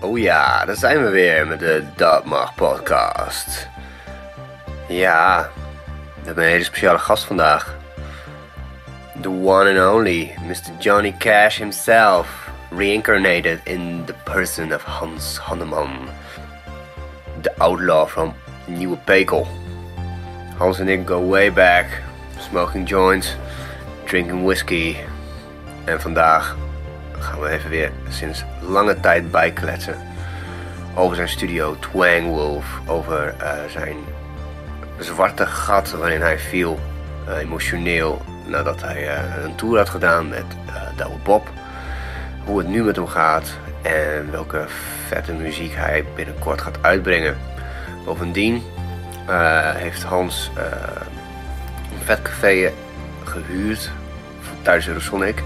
Oh ja, daar zijn we weer met de Dat Mag podcast. Ja, we hebben een hele speciale gast vandaag. The one and only Mr. Johnny Cash himself. Reincarnated in the person of Hans Hanneman. The outlaw from Nieuwe Pekel. Hans en ik go way back. Smoking joints, drinking whiskey. En vandaag gaan we even weer sinds lange tijd bijkletsen. Over zijn studio Twang Wolf. Over eh, zijn zwarte gat waarin hij viel. eh, emotioneel nadat hij eh, een tour had gedaan met Douwe Bob. Hoe het nu met hem gaat. En welke vette muziek hij binnenkort gaat uitbrengen. Bovendien heeft Hans een vet café gehuurd thuis.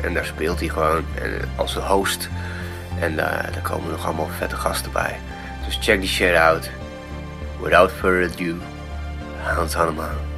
En daar speelt hij gewoon en, als host. En uh, daar komen nog allemaal vette gasten bij. Dus check die shit out. Without further ado, Hans Hanneman.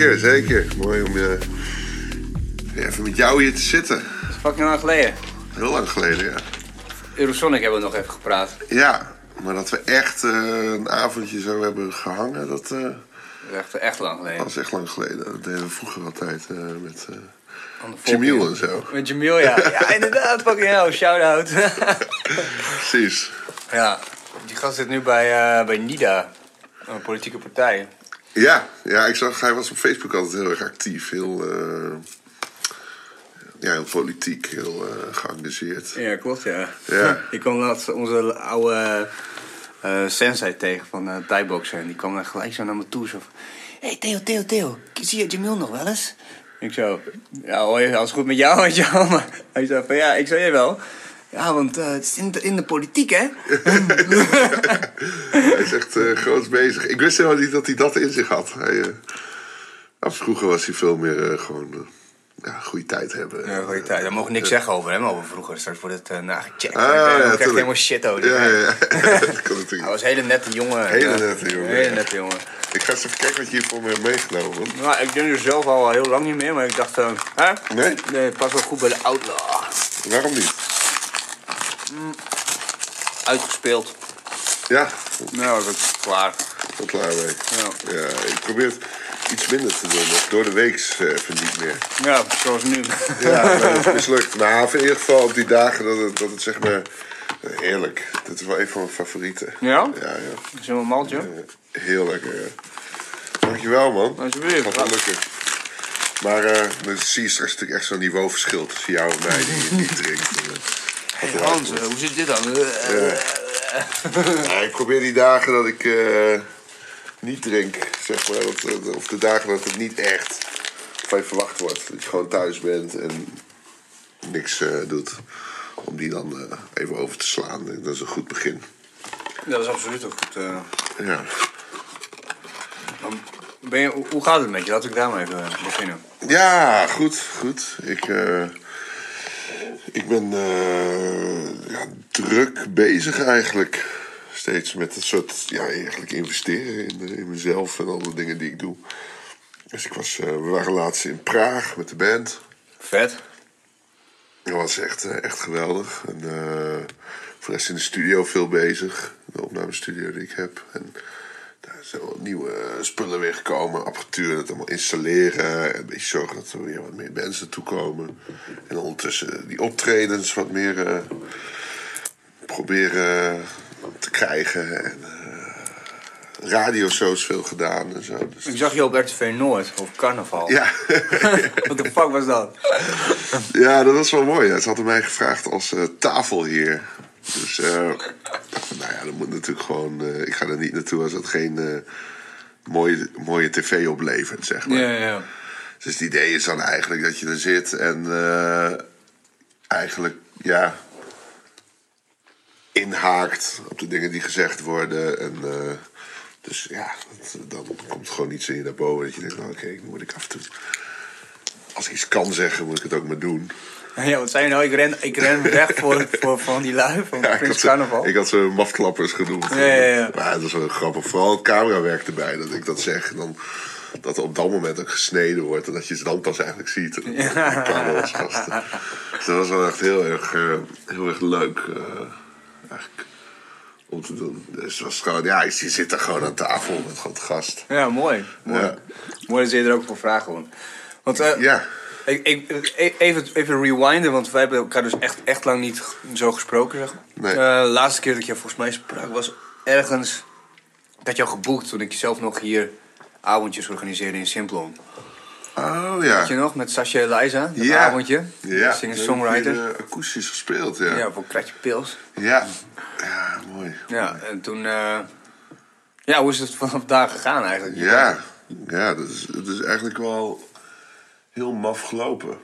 Zeker, zeker. Mooi om eh, even met jou hier te zitten. Dat is fucking lang geleden. Heel lang geleden, ja. Eurosonic hebben we nog even gepraat. Ja, maar dat we echt eh, een avondje zo hebben gehangen, dat Dat is echt, echt lang geleden. was echt lang geleden. Dat deden we vroeger altijd met volk- en zo. Met Jamil, ja. Ja, inderdaad. Fucking hell. Shout-out. Precies. ja, die gast zit nu bij, bij NIDA. Een politieke partij. Ja, ja, ik zag, hij was op Facebook altijd heel erg actief. Heel, eh, ja, heel politiek, heel eh, geëngageerd. Ja, klopt, ja. Ja. Ik kwam laatst onze oude eh sensei tegen van uh, Thai-boksen. En die kwam dan gelijk zo naar me toe. Zo van, hey Theo, Theo, Theo. Zie je Jamil nog wel eens? Ik zo, ja hoi, alles goed met jou, wel. Maar hij zei van, ja, ik zei je wel. Ja, want eh, het is in de, in de politiek, hè? Hij is echt eh groots bezig. Ik wist helemaal niet dat hij dat in zich had. Hij, eh, vroeger was hij veel meer eh, gewoon eh, ja, goede tijd hebben. Ja, goeie tijd. Daar mogen we niks zeggen over hem, over vroeger. Straks wordt het uh, nagecheckt. Ah, ja, krijg helemaal shit over. Ja, ja, ja. dat kan Hij natuurlijk. was een hele nette jongen. Hele Ja. nette jongen, Hele ja. nette jongen. Ik ga eens even kijken wat je hier voor me hebt meegenomen. Nou, ik denk er zelf al heel lang niet meer, maar ik dacht, eh hè? Nee? Nee, het past wel goed bij de outlaw. Waarom niet? Uitgespeeld. Ja, Nou, dat is klaar. tot klaar mee. Ja. Ja, ik probeer het iets minder te doen. of Door de week even niet meer. Ja, zoals nu. Ja, maar dat is mislukt. Maar in ieder geval op die dagen dat het, dat het zeg maar... Heerlijk. Dit is wel een van mijn favorieten. Ja? Ja, ja. Een maltje? Eh, Heel lekker, ja. Dankjewel, man. Alsjeblieft. Gaat wel lukken. Maar eh dan zie je straks natuurlijk echt zo'n niveauverschil tussen jou en mij die niet drinkt. Hans, eh, hoe zit dit dan? Eh, Ja, ik probeer die dagen dat ik eh, niet drink, zeg maar, dat, of de dagen dat het niet echt van je verwacht wordt. Dat je gewoon thuis bent en niks eh, doet. Om die dan eh, even over te slaan. Dat is een goed begin. Dat is absoluut ook goed. eh. Ja. Ben je, hoe- gaat het met je? Laten we daar maar even eh, beginnen. Ja, goed, goed. Ik, eh, ik ben eh, ja, druk bezig eigenlijk. Steeds met een soort, ja, eigenlijk investeren in, eh, in mezelf en alle dingen die ik doe. Dus ik was, eh, we waren laatst in Praag met de band. Vet. Dat was echt, echt geweldig. En voor de rest in de studio veel bezig. De opnamestudio die ik heb. En wel nieuwe spullen weer gekomen. Apparatuur, dat allemaal installeren. En een beetje zorgen dat er weer wat meer mensen toekomen. En ondertussen die optredens wat meer eh, proberen te krijgen. En eh radioshows veel gedaan en zo. Dus, Ik zag je op RTV Noord, over carnaval. ja. Wat de fuck was dat? Ja, dat was wel mooi. Ze hadden mij gevraagd als eh, tafelheer. Dus, dacht van, nou ja, dat moet natuurlijk gewoon... eh, ik ga er niet naartoe als het geen eh, mooie, mooie tv oplevert, zeg maar. Ja, ja. Dus het idee is dan eigenlijk dat je er zit en eigenlijk, ja, inhaakt op de dingen die gezegd worden. En, dus ja, dat- dan komt gewoon iets in je naar boven dat je denkt, nou oké, nu moet ik af en toe... Als ik iets kan zeggen, moet ik het ook maar doen. Ja, wat zei je nou? Ik ren, ik ren weg voor, voor van die lui van Ja, Prins Carnaval. ik had ze mafklappers genoemd. Ja, ja, ja. Maar dat is wel grappig. Vooral het camerawerk erbij, dat ik dat zeg. Dan, dat er op dat moment ook gesneden wordt. En dat je ze dan pas eigenlijk ziet. En carnavalsgasten. Dus dat was wel echt heel erg, eh, heel erg leuk. eh, eigenlijk, om te doen. Dus het was gewoon, ja, je zit er gewoon aan tafel met gewoon gast. Ja, mooi. mooi. Ja. Mooi dat je er ook voor vragen. Want eh, Ja, ik, ik, e- even, even rewinden, want wij hebben elkaar dus echt, echt lang niet zo gesproken. Zeg. Nee. Eh, de laatste keer dat je volgens mij sprak was ergens... Ik had jou geboekt toen ik zelf nog hier avondjes organiseerde in Simplon. oh Weet je ja. nog, met Sascha Eliza, dat Ja. avondje. Ja, Singer-songwriter. Eh, akoestisch gespeeld, ja. Ja, voor Kratje Pils. Ja, ja mooi. Ja, en toen... eh, ja, hoe is het vanaf daar gegaan eigenlijk? Ja, ja dat is, het is eigenlijk wel heel maf gelopen.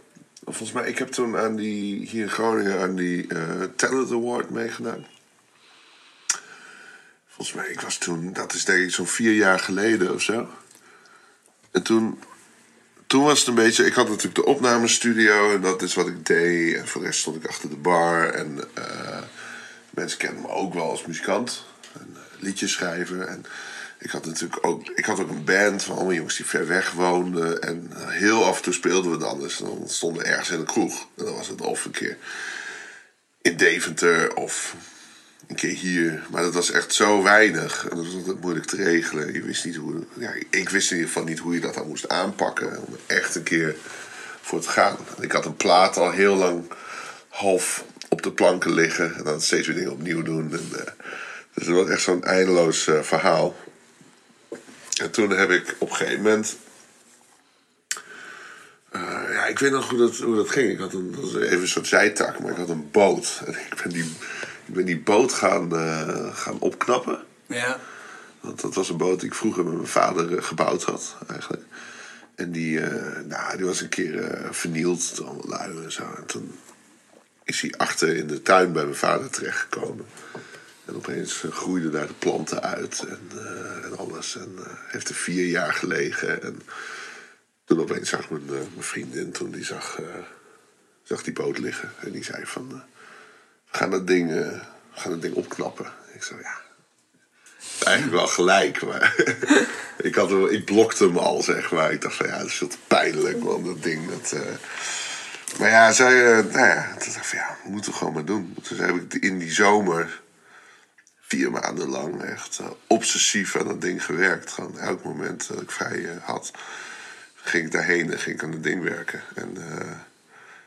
Volgens mij, ik heb toen aan die, hier in Groningen aan die eh, Talent Award meegedaan. Volgens mij, ik was toen, dat is denk ik zo'n vier jaar geleden of zo. En toen, toen was het een beetje, ik had natuurlijk de opnamestudio en dat is wat ik deed. En voor de rest stond ik achter de bar en eh, mensen kenden me ook wel als muzikant. En eh, liedjes schrijven. En ik had natuurlijk ook, ik had ook een band van allemaal jongens die ver weg woonden. En eh, heel af en toe speelden we dan. Dus dan stonden we ergens in een kroeg. En dan was het of een keer in Deventer of een keer hier. Maar dat was echt zo weinig. En dat was altijd moeilijk te regelen. Je wist niet hoe, ja, ik wist in ieder geval niet hoe je dat dan moest aanpakken. Om echt een keer voor te gaan. Ik had een plaat al heel lang half op de planken liggen. En dan steeds weer dingen opnieuw doen. En, eh, dus het was echt zo'n eindeloos eh, verhaal. En toen heb ik op een gegeven moment. eh, ja, ik weet nog hoe dat, hoe dat ging. Ik had een, dat was even een soort zijtak, maar ik had een boot. En ik ben die, ik ben die boot gaan, eh, gaan opknappen. Ja. Want dat was een boot die ik vroeger met mijn vader eh, gebouwd had, eigenlijk. En die, nou, die was een keer vernield door allemaal lui en zo. En toen is hij achter in de tuin bij mijn vader terechtgekomen. En opeens eh, groeiden daar de planten uit en, eh, en alles. En eh, heeft er vier jaar gelegen. En toen opeens zag mijn, mijn vriendin, toen die zag, zag die boot liggen. En die zei van, we gaan dat ding, gaan dat ding opknappen. Ik zei, ja, eigenlijk wel gelijk. Maar ik, had hem, ik blokte hem al, zeg maar. Ik dacht van ja, dat is veel te pijnlijk, man, dat ding. Dat. Maar ja, eh, nou ja, toen dacht ik van ja, we moeten we gewoon maar doen. Dus heb ik in die zomer vier maanden lang echt eh, obsessief aan dat ding gewerkt. Gewoon elk moment dat ik vrij eh, had, ging ik daarheen en ging ik aan het ding werken. En eh,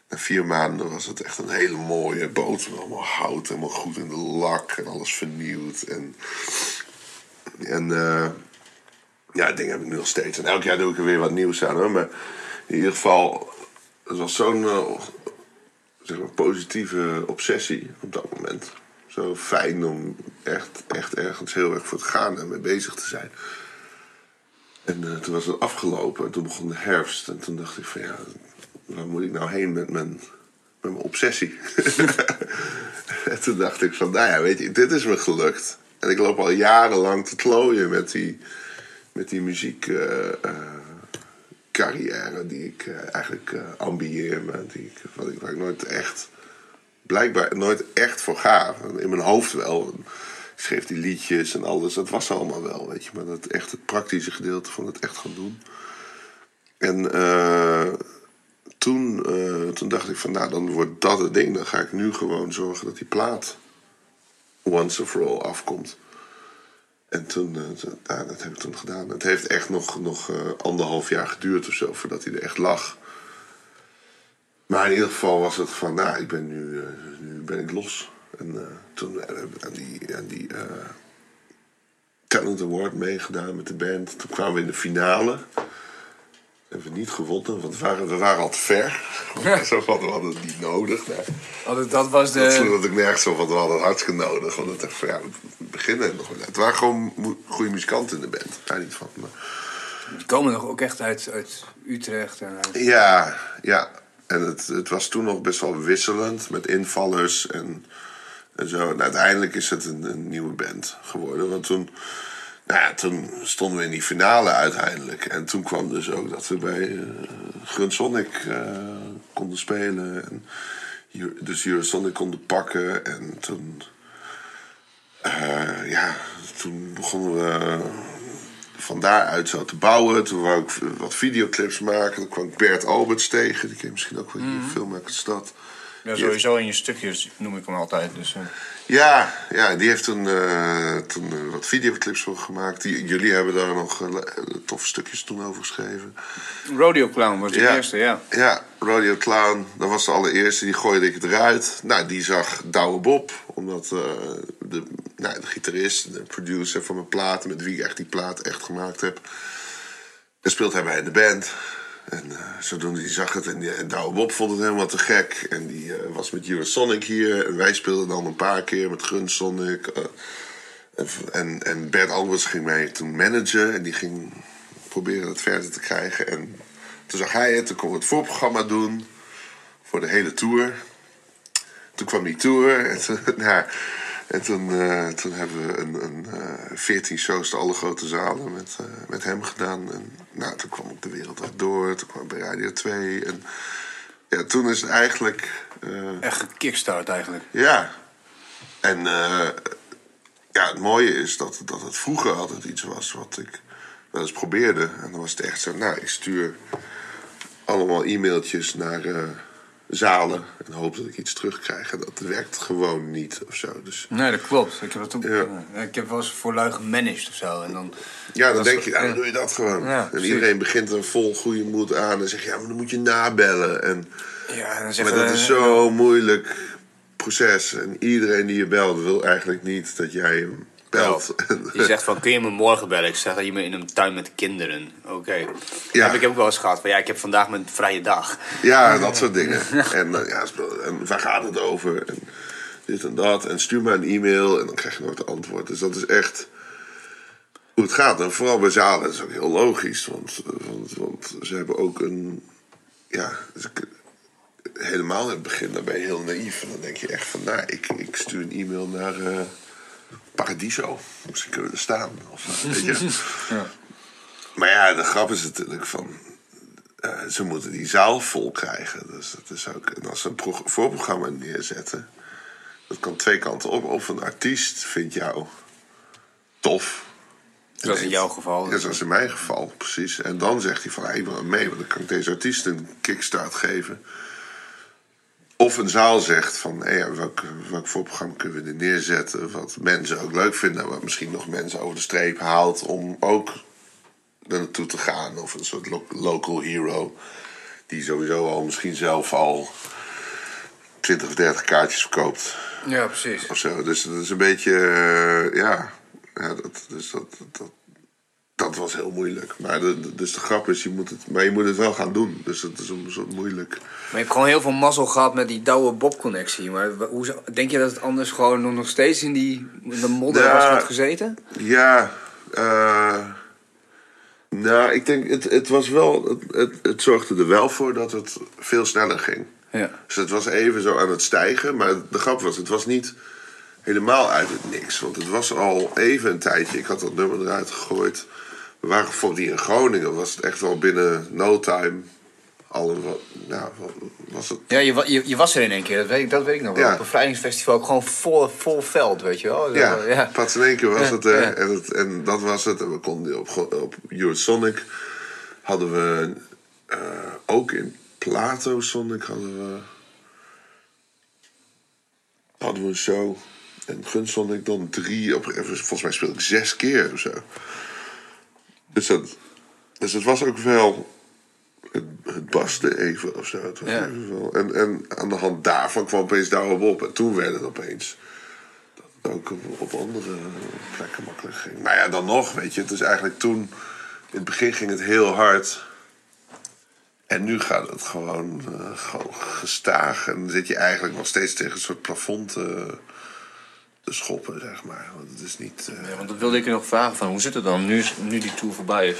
na vier maanden was het echt een hele mooie boot. Met allemaal hout, helemaal goed in de lak en alles vernieuwd. En, en ja, dat ding heb ik nu nog steeds. En elk jaar doe ik er weer wat nieuws aan hoor. Maar in ieder geval, het was zo'n zeg maar, positieve obsessie op dat moment. Zo fijn om echt, echt ergens heel erg voor te gaan en mee bezig te zijn. En eh, toen was het afgelopen en toen begon de herfst. En toen dacht ik van ja, waar moet ik nou heen met mijn, met mijn obsessie? en toen dacht ik van, nou ja, weet je, dit is me gelukt. En ik loop al jarenlang te klooien met die, met die muziek... eh, eh, carrière die ik eigenlijk ambieer, maar die ik, ik nooit echt, blijkbaar nooit echt voor ga. In mijn hoofd wel. Ik schreef die liedjes en alles, dat was allemaal wel, weet je. Maar dat echt het praktische gedeelte van het echt gaan doen. En eh, toen, eh, toen dacht ik van, nou, dan wordt dat het ding. Dan ga ik nu gewoon zorgen dat die plaat once for all afkomt. En toen, eh, dat heb ik toen gedaan. Het heeft echt nog, nog anderhalf jaar geduurd of zo voordat hij er echt lag. Maar in ieder geval was het van, nou, ik ben nu, eh, nu ben ik los. En eh, toen hebben we aan die, aan die eh, Talent Award meegedaan met de band. Toen kwamen we in de finale. Hebben we niet gewonnen, want we waren, we waren al te ver. zo van, we hadden het niet nodig. Oh, dat- dat was dat sloeg de... natuurlijk nergens op, want we hadden het hartstikke nodig. Want ik dacht van ja, we beginnen nog wel. Het waren gewoon goede muzikanten in de band. Daar niet van. Maar, Die komen nog ook echt uit, uit Utrecht. En uit- Ja, ja. En het, het was toen nog best wel wisselend met invallers en, en zo. En uiteindelijk is het een, een nieuwe band geworden. Want toen, nou ja, toen stonden we in die finale uiteindelijk. En toen kwam dus ook dat we bij eh Grunsonic eh, konden spelen. En dus Eurosonic konden pakken. En toen, eh, ja, toen begonnen we van daaruit zo te bouwen. Toen wou ik wat videoclips maken. Toen kwam ik Bert Alberts tegen. Die ken je misschien ook wel hier, film uit de stad. Ja, sowieso in je stukjes noem ik hem altijd. Dus, eh, Ja, ja, die heeft toen, eh, toen eh, wat videoclips voor gemaakt. Die, jullie hebben daar nog eh, toffe stukjes toen over geschreven. Rodeo Clown was de Ja. eerste, ja. Ja, Rodeo Clown, dat was de allereerste. Die gooide ik eruit. Nou, die zag Douwe Bob. Omdat de, nou, de gitarist, de producer van mijn platen... met wie ik echt die plaat echt gemaakt heb... daar speelt hij bij in de band. En eh, zodoende die zag het. En, die, Douwe Bob vond het helemaal te gek. En die eh, was met Eurosonic hier. En wij speelden dan een paar keer met Gunsonic. eh, en, en, Bert Alberts ging mij toen managen. En die ging proberen het verder te krijgen. En toen zag hij het. Toen kon we het voorprogramma doen. Voor de hele tour. Toen kwam die tour. En toen, nou, en toen, eh, toen hebben we een, een eh, 14 shows, de alle grote zalen, met, eh, met hem gedaan. En nou, toen kwam ik de wereld door. Toen kwam ik bij Radio 2. En ja, toen is het eigenlijk... Echt gekickstart eigenlijk. ja. En ja, het mooie is dat, dat het vroeger altijd iets was wat ik wel eens probeerde. En dan was het echt zo, nou, ik stuur allemaal e-mailtjes naar zalen en hoop dat ik iets terugkrijg. En dat werkt gewoon niet of zo. Dus Nee, dat klopt. Ik heb, dat ook, Ja. eh, ik heb wel eens voor lui gemanaged of zo. En dan, ja, dan denk je, dan doe je dat gewoon. Ja, en iedereen begint er vol goede moed aan en zegt, ja, maar dan moet je nabellen. En, ja, dan maar dat we- is zo'n moeilijk proces. En iedereen die je belt wil eigenlijk niet dat jij hem belt. Je zegt van, kun je me morgen bellen? Ik zeg dat je me in een tuin met de kinderen. Oké. Ja. Dat heb ik ook wel eens gehad. Van, ja, ik heb vandaag mijn vrije dag. Ja, dat soort dingen. En, eh, ja, en waar gaat het over? En dit en dat. En stuur maar een e-mail en dan krijg je nooit een antwoord. Dus dat is echt hoe het gaat. En vooral bij zalen dat is ook heel logisch. Want, eh, want, want ze hebben ook een... Ja, helemaal in het begin dan ben je heel naïef. En dan denk je echt van, nou, ik, ik stuur een e-mail naar eh, Paradiso. Misschien kunnen we er staan. Of, weet je. Maar ja, de grap is natuurlijk van... eh, ze moeten die zaal vol krijgen. Dus dat is ook... En als ze een pro- voorprogramma neerzetten... Dat kan twee kanten op. Of een artiest vindt jou tof. Zoals in jouw geval. Ja, zoals in mijn geval, precies. En dan zegt hij van, hey, ik wil mee, want dan kan ik deze artiest een kickstart geven. Of een zaal zegt van, hey, ja, welk, welk voorprogramma kunnen we er neerzetten... wat mensen ook leuk vinden... wat misschien nog mensen over de streep haalt... om ook er naartoe te gaan. Of een soort lo- local hero... die sowieso al misschien zelf al 20 of 30 kaartjes verkoopt Ja, precies. of zo. Dus dat is een beetje, eh, ja, ja dat, dus dat, dat, dat was heel moeilijk. Maar de, de- dus de grap is, je moet het, maar je moet het wel gaan doen. Dus dat is een soort moeilijk. Maar je hebt gewoon heel veel mazzel gehad met die Douwe Bob-connectie. Maar hoe, denk je dat het anders gewoon nog steeds in die in de modder Ja. was had gezeten? Ja, eh, nou, ik denk, het, het was wel, het, het, het zorgde er wel voor dat het veel sneller ging. Ja. Dus het was even zo aan het stijgen. Maar de grap was, het was niet helemaal uit het niks. Want het was al even een tijdje. Ik had dat nummer eruit gegooid. We waren bijvoorbeeld hier in Groningen. Was het echt wel binnen no time. Al een, nou, was het... Ja, je, je, je was er in één keer, dat weet ik, dat weet ik nog wel. Ja. Op een bevrijdingsfestival ook gewoon vol, vol veld, weet je wel. Ja, ja. pas in één keer was Ja, het er. ja. En, het, en dat was het. En we konden op, op Eurosonic hadden we eh, ook in Plato Sonic hadden we hadden we een show. En Gunsonic dan drie, op, volgens mij speelde ik zes keer of zo. Dus, dat, dus het was ook wel. Het, het baste even of zo. Het was Ja. even wel. En, en aan de hand daarvan kwam opeens daarop op. En toen werd het opeens dat het ook op, op andere plekken makkelijk ging. Maar ja, dan nog, weet je. Het is eigenlijk toen. In het begin ging het heel hard. En nu gaat het gewoon, eh, gewoon gestaag. En dan zit je eigenlijk nog steeds tegen een soort plafond te, te schoppen, zeg maar. Want het is niet... eh, Ja, want dat wilde ik je nog vragen van, hoe zit het dan nu, nu die tour voorbij is?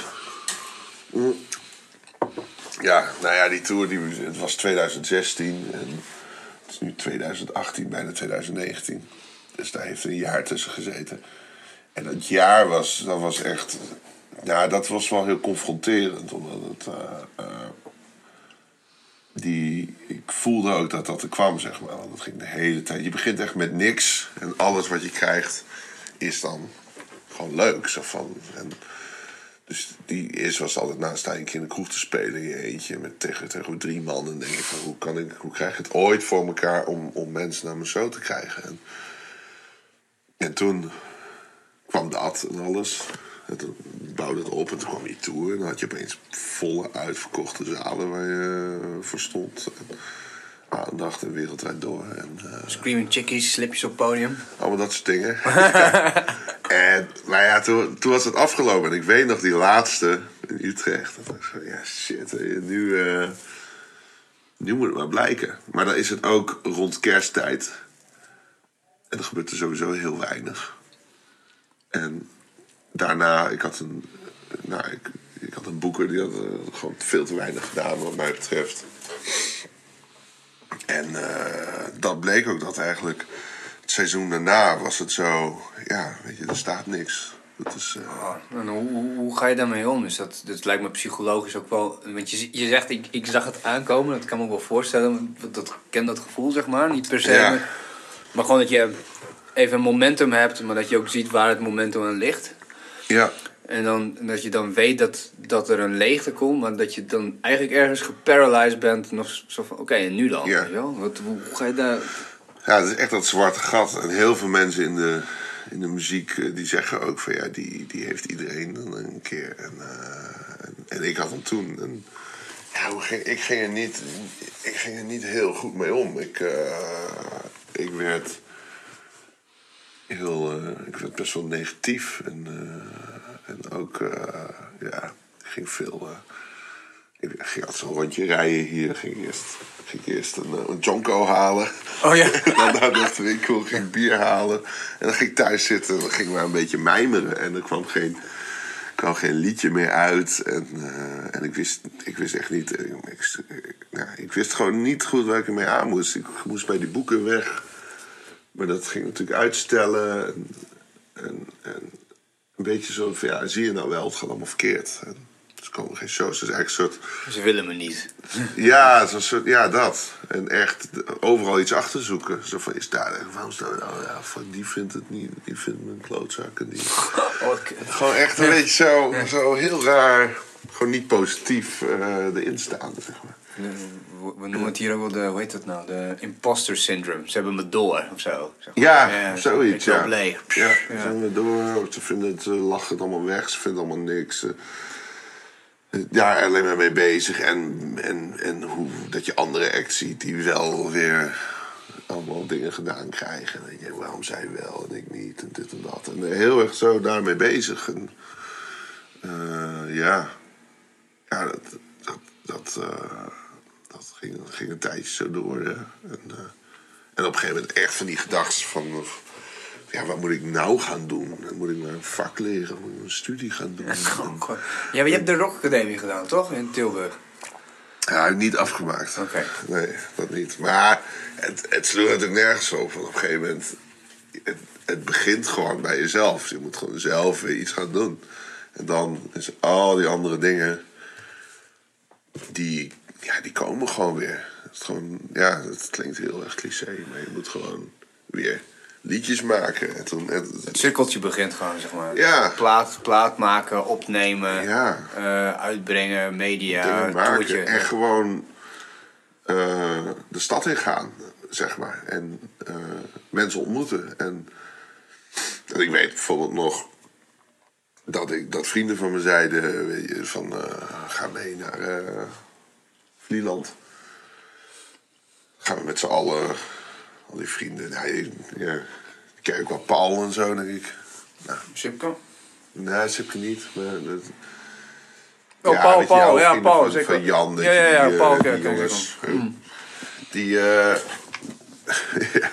Ja, nou ja, die tour die, het was 2016 en het is nu 2018, bijna 2019. Dus daar heeft een jaar tussen gezeten. En dat jaar was, dat was echt, ja, dat was wel heel confronterend, omdat het, eh, eh, die, ik voelde ook dat dat er kwam, zeg maar. Want Dat ging de hele tijd. Je begint echt met niks en alles wat je krijgt is dan gewoon leuk. Zo van, en, dus die eerst was altijd naast een keer in de kroeg te spelen in je eentje met tegen, tegen drie man. En denk ik van hoe, kan ik, hoe krijg ik het ooit voor elkaar om, om mensen naar mijn show te krijgen? En, en toen kwam dat en alles. Toen bouwde het op en toen kwam die tour. En dan had je opeens volle uitverkochte zalen waar je eh, voor stond. En aandacht en wereldwijd door. En, eh, Screaming chickies, slipjes op podium. allemaal dat soort dingen. en, maar ja, toen, toen was het afgelopen. En ik weet nog die laatste in Utrecht. Dat ik zo, ja, shit, nu, eh, nu moet het maar blijken. Maar dan is het ook rond kersttijd. En dan gebeurt er sowieso heel weinig. En daarna, ik had een, nou, ik, ik had een boeker die had eh, gewoon veel te weinig gedaan, wat mij betreft. En eh, dat bleek ook dat eigenlijk het seizoen daarna was het zo, ja, weet je, er staat niks. Dat is, eh, Oh, en hoe, hoe, hoe ga je daarmee om? Is dat, dat lijkt me psychologisch ook wel. Want je, je zegt, ik, ik zag het aankomen, dat kan me ook wel voorstellen. Dat, ik ken dat gevoel, zeg maar. Niet per se. Ja. Maar, maar gewoon dat je even een momentum hebt, maar dat je ook ziet waar het momentum aan ligt. Ja, En dan, dat je dan weet dat, dat er een leegte komt, maar dat je dan eigenlijk ergens geparalyzed bent. Nog zo van, oké, en nu dan? Ja. weet je wel? Wat, hoe, ga je daar... ja, het is echt dat zwarte gat. En heel veel mensen in de, in de muziek eh, die zeggen ook van ja, die, die heeft iedereen dan een keer. En, eh, en, en ik had hem toen. En, ja, ik, ging er niet, ik ging er niet heel goed mee om. Ik, eh, ik werd heel, eh, ik werd best wel negatief. En, eh, en ook, eh, ja, ging veel. ik ging altijd zo'n rondje rijden hier. Ging eerst, ging eerst een, een jonko halen. Oh ja. dan naar de winkel, ging bier halen. En dan ging ik thuis zitten en dan ging maar een beetje mijmeren. En er kwam geen, kwam geen liedje meer uit. En, en ik, wist, ik wist echt niet... Ik, ik, nou, ik wist gewoon niet goed waar ik ermee aan moest. Ik moest bij die boeken weg. Maar dat ging natuurlijk uitstellen. En, en, en een beetje zo van, ja, zie je nou wel, het gaat allemaal verkeerd. En, dus er komen geen shows. Het is eigenlijk een soort... Ze willen me niet. Ja, zo'n soort, ja, dat. En echt overal iets achter zoeken. Zo van, is daar, waarom staan we nou, ja, fuck, die vindt het niet, die vindt me een klootzak. En die... Gewoon echt een beetje zo, zo heel raar, gewoon niet positief eh, erin staan, zeg maar. We noemen het hier ook wel de, hoe heet dat nou? De imposter syndrome. Ze hebben me door of zo. zeg maar. Ja, zoiets, ja. Ja, Ja. ze gaan we door, ze vinden het, ze lachen het allemaal weg, ze vinden allemaal niks. Ze, daar alleen maar mee bezig. En, en, en hoe dat je andere acts ziet die wel weer allemaal dingen gedaan krijgen. En je, waarom zij wel en ik niet en dit en dat. En heel erg zo daarmee bezig. En, eh, ja, ja, dat, dat, dat, eh, dat ging, ging een tijdje zo door. En, eh, en op een gegeven moment echt van die gedachten van... Ja, wat moet ik nou gaan doen? Moet ik maar een vak leren? Moet ik een studie gaan doen? En- Ja, maar je hebt de Rock Academie gedaan, toch? In Tilburg. Ja, niet afgemaakt. Oké. Nee, dat niet. Maar het, het sloeg natuurlijk nergens op. Op een gegeven moment... Het, het begint gewoon bij jezelf. Je moet gewoon zelf weer iets gaan doen. En dan is al die andere dingen... Die, ja, die komen gewoon weer. Het, is gewoon, ja, het klinkt heel erg cliché. Maar je moet gewoon weer liedjes maken. En toen, en, Het cirkeltje begint gewoon, zeg maar. Ja. Plaat, plaat maken, opnemen, Ja. eh, uitbrengen, media, maken. En gewoon eh, de stad in gaan, zeg maar. En eh, mensen ontmoeten. En, en ik weet bijvoorbeeld nog dat, ik, dat vrienden van me zeiden: van ga mee naar eh Vlieland. Gaan we met z'n allen, al die vrienden. Ja, je- ja, ik ken ook wel Paul en zo, denk ik. Nou, Sipke? nee, Sipke niet. Maar dat, Oh, ja, Paul, Paul, ja, Paul, van, zeker. van Jan, Ja, ja, ja, die, eh, Paul, die ik, ken ik jongens. Die, eh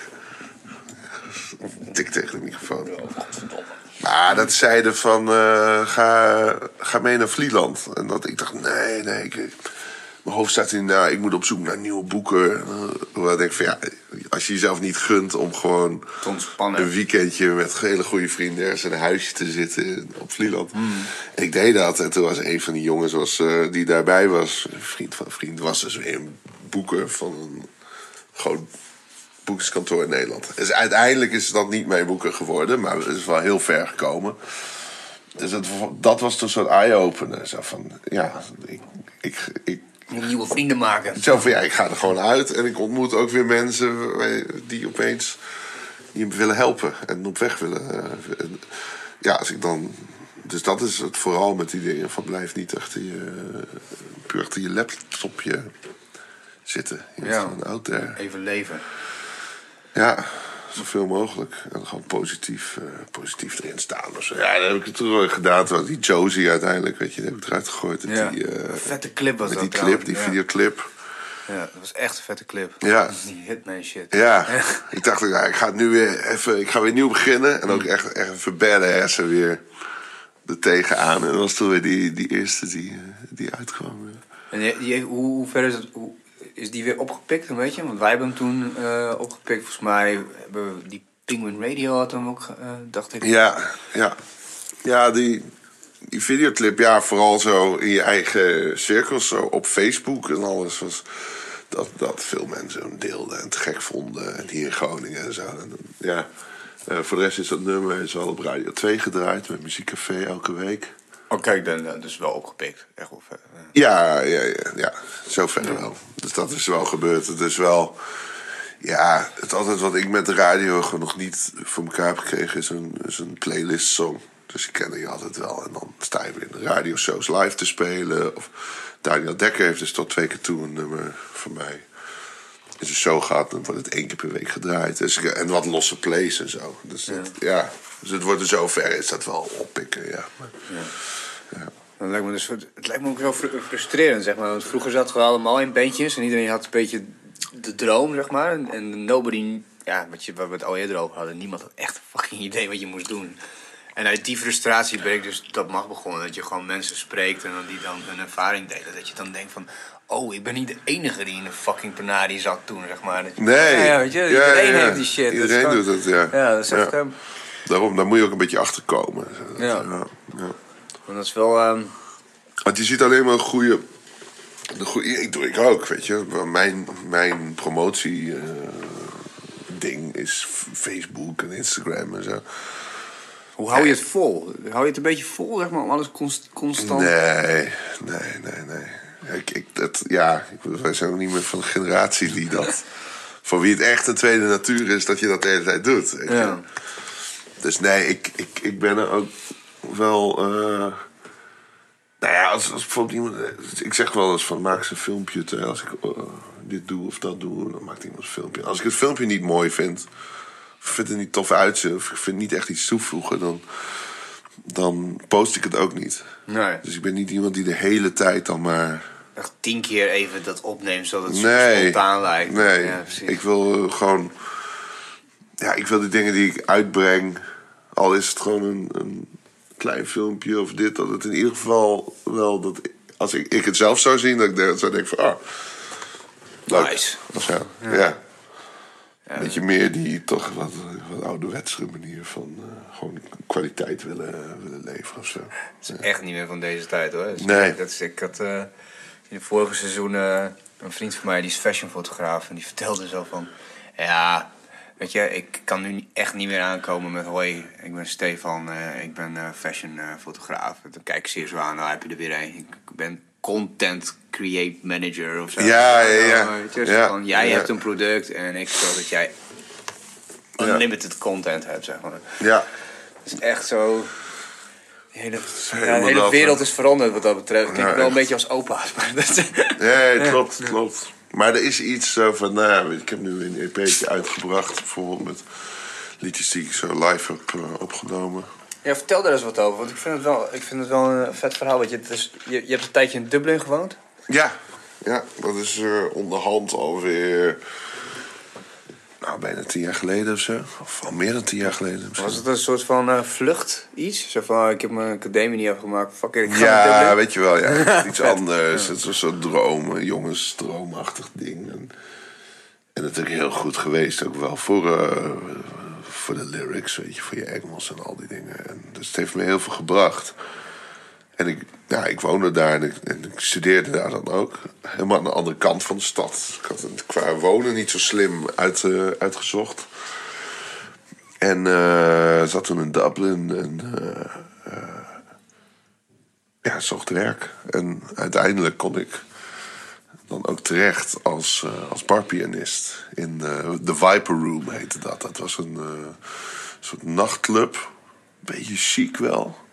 tik tegen de microfoon. Maar dat zeiden van, eh, ga, ga mee naar Vlieland. En dat ik dacht, nee, nee. Ik, mijn hoofd staat in, nou, ik moet op zoek naar nieuwe boeken. Waar ik denk van, ja, als je jezelf niet gunt om gewoon een weekendje met hele goede vrienden ergens in een huisje te zitten op Vlieland. Hmm. Ik deed dat en toen was een van die jongens was, eh, die daarbij was, een vriend van een vriend, was dus weer een boeken van een groot boekskantoor in Nederland. Dus uiteindelijk is dat niet mijn boeken geworden, maar het is wel heel ver gekomen. Dus dat, dat was toch zo'n eye-opener. Zo van, ja, ik, ik, ik, nieuwe vrienden maken. zo van, ja, ik ga er gewoon uit en ik ontmoet ook weer mensen die opeens me willen helpen en op weg willen. eh, ja, als ik dan. Dus dat is het vooral met die dingen van blijf niet achter je, puur achter je laptopje zitten. Je Ja. gewoon out there. Even leven. Ja, zoveel mogelijk. En gewoon positief, eh, positief erin staan. of zo. Ja, dat heb ik het toen wel gedaan. Die Josie uiteindelijk, weet je, die heb ik eruit gegooid. Ja. Die, eh, vette clip was met dat die clip, die ja. videoclip. Ja, dat was echt een vette clip. Ja. Die hitman shit. Ja, ik dacht, ja, ik ga het nu weer even, ik ga weer nieuw beginnen. En ook Mm. echt, echt even en weer er tegenaan. En dat was toen weer die, die eerste die, eh, die uitkwam. En die- hoe, hoe ver is het? Hoe, is die weer opgepikt, een beetje? Want wij hebben hem toen eh, opgepikt. Volgens mij hebben we die Penguin Radio had hem ook, eh, dacht ik. Ja, ja. Ja, die, die videoclip, ja, vooral zo in je eigen cirkels, zo op Facebook en alles, was dat, dat veel mensen hem deelden en het gek vonden. En hier in Groningen en zo. En, ja, eh, voor de rest is dat nummer is wel op Radio 2 gedraaid, met Muziekcafé elke week. Oh, kijk, dan, dus wel opgepikt. Echt wel vet. Ja. Ja, ja, ja, ja. zover wel. Dus dat is wel gebeurd. Het is wel. Ja, het altijd wat ik met de radio gewoon nog niet voor elkaar heb gekregen is een, is een playlist song. Dus ik ken die altijd wel. En dan sta je weer in de radioshows live te spelen. Of Daniel Dekker heeft dus tot twee keer toe een nummer van mij. Is een show gehad, dan wordt het één keer per week gedraaid. Dus, en wat losse plays en zo. Dus dat- ja. Dus het wordt er zover, is dat wel oppikken, ja. Maar- Dat lijkt me dus, het lijkt me ook heel fru- frustrerend, zeg maar. Want vroeger zaten we allemaal in bandjes en iedereen had een beetje de droom, zeg maar. En, en nobody, ja, wat, je, waar we het al eerder over hadden, niemand had echt een fucking idee wat je moest doen. En uit die frustratie ben ik dus, dat mag begonnen, dat je gewoon mensen spreekt en dan die dan hun ervaring delen. Dat je dan denkt van, oh, ik ben niet de enige die in een fucking penarie zat toen, zeg maar. Nee. Ja, ja, weet je, Ja, iedereen ja, ja. heeft die shit. Dat is Iedereen gewoon- doet het, ja. Ja, dat is echt, Ja. ehm, Daarom, daar moet je ook een beetje achter komen. Ja. ja. Want dat is wel, ehm, Want je ziet alleen maar een goede. De goede ik doe ik ook, weet je. Mijn, mijn promotie eh, ding is Facebook en Instagram en zo. hoe hou je het vol? Hou je het een beetje vol, zeg maar, om alles const- constant... Nee, nee, nee, nee. Ik, ik, dat, ja, ik, wij zijn ook niet meer van de generatie die dat... voor wie het echt een tweede natuur is, dat je dat de hele tijd doet. Ja. Dus nee, ik, ik, ik ben er ook wel... eh, nou ja, als, als bijvoorbeeld iemand... Ik zeg wel eens van, maak eens een filmpje. Terwijl als ik eh, dit doe of dat doe, dan maakt iemand een filmpje. Als ik het filmpje niet mooi vind... of vind het niet tof uitzien... of ik vind niet echt iets toevoegen... dan, dan post ik het ook niet. Nee. Dus ik ben niet iemand die de hele tijd dan maar... Echt tien keer even dat opneemt, zodat het Nee, spontaan lijkt. nee. Ja, precies. ik wil eh, gewoon... Ja, ik wil die dingen die ik uitbreng... al is het gewoon een, een klein filmpje of dit... dat het in ieder geval wel... Dat, als ik, ik het zelf zou zien, dat ik de- zou denken van... Ah, leuk. Nice. Of zo, ja. Een beetje meer die toch wat, wat ouderwetsere manier van... eh, gewoon kwaliteit willen, willen leveren of zo. Het is echt niet meer van deze tijd hoor. Dus Nee. Dat is, ik had eh, in het vorige seizoen eh, een vriend van mij, die is fashionfotograaf. En die vertelde zo van... Ja, weet je, ik kan nu echt niet meer aankomen met... Hoi, ik ben Stefan, eh, ik ben eh fashionfotograaf. Dan kijk ik ze hier zo aan, nou heb je er weer een. Ik ben content create manager of zo. Ja, ja, ja. Weet je, zo Ja, van, jij ja. hebt een product en ik wil dat jij unlimited content hebt, zeg maar. Ja, Het is echt zo. De hele, ja, helemaal de hele dat, wereld is veranderd wat dat betreft. Denk wel een beetje als opa's. Maar dat Ja, klopt, klopt. Maar er is iets zo van, nou ja, ik heb nu een EP'tje uitgebracht, bijvoorbeeld met liedjes die ik zo live heb eh, opgenomen. ja, vertel daar eens wat over. Want ik vind het wel, ik vind het wel een vet verhaal. Want je, is, je, je hebt een tijdje in Dublin gewoond. Ja, ja dat is eh, onderhand alweer nou, bijna tien jaar geleden of zo. Of al meer dan tien jaar geleden. misschien. Was het een soort van eh, vlucht iets? Zo van, ik heb mijn academie niet afgemaakt, fuck it, ik ga Ja, weet je wel, ja. Iets anders. Het was zo'n droom, een jongensdroomachtig ding. En, en natuurlijk heel goed geweest ook wel voor, eh, voor de lyrics, weet je, voor je Engels en al die dingen. En, dus het heeft me heel veel gebracht. En ik, ja, ik woonde daar en ik, studeerde daar dan ook. Helemaal aan de andere kant van de stad. Ik had het qua wonen niet zo slim eh, uitgezocht. En eh, zat toen in Dublin en eh, ja, zocht werk. En uiteindelijk kon ik dan ook terecht als, als barpianist. In de Viper Room heette dat. Dat was een soort nachtclub. Beetje chic wel.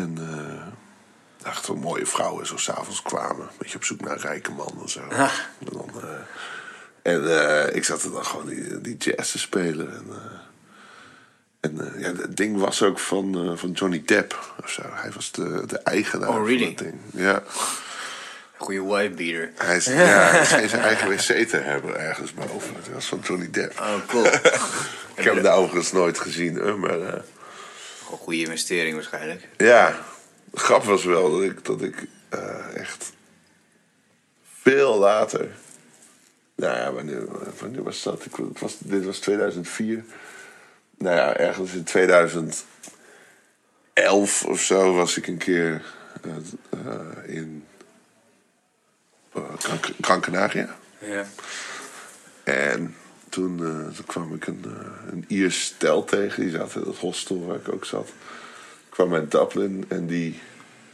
En echt wel mooie vrouwen zo s'avonds kwamen. Een beetje op zoek naar een rijke man en zo. En, dan, eh, en eh, ik zat er dan gewoon die, die jazz te spelen. En, en ja, het ding was ook van, van Johnny Depp of zo. Hij was de, de eigenaar Oh, really? van dat ding. Ja. Goeie wife-beater. Hij, is, ja, hij zijn eigen wc te hebben ergens boven. Dat was van Johnny Depp. Oh, cool. Ik heb hem daar overigens nooit gezien. Maar Een goede investering waarschijnlijk. ja, grap was wel dat ik, dat ik eh, echt veel later... Nou ja, wanneer, wanneer was dat? Ik, het was, dit was 2004. Nou ja, ergens in 2011 of zo was ik een keer eh, in uh, Gran Canaria. Ja. En toen, eh, toen kwam ik een, eh, een Iers stel tegen. Die zat in het hostel waar ik ook zat. Ik kwam uit Dublin en die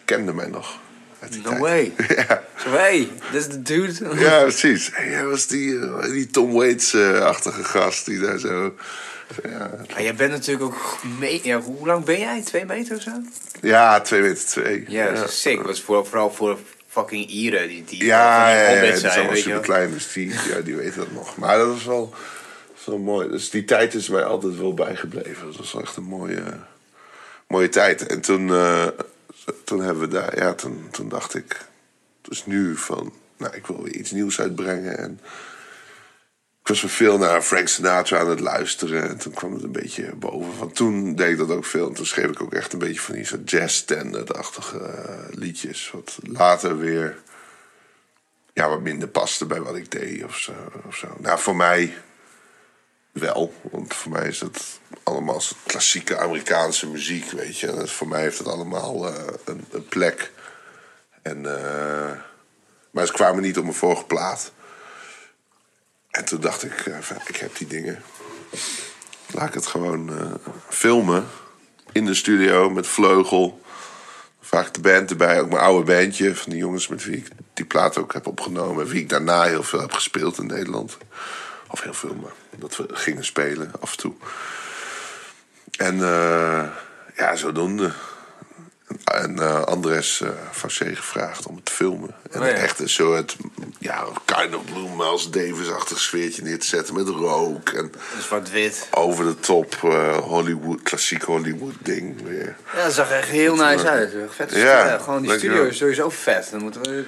kende mij nog. No tijd. way. ja. Hey, dit is de dude. ja, precies. Hey, hij was die, eh, die Tom Waits-achtige gast die daar zo... Ja, Maar jij bent natuurlijk ook... Me ja, hoe lang ben jij? Twee meter of zo? ja, twee meter twee. Ja, dat is sick. Dat is voor, vooral voor fucking Ieren die, die Ja, ja, ja, die zijn, allemaal weet super klein, dus die, ja, die weten dat nog. Maar dat was wel, zo mooi. Dus die tijd is mij altijd wel bijgebleven. Dat was wel echt een mooie, mooie tijd. En toen, eh, toen hebben we daar, ja, toen, toen dacht ik, dus nu van, nou, ik wil weer iets nieuws uitbrengen. En ik was veel naar Frank Sinatra aan het luisteren. En toen kwam het een beetje boven. Van toen deed ik dat ook veel. En toen schreef ik ook echt een beetje van die soort jazz-standard-achtige eh, liedjes. Wat later weer ja, wat minder paste bij wat ik deed of zo, of zo. Nou, voor mij wel. Want voor mij is het allemaal klassieke Amerikaanse muziek, weet je. En voor mij heeft het allemaal eh, een, een plek. En, eh, maar ze kwamen niet op mijn vorige plaat. En toen dacht ik, eh, ik heb die dingen. Laat ik het gewoon eh, filmen. In de studio met vleugel. Vaak de band erbij, ook mijn oude bandje van die jongens met wie ik die plaat ook heb opgenomen. En wie ik daarna heel veel heb gespeeld in Nederland. Of heel veel, maar dat we gingen spelen af en toe. En eh, ja, zodoende. En eh, Andres uh, Fassé gevraagd om het te filmen. En Oh ja. echt een soort, ja, kind of Blue Miles Davis-achtig sfeertje neer te zetten met rook. En Zwart-wit. over de top eh, Hollywood, klassiek Hollywood ding weer. Ja, dat zag echt heel nice uit. Vet Ja, ja, gewoon die studio is sowieso vet. Dan moeten we,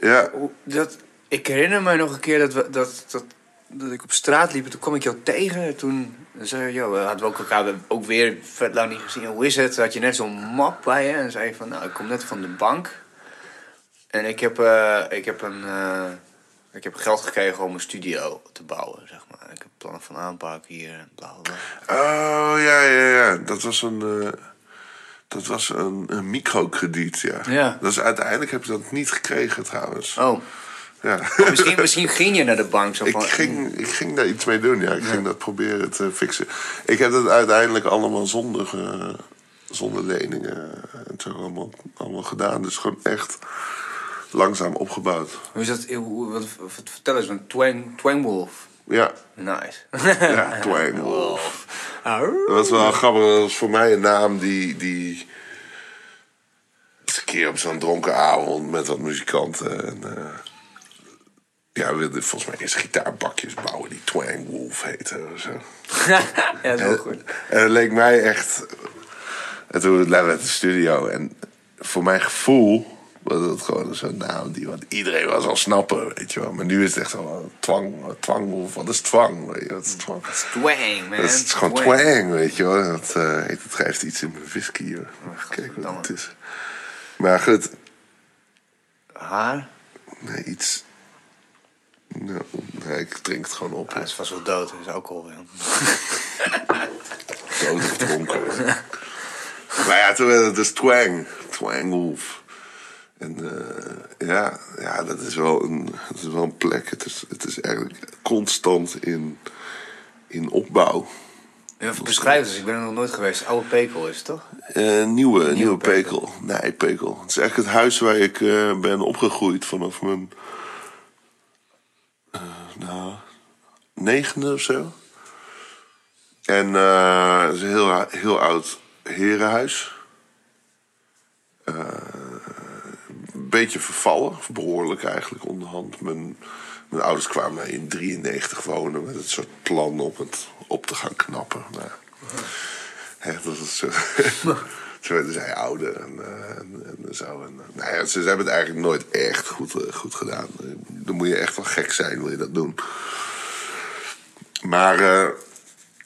Ja, dat, ik herinner me nog een keer dat, we, dat, dat, dat ik op straat liep en toen kwam ik jou tegen. En toen zei je, joh, we hadden we ook elkaar ook weer vet lang niet gezien. Hoe is het? Had je net zo'n map bij je en zei je van, nou, ik kom net van de bank. En ik heb, eh, ik heb, een, eh, ik heb geld gekregen om een studio te bouwen, zeg maar. Ik heb plannen van aanpak hier en bla bla. Oh, ja, ja, ja. Dat was een, eh, dat was een, een microkrediet, ja. Ja. Dus uiteindelijk heb je dat niet gekregen, trouwens. Oh, Ja. misschien, misschien ging je naar de bank zo ik, van... ging, ik ging daar iets mee doen, ja. Ik ging dat proberen te fixen. Ik heb het uiteindelijk allemaal zonder, eh, zonder leningen en zo allemaal, allemaal gedaan. Dus gewoon echt langzaam opgebouwd. Hoe is dat? Hoe, wat, wat, vertel eens, van Twang, Twangwolf. Ja, Nice. ja Twang Wolf. Dat was wel grappig. Dat was voor mij een naam die... die eens een keer op zo'n dronken avond met wat muzikanten. En, eh, ja, we wilden volgens mij eerst gitaarbakjes bouwen die Twang Wolf heten of zo. ja, dat is goed. En het leek mij echt. En toen we de studio. En voor mijn gevoel was het gewoon zo'n naam die wat iedereen wel zal snappen, weet je wel. Maar nu is het echt zo twang, twang of wat is twang? Weet je, wat is twang? Twang, man. Dat is gewoon twang, weet je wel. Dat, heet, het geeft iets in mijn whisky. Hoor. Kijk wat het is. Maar goed, Haar? nee, iets... Nee, ik drink het gewoon op. Hij is vast wel dood, dat is alcohol. Ja. dood gedronken. maar ja, toen werd het dus Twang. Twang Wolf. En eh, ja, ja, dat is wel een, dat is wel een plek. Het is, het is eigenlijk constant in, in opbouw. Ja, beschrijf dus, ik ben er nog nooit geweest. Oude Pekel is het toch? Eh, nieuwe, nieuwe, Pekel. pekel. Nee, Pekel. Het is eigenlijk het huis waar ik eh, ben opgegroeid vanaf mijn... eh, nou, negende of zo. En eh, het is een heel, heel oud herenhuis. Eh, een beetje vervallen, behoorlijk eigenlijk onderhand. Mijn, mijn ouders kwamen in 93 wonen met het soort plan om het op te gaan knappen. Nou, dat is zo. Zo werden zij ouder en, eh, en, en zo. En, eh, nou ja, ze, ze hebben het eigenlijk nooit echt goed, eh, goed gedaan. Dan moet je echt wel gek zijn, wil je dat doen. Maar, eh,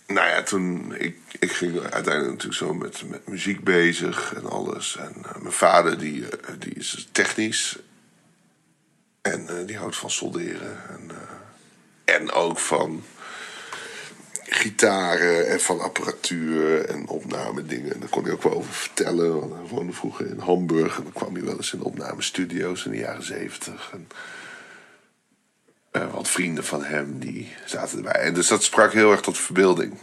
nou ja, toen... Ik, ik ging uiteindelijk natuurlijk zo met, met muziek bezig en alles. En eh, mijn vader, die, eh, die is technisch. En die houdt van solderen. En, en ook van gitaren en van apparatuur en opnamedingen. En daar kon hij ook wel over vertellen. Want hij vroeger in Hamburg. En dan kwam hij wel eens in opnamestudio's in de jaren zeventig. En eh, wat vrienden van hem die zaten erbij. En dus dat sprak heel erg tot verbeelding.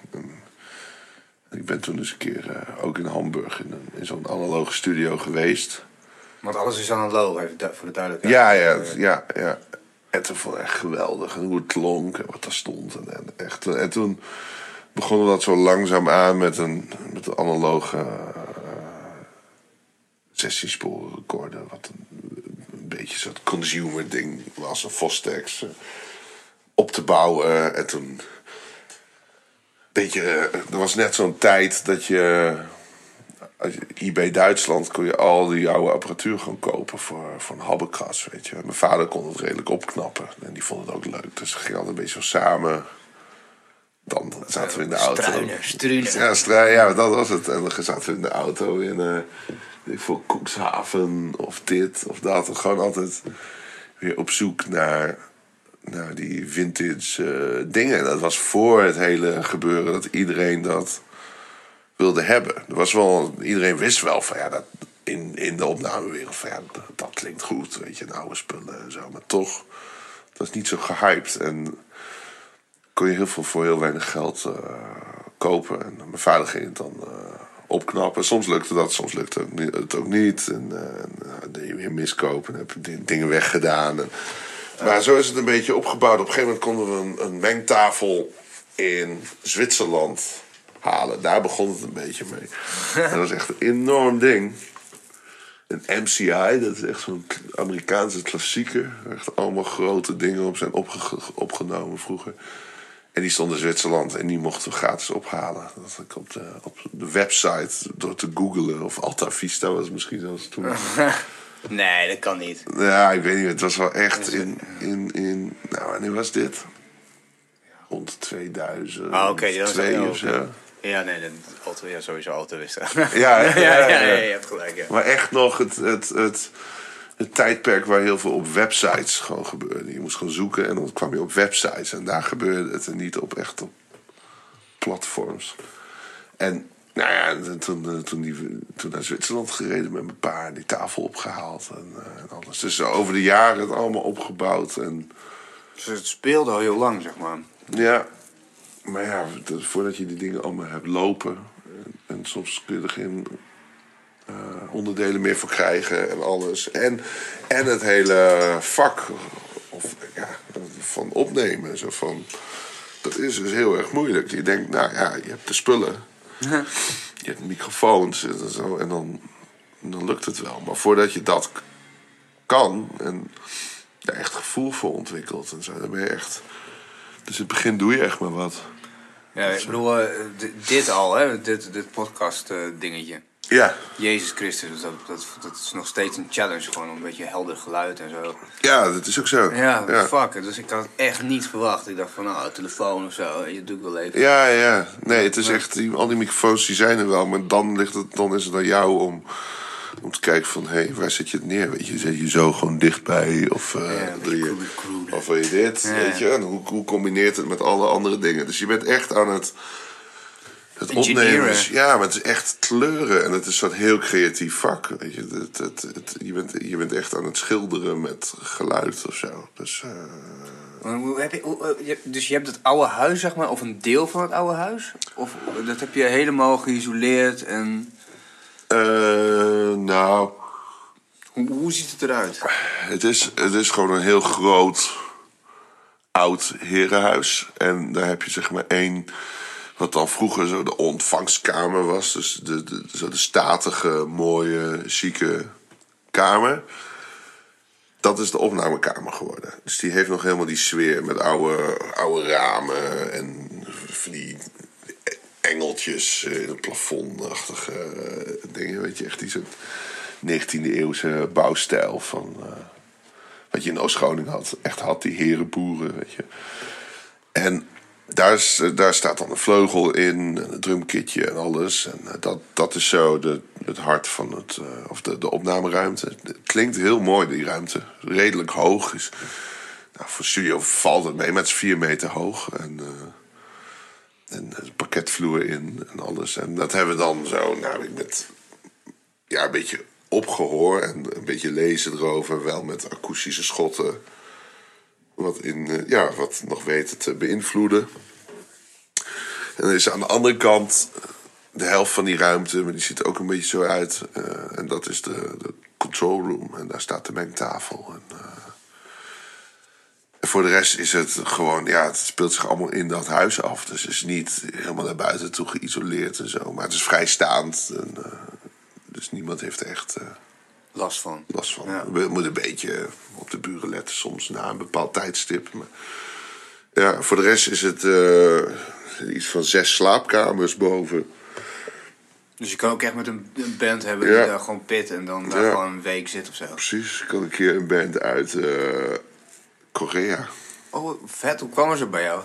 Ik ben toen eens een keer eh, ook in Hamburg in, een- in zo'n analoge studio geweest. Want alles is analoog, even voor de duidelijkheid. Ja, ja, ja, ja. En toen vond ik echt geweldig. En hoe het klonk en wat daar stond. En, en, echt, en toen begonnen we dat zo langzaam aan met een, met een analoge uh, 16 sporen recorder. Wat een beetje zo'n consumer ding was. Een Fostex. eh, op te bouwen. En toen... Beetje, eh, er was net zo'n tijd dat je als eBay Duitsland kon je al die oude apparatuur gewoon kopen voor, voor een habbekras, weet je. Mijn vader kon het redelijk opknappen en die vond het ook leuk. Dus we gingen altijd een beetje zo samen. Dan zaten we in de auto. Struinen, struinen. Ja, ja, dat was het. En dan zaten we in de auto in weet ik veel, Koekshaven of dit of dat. En gewoon altijd weer op zoek naar, naar die vintage eh, dingen. En dat was voor het hele gebeuren dat iedereen dat wilde hebben. Er was wel, iedereen wist wel van ja, dat in, in de opnamewereld van ja, dat, dat klinkt goed, weet je, en oude spullen en zo. Maar toch, het was niet zo gehyped. En kon je heel veel voor heel weinig geld eh, kopen. En mijn vader ging het dan eh, opknappen. Soms lukte dat, soms lukte het ook niet. En, eh, en deed je weer miskopen en heb je di- dingen weggedaan. En, maar zo is het een beetje opgebouwd. Op een gegeven moment konden we een, een mengtafel in Zwitserland halen. Daar begon het een beetje mee. En dat was echt een enorm ding. Een MCI, dat is echt zo'n Amerikaanse klassieker. Echt allemaal grote dingen op zijn opge- opgenomen vroeger. En die stond in Zwitserland en die mochten we gratis ophalen. Dat had ik op de, op de website door te googlen. Of Alta Vista was misschien zelfs toen. Nee, dat kan niet. Ja, ik weet niet. Het was wel echt in... in, in nou, wanneer was dit? Rond 2000. Ah, oké, of zo. Ja, nee, dat auto, ja, sowieso auto wist. Ja, ja, ja, ja, ja. je hebt gelijk, ja. Maar echt nog het, het, het, het tijdperk waar heel veel op websites gewoon gebeurde. Je moest gewoon zoeken en dan kwam je op websites. En daar gebeurde het en niet op echt op platforms. En nou ja, en toen, eh, toen, die, toen naar Zwitserland gereden met mijn pa. Die tafel opgehaald en, eh, en alles. Dus over de jaren het allemaal opgebouwd. En Dus het speelde al heel lang, zeg maar. ja, maar ja, dat- voordat je die dingen allemaal hebt lopen. En, en soms kun je er geen eh, onderdelen meer voor krijgen en alles. En, en het hele vak of, ja, van opnemen. Zo van, dat is dus heel erg moeilijk. Je denkt, nou ja, je hebt de spullen. Je hebt microfoons en zo. En dan, dan lukt het wel. Maar voordat je dat kan en daar echt gevoel voor ontwikkelt en zo, dan ben je echt. Dus in het begin doe je echt maar wat. Ja, ik bedoel, eh, di- dit al, hè, dit, dit podcast eh, dingetje. Ja, Jezus Christus, dat, dat, dat is nog steeds een challenge. Gewoon een beetje helder geluid en zo. ja, dat is ook zo. Ja, ja. fuck. Dus ik had het echt niet verwacht. Ik dacht van, nou, telefoon of zo. Je doet wel even. Ja, ja. Nee, het is echt... Die, al die microfoons die zijn er wel. Maar dan, ligt het, dan is het aan jou om, om te kijken van... Hé, hey, waar zet je het neer? Weet je, zet je zo gewoon dichtbij? Of, eh, Ja, een doe je, of wil je dit? Ja. Weet je? En hoe, hoe combineert het met alle andere dingen? Dus je bent echt aan het... Het opnemen is, ja, maar het is echt kleuren en het is een soort heel creatief vak. Weet je, het, het, het, je, bent, je bent echt aan het schilderen met geluid of zo. Dus, eh, hoe heb je, hoe, eh, je- dus je hebt het oude huis, zeg maar, of een deel van het oude huis? Of dat heb je helemaal geïsoleerd en... eh, nou, Hoe, hoe ziet het eruit? Het is, het is gewoon een heel groot oud herenhuis. En daar heb je zeg maar één, wat dan vroeger zo de ontvangstkamer was. Dus de, zo de statige, mooie, chique kamer. Dat is de opnamekamer geworden. Dus die heeft nog helemaal die sfeer met oude, oude ramen en van die engeltjes in het plafondachtige eh, dingen. Weet je, echt die soort 19e eeuwse bouwstijl van... eh, wat je in Oost-Groningen had. Echt had, die herenboeren, weet je. En daar, is, daar staat dan een vleugel in, en een drumkitje en alles. En eh, dat, dat is zo de, het hart van het, eh, of de, de opnameruimte. Het klinkt heel mooi, die ruimte. Redelijk hoog. Is, nou, voor studio valt het mee, maar het vier meter hoog. En, eh, en er parketvloer in en alles. En dat hebben we dan zo, nou, met ja, een beetje opgehoor en een beetje lezen erover. Wel met akoestische schotten. Wat, in, eh, ja, wat nog weten te beïnvloeden. En dan is aan de andere kant de helft van die ruimte, maar die ziet er ook een beetje zo uit. eh, en dat is de, control room. En daar staat de mengtafel. En, eh, voor de rest is het gewoon, ja, het speelt zich allemaal in dat huis af. Dus het is niet helemaal naar buiten toe geïsoleerd en zo. Maar het is vrijstaand. En, eh, dus niemand heeft echt eh, Last van. last van. Ja. We moeten een beetje op de buren letten soms na een bepaald tijdstip. Maar ja, voor de rest is het eh, iets van zes slaapkamers boven. Dus je kan ook echt met een, een band hebben Ja. die daar gewoon pit en dan daar Ja. gewoon een week zit of zo. Precies, ik had een keer een band uit eh, Korea. Oh, vet. Hoe kwamen ze bij jou?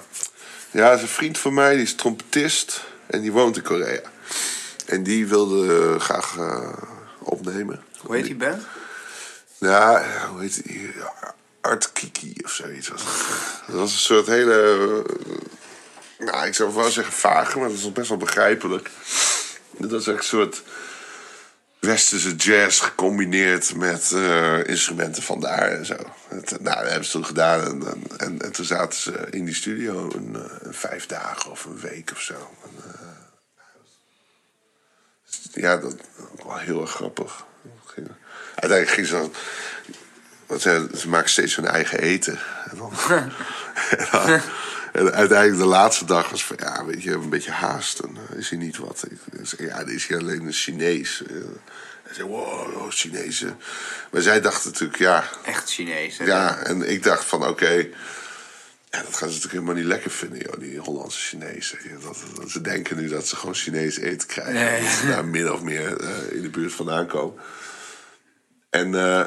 Ja, dat is een vriend van mij, die is trompetist en die woont in Korea. En die wilde eh, graag opnemen. Hoe heet die band? Ja, hoe heet die? Art Kiki of zoiets. Was dat was een soort hele. eh, Nou, ik zou wel zeggen vaag, maar dat is best wel begrijpelijk. Dat was echt een soort westerse jazz gecombineerd met eh, instrumenten van daar en zo. Het, nou, dat hebben ze toen gedaan. En, en, en, en toen zaten ze in die studio een, eh, een vijf dagen of een week of zo. Ja, dat was wel heel erg grappig. Uiteindelijk ging ze dan... Want ze, ze maken steeds hun eigen eten. En, dan, en, dan- en uiteindelijk de laatste dag was van... Ja, weet je, een beetje haast. En uh, is hier niet wat. Ik zei, ja, er is hier alleen een Chinees. Uh, hij zei, wow, oh, Chinezen. Maar zij dachten natuurlijk, ja... Echt Chinees. hè? Ja, en ik dacht van, oké... ja, dat gaan ze natuurlijk helemaal niet lekker vinden, joh, die Hollandse Chinezen. Dat, dat ze denken nu dat ze gewoon Chinees eten krijgen. Ja. Dat ze daar min of meer eh, in de buurt vandaan komen. En eh,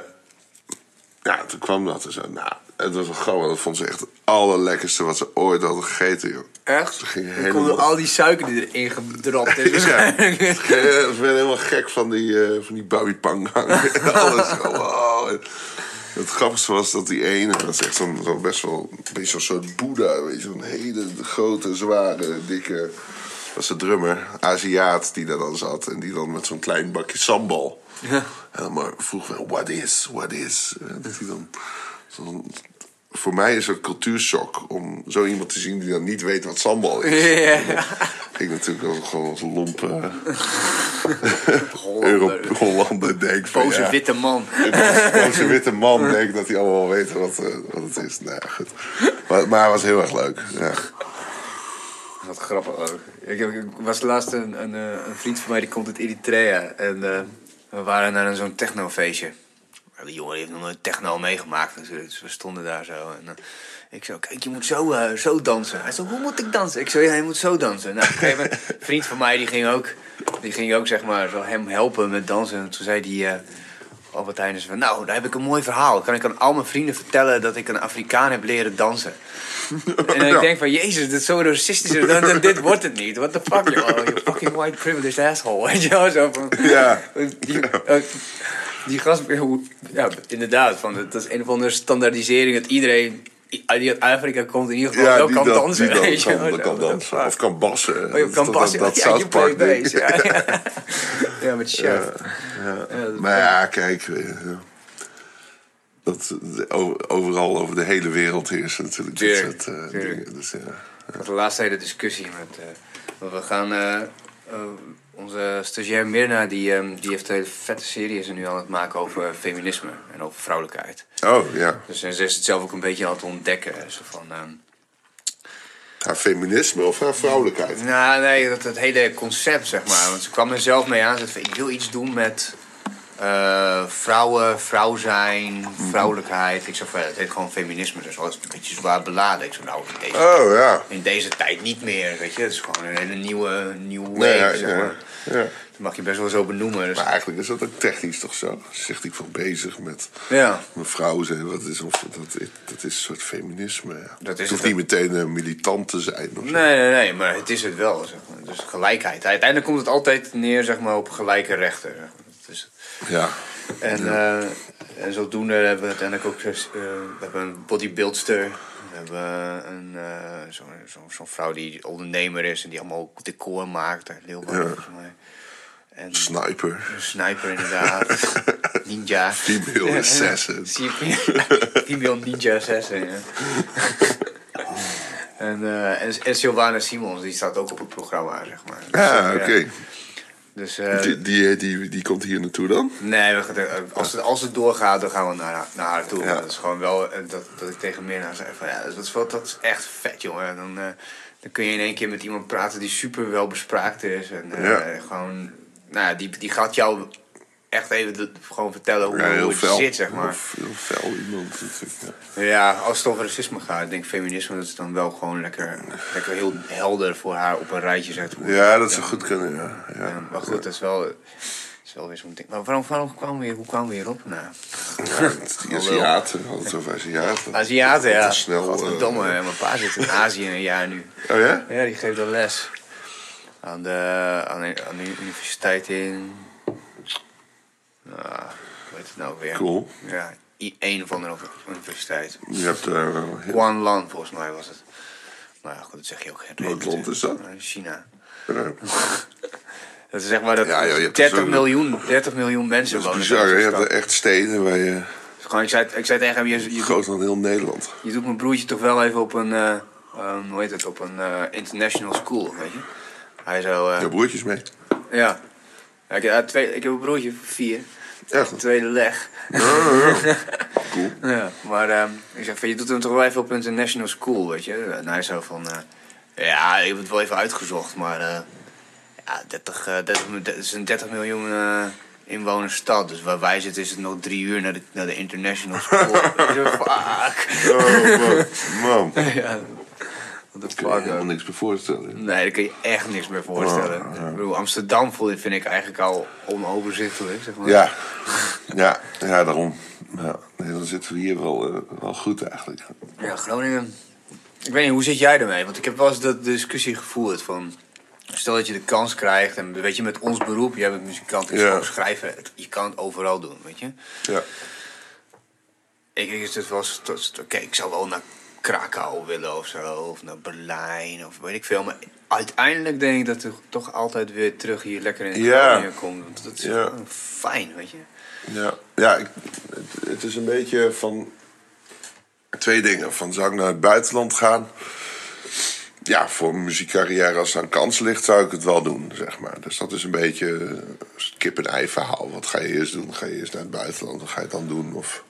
ja, toen kwam dat en zo. Nou, het was wel grappig. Dat vond ze echt het allerlekkerste wat ze ooit hadden gegeten, joh. Echt? Ze gingen helemaal- al die suiker die erin gedropt is. Ja. Ze werden helemaal gek van die, eh van die. Alles. Wow. Het grappigste was dat die ene, dat is echt zo'n zo best wel een beetje zo'n soort Boeddha, weet je, zo'n hele grote, zware, dikke. was de drummer, Aziat, die daar dan zat. En die dan met zo'n klein bakje sambal. Ja. En dan maar vroeg van, what is, what is? En dat hij dan, zo'n- voor mij is het cultuurshock om zo iemand te zien die dan niet weet wat sambal is. Ik natuurlijk ook gewoon als lompe Hollander. Euro- Hollander denk van Boze ja, witte man. boze witte man denkt dat hij allemaal wel weet wat, eh, wat het is. Nou goed. Maar, maar het was heel erg leuk. Ja. Wat grappig ook. Ik, heb- ik was laatst een, een, eh, een vriend van mij die komt uit Eritrea. En eh, we waren naar zo'n technofeestje. Die jongen heeft nog nooit techno meegemaakt natuurlijk. Dus we stonden daar zo. En eh, ik zo, kijk, je moet zo, eh, zo dansen. Hij zo, hoe moet ik dansen? Ik zo, ja, je moet zo dansen. Nou, op een vriend van mij die ging ook Die ging ook zeg maar zo hem helpen met dansen. En toen zei die eh Albert Heijn dus van... Nou, daar heb ik een mooi verhaal. Kan ik aan al mijn vrienden vertellen dat ik een Afrikaan heb leren dansen. En dan Ja. denk ik van... Jezus, dit is zo racistisch. Dan, dan, dit wordt het niet. What the fuck, joh. You fucking white privileged asshole. Weet je wel? Zo van... Ja. Die, eh, die gast... Ja, inderdaad. Van, het is een of andere standaardisering dat iedereen... Die uit Afrika komt in ieder geval Ja, wel kan dan, dansen. die weet je kan, dat dansen. Of kan bassen. Oh, kan Dat- passen. Dat, dat ja, je. Ja, ja. ja, met chef. Ja, dat- Maar ja, kijk. eh, ja. Dat, eh, over- overal over de hele wereld heersen natuurlijk dit soort eh, dingen. Dus, ja. Ik had de laatste hele discussie met. we gaan. Onze stagiair Mirna, die, ehm, die heeft een hele vette serie is er nu aan het maken over feminisme en over vrouwelijkheid. Oh ja. Dus en ze is het zelf ook een beetje aan het ontdekken. Zo van, ehm, Haar feminisme of haar vrouwelijkheid? nou, nee, dat, het hele concept, zeg maar. Want ze kwam er zelf mee aan. Ze zei ik wil iets doen met eh, vrouwen, vrouw zijn, vrouwelijkheid. Ik zei van, ja, het heet gewoon feminisme. Dus alles een beetje zwaar beladen. Ik zei, nou, in deze, Oh ja. in deze tijd niet meer, weet je. Het is gewoon een hele nieuwe, nieuwe wave, Nee, ja, zeg ja, maar. ja. Dat mag je best wel zo benoemen. Dus, Maar eigenlijk is dat ook technisch toch zo? Ze zegt ik van bezig met ja. mevrouw zijn. Wat is, of, dat, is- dat is een soort feminisme. Ja. Dat is het hoeft het niet meteen een militant te zijn. Of zo. Nee, nee, nee, maar het is het wel, zeg maar. Dus gelijkheid. Uiteindelijk komt het altijd neer, zeg maar, op gelijke rechten. zeg maar. Ja. En, eh, en zodoende hebben we uiteindelijk ook eh, we hebben een bodybuildster. We hebben een, eh, zo'n zo, zo'n vrouw die ondernemer is en die allemaal ook decor maakt. Leeuwarden, Ja. volgens mij. En Sniper. een sniper inderdaad. Ninja. Female assassin. Female ninja assassin, ja. en, eh, en, en Sylvana Simons, die staat ook op het programma, zeg maar. Dus, Ah, eh, oké. Dus eh, Die, die, die, die komt hier naartoe dan? Nee, we gaan, eh, als, het, als het doorgaat, dan gaan we naar, naar haar toe. Ja. Dat is gewoon wel eh, dat, dat ik tegen Mirna zei van ja, dat is, wel, dat is echt vet, jongen. Dan, eh, dan kun je in één keer met iemand praten die super wel bespraakt is. En eh, Ja. gewoon, nou ja, die, die gaat jou echt even de- gewoon vertellen hoe, Ja, hoe het zit, zeg maar. Heel, fel iemand natuurlijk. Ja. Ja, als het over racisme gaat, ik denk feminisme, dat is dan wel gewoon lekker, lekker heel helder voor haar op een rijtje zet. Ja, dat zou goed kunnen, ja. ja. Maar goed, dat is wel, dat is wel weer zo'n ding. Maar waarom, waarom kwamen we hier, hoe kwamen we hierop? Nou, Ja, die Aziaten, we hadden het over Aziaten. Aziaten, ja. Snel, Godverdomme, eh, mijn pa zit in Azië een jaar nu. Oh ja? Ja, die geeft dan les. Aan de, aan de, aan de universiteit in... Nou, hoe heet het nou weer? Cool. Ja, een of andere universiteit. Je hebt heel Guanlan, volgens mij was het. Maar ja, goed, dat zeg je ook geen Welk land is dat? Eh, China. veel. Dat is zeg maar dat Ja, joh, je hebt 30, zo- miljoen, 30 miljoen mensen wonen bizar, je hebt er echt steden waar je... Dus gewoon, ik, zei, ik zei tegen hem, je, je, groter dan heel Nederland. Je doet mijn broertje toch wel even op een, eh, ehm, hoe heet het, op een eh, international school, weet je? Hij zo, Je broertjes mee. ja. Ja ik, twee, ik heb een broertje van vier, Echt? tweede leg. Cool. Ja, maar ehm, ik zeg van, je doet hem toch wel even op een international school, weet je? En hij zo van, eh, ja, ik heb het wel even uitgezocht, maar eh, ja, 30, eh 30, mi- dat is een 30 miljoen eh, inwoners stad. Dus waar wij zitten is het nog drie uur naar de, naar de international school. Fuck. Oh, man. man. ja, Ik kan me fuck, helemaal niks meer voorstellen. Nee, daar kun je echt niks meer voorstellen. Oh, ja. Ik bedoel, Amsterdam voel- vind ik eigenlijk al onoverzichtelijk, zeg maar. Ja, ja, ja daarom. Ja, nee, dan zitten we hier wel, eh, wel goed eigenlijk. Ja, Groningen. Ik weet niet, hoe zit jij ermee? Want ik heb wel eens de discussie gevoerd van... Stel dat je de kans krijgt en weet je, met ons beroep, jij bent muzikant, ik Ja. zou schrijven, het- je kan het overal doen, weet je. Ja, Ik denk is het wel eens tot- oké, ik zou wel naar Krakau willen of zo, of naar Berlijn, of weet ik veel. Maar uiteindelijk denk ik dat ik toch altijd weer terug hier lekker in Ja. Groningen kom. Want dat is Ja. gewoon fijn, weet je. ja. ja ik, het, het is een beetje van twee dingen. Van zou ik naar het buitenland gaan? Ja, voor een muziekcarrière als er een kans ligt, zou ik het wel doen, zeg maar. Dus dat is een beetje een kip-en-ei verhaal. Wat ga je eerst doen? Ga je eerst naar het buitenland? Wat ga je dan doen? Of...